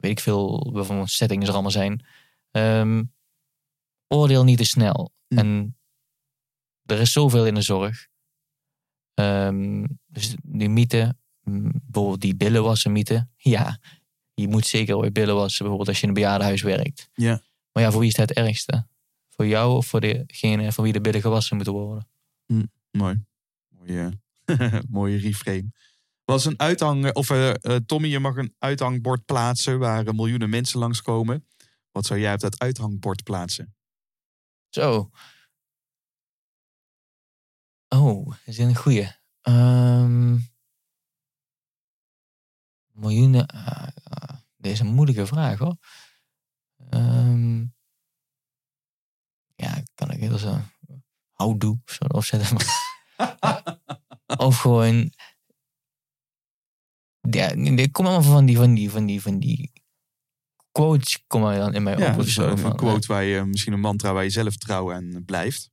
weet ik veel, welke settings er allemaal zijn. Oordeel niet te snel. Hm. En er is zoveel in de zorg. Ehm, dus die mythe, bijvoorbeeld die billen wassen mythe. Ja, je moet zeker ooit billen wassen, bijvoorbeeld als je in een bejaardenhuis werkt. Ja. Maar ja, voor wie is dat het ergste? Voor jou of voor degene van wie de bidden gewassen moeten worden. Mooi. Mooie, mooie reframe. Was een uithang, of eh, eh, Tommy, je mag een uithangbord plaatsen waar eh, miljoenen mensen langskomen. Wat zou jij op dat uithangbord plaatsen? Zo. Oh, is een goeie. Ehm miljoenen. ah, ah, dit is een moeilijke vraag hoor. Ehm ja, kan ik heel zo. Houdoe of zo opzetten. Maar. of gewoon. Ja, ik kom allemaal van die, van die, van die, van die quotes komen dan in mij Ja, op. Of dus zo, een, quote waar je, misschien een mantra waar je zelf trouw aan blijft.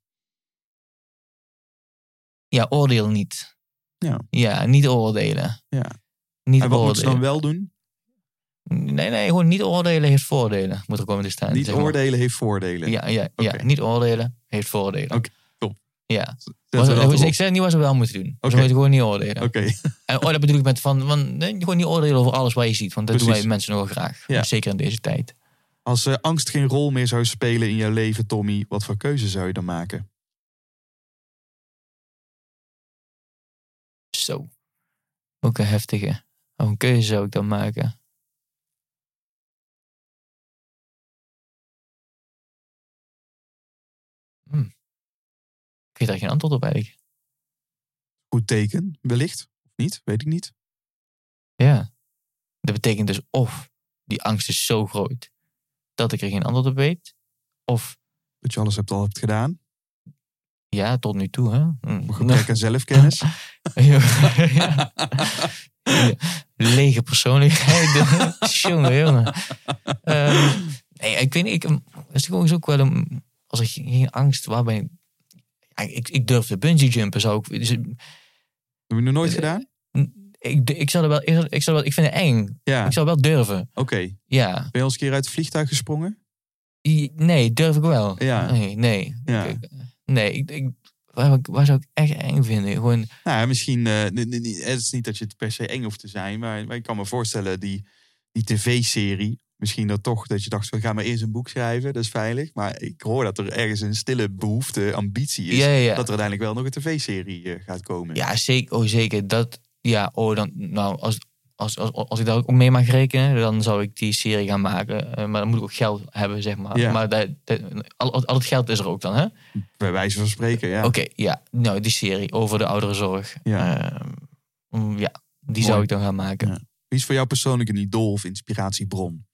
Ja, oordeel niet. Ja. Ja, niet oordelen. Ja. Niet En wat moet ze oordelen. dan wel doen? Nee, nee, gewoon niet oordelen heeft voordelen. Moet er komen te staan. Niet zeg maar. oordelen heeft voordelen. Ja, ja, ja, niet oordelen heeft voordelen. Oké, top. Ja. Was, ik zeg niet wat ze wel moeten doen. Ze moeten gewoon niet oordelen. Oké, En oh, dat bedoel ik met van, nee, gewoon niet oordelen over alles wat je ziet. Want dat doen wij mensen nogal graag. Ja. Zeker in deze tijd. als eh, angst geen rol meer zou spelen in jouw leven, Tommy, wat voor keuze zou je dan maken? Zo. Ook een heftige. Of een keuze zou ik dan maken. Hm. Ik weet daar geen antwoord op eigenlijk. Goed teken, wellicht. Of niet, weet ik niet. Ja. Dat betekent dus of die angst is zo groot dat ik er geen antwoord op weet. Of Dat je alles hebt al hebt gedaan. ja, tot nu toe. Hè? Hm. Gebrek aan zelfkennis. Ja. Lege persoonlijkheid. jongen, jongen. Ehm, nee, ik weet niet. Ik, is ook wel een. Als ik geen angst, waar ben ik? Ik, ik durf de bungee jumpen. Zou ik, dus, Heb je nog nooit gedaan? ik, ik, zou er wel, ik, zou- ik, zou wel, ik vind het eng. Ja, Ik zou wel durven. oké. Ben Ja. je al eens een keer uit het vliegtuig gesprongen? Nee, durf ik wel. Ja. Nee, nee. Ja. Ik- nee, ik, ik, waar, waar zou ik echt eng vinden? Gewoon, Nou, misschien, n- het is niet dat je het per se eng hoeft te zijn, maar, maar ik kan me voorstellen, die, die tv-serie, misschien dat toch, dat je dacht, we gaan maar eerst een boek schrijven, dat is veilig. Maar ik hoor dat er ergens een stille behoefte, ambitie is, ja, ja, ja. dat er uiteindelijk wel nog een tv-serie eh, gaat komen. Ja, zeker. Oh, zeker. Dat, ja, oh, dan, nou, als, als, als, als ik daar ook mee mag rekenen, dan zou ik die serie gaan maken. Eh, maar dan moet ik ook geld hebben, zeg maar. Ja. Maar dat, dat, al, al het geld is er ook dan, hè? Bij wijze van spreken, ja. Oké, ja. Nou, die serie over de ouderenzorg. Ja. Ehm, mm, ja, die Mooi. zou ik dan gaan maken. Ja. Wie is voor jou persoonlijk een idool of inspiratiebron?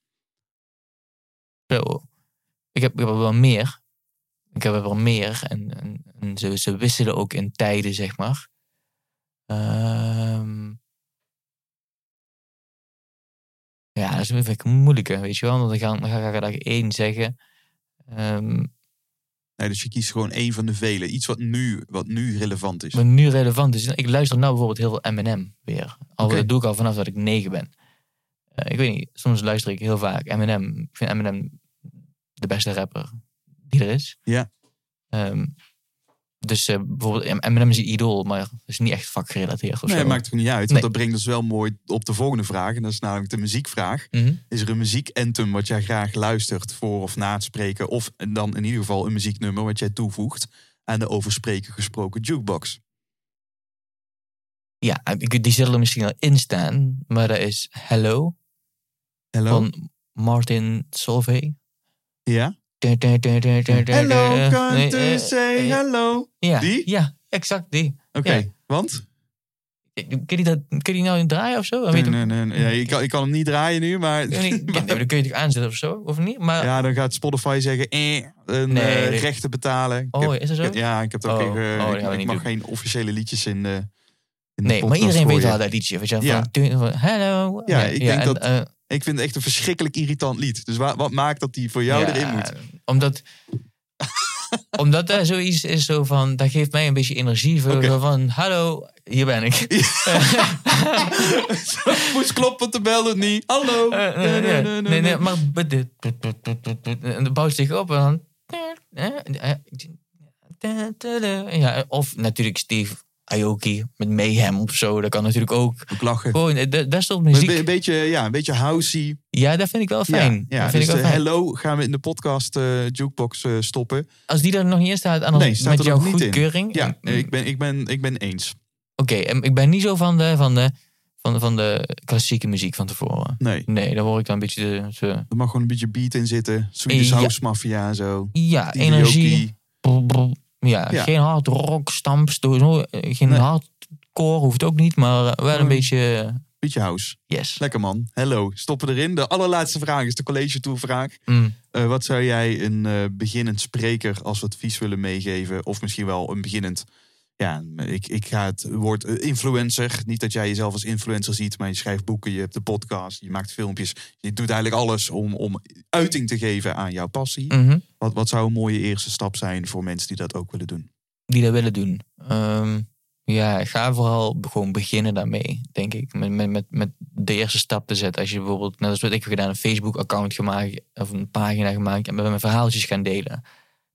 Zo. Ik heb, ik heb er wel meer. Ik heb er wel meer. En, en, en ze, ze wisselen ook in tijden, zeg maar. Ehm ja, dat is vind ik moeilijker, weet je wel. Want dan ga, dan ga ik er één zeggen. Ehm Nee, dus je kiest gewoon één van de vele. Iets wat nu, wat nu relevant is. wat nu relevant is. Ik luister nou bijvoorbeeld heel veel Eminem weer. Al. Dat doe ik al vanaf dat ik negen ben. Eh, ik weet niet, soms luister ik heel vaak Eminem. Ik vind Eminem de beste rapper die er is. Ja. Ehm, dus eh, bijvoorbeeld Eminem is een idool, maar is niet echt vakgerelateerd Nee, zo. maakt het niet uit. Want Nee. dat brengt ons wel mooi op de volgende vraag. En dat is namelijk de muziekvraag. Mhm. Is er een muziekanthem wat jij graag luistert voor of na het spreken? Of dan in ieder geval een muzieknummer wat jij toevoegt aan de over spreken gesproken jukebox? Ja, ik- die zullen er misschien al in staan, maar dat is Hello Hello? van Martin Solveig. ja? Hello, come to say hello. Ja, Die? ja, exact die. Oké, Ja. want? Kun je, dat, kun je die nou draaien of zo? Nee, nee, nee, nee. Ja, ik, kan, ik kan hem niet draaien nu, maar... Je niet- Dan kun je het aanzetten of zo, of niet? Maar, Ja, dan gaat Spotify zeggen, eh, een Nee, eh, nee. rechten betalen. Ik oh, heb- is dat zo? ja, ik heb het ook Oh, even, oh, ik, ik mag doen. geen officiële liedjes in de, in de nee, maar podcast iedereen weet wel dat liedje. Weet je, Ja. van, hello. Ja, ik denk en, dat- eh, Ik vind het echt een verschrikkelijk irritant lied. Dus wa- wat maakt dat die voor jou ja, erin moet? Omdat, omdat dat zoiets is zo van, dat geeft mij een beetje energie. Voor, van, hallo, hier ben ik. Moest kloppen, de bel het niet. Hallo. Eh, nee, nee, nee, nee, nee, maar dit- en dan bouwt zich op en dan. eh, eh, Ja, of natuurlijk Steve Aoki met Mayhem of zo. Dat kan natuurlijk ook. Ook lachen. Gewoon, eh, soort Een, muziek. een beetje, ja, een beetje housey. Ja, dat vind ik wel fijn. Ja, ja vind dus ik wel fijn. Hello gaan we in de podcast eh, jukebox eh, stoppen. Als die er nog niet in staat, Nee, staat met jouw goedkeuring. Ja, en- ik, ben, ik, ben, ik ben eens. Oké, en ik ben niet zo van de, van, de, van, de, van de klassieke muziek van tevoren. Nee, Nee, daar word ik dan een beetje de, er mag gewoon een beetje beat in zitten. Swedish Ja. House Mafia en zo. Ja, energie. Aoki. Brr, brr. Ja, Ja. geen hard rock, stamps, eh, geen Nee. hardcore hoeft ook niet, maar eh, wel een beetje eh, Beetje house. yes. Lekker man. Hello. Stoppen erin. De allerlaatste vraag is de college tour vraag. Mm. Wat zou jij een beginnend spreker als advies willen meegeven? Of misschien wel een beginnend... Ja, ik, ik ga het woord eh, influencer. Niet dat jij jezelf als influencer ziet, maar je schrijft boeken, je hebt de podcast, je maakt filmpjes. Je doet eigenlijk alles om, om uiting te geven aan jouw passie. Mhm. Wat, wat zou een mooie eerste stap zijn voor mensen die dat ook willen doen? Die dat willen doen. Ehm, ja, ga vooral gewoon beginnen daarmee, denk ik. Met, met, met, met de eerste stap te zetten. Als je bijvoorbeeld, net als wat ik heb gedaan, een Facebook-account gemaakt of een pagina gemaakt en met mijn verhaaltjes gaan delen.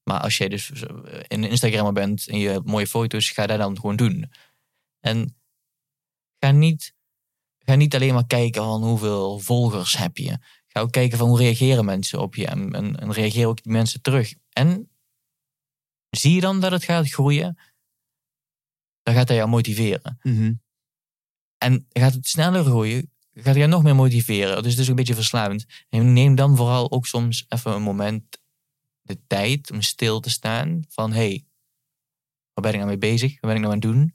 Maar als jij dus een Instagrammer bent en je hebt mooie foto's, ga dat dan gewoon doen. En ga niet, ga niet alleen maar kijken van hoeveel volgers heb je. Ga ook kijken van hoe reageren mensen op je en, en, en reageer ook die mensen terug. En zie je dan dat het gaat groeien, dan gaat dat jou motiveren. En gaat het sneller groeien, gaat het jou nog meer motiveren. Dus het is een beetje verslavend. En neem dan vooral ook soms even een moment de tijd om stil te staan van hé, hey, waar ben ik nou mee bezig? Wat ben ik nou aan het doen?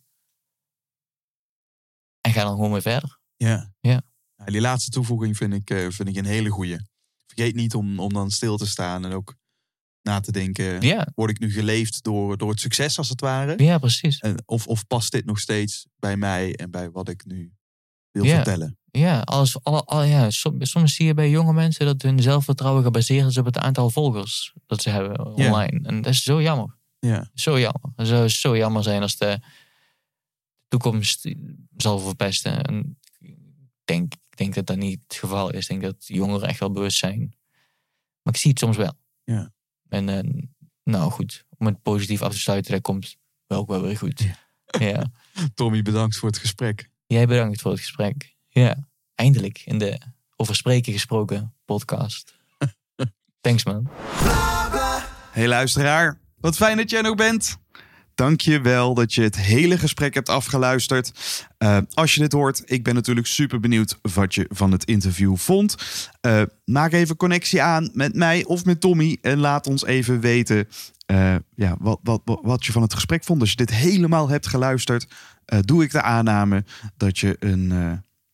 En ga dan gewoon weer verder. Ja. Ja. Ja, die laatste toevoeging vind ik, eh, vind ik een hele goeie. Vergeet niet om, om dan stil te staan en ook na te denken. Ja, Word ik nu geleefd door, door het succes als het ware? ja precies. En, of, of past dit nog steeds bij mij en bij wat ik nu wil Ja. vertellen? Ja, alles, al, al, ja soms, soms zie je bij jonge mensen dat hun zelfvertrouwen gebaseerd is op het aantal volgers dat ze hebben Ja. online. En dat is zo jammer. Ja. Zo jammer. Het zou zo jammer zijn als de toekomst zal verpesten. En ik denk, ik denk dat dat niet het geval is. Ik denk dat jongeren echt wel bewust zijn. Maar ik zie het soms wel. Ja. En eh, nou goed, om het positief af te sluiten, dat komt wel ook wel weer goed. Ja. Tommy, bedankt voor het gesprek. Jij bedankt voor het gesprek. Ja, eindelijk in de over spreken gesproken podcast. Thanks man. Hey luisteraar, wat fijn dat jij er nog bent. Dank je wel dat je het hele gesprek hebt afgeluisterd. Eh, als je dit hoort, ik ben natuurlijk super benieuwd wat je van het interview vond. Eh, maak even connectie aan met mij of met Tommy en laat ons even weten eh, ja, wat, wat, wat, je van het gesprek vond. Als je dit helemaal hebt geluisterd, doe ik de aanname dat je, een,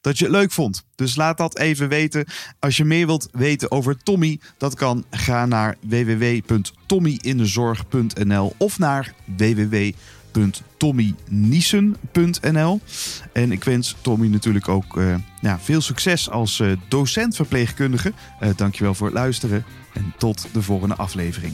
dat je het leuk vond. Dus laat dat even weten. Als je meer wilt weten over Tommy, dat kan. Ga naar www.tommyindezorg.nl of naar www.tommyniesen.nl. En ik wens Tommy natuurlijk ook eh, ja, veel succes als eh, docent verpleegkundige. Eh dankjewel voor het luisteren en tot de volgende aflevering.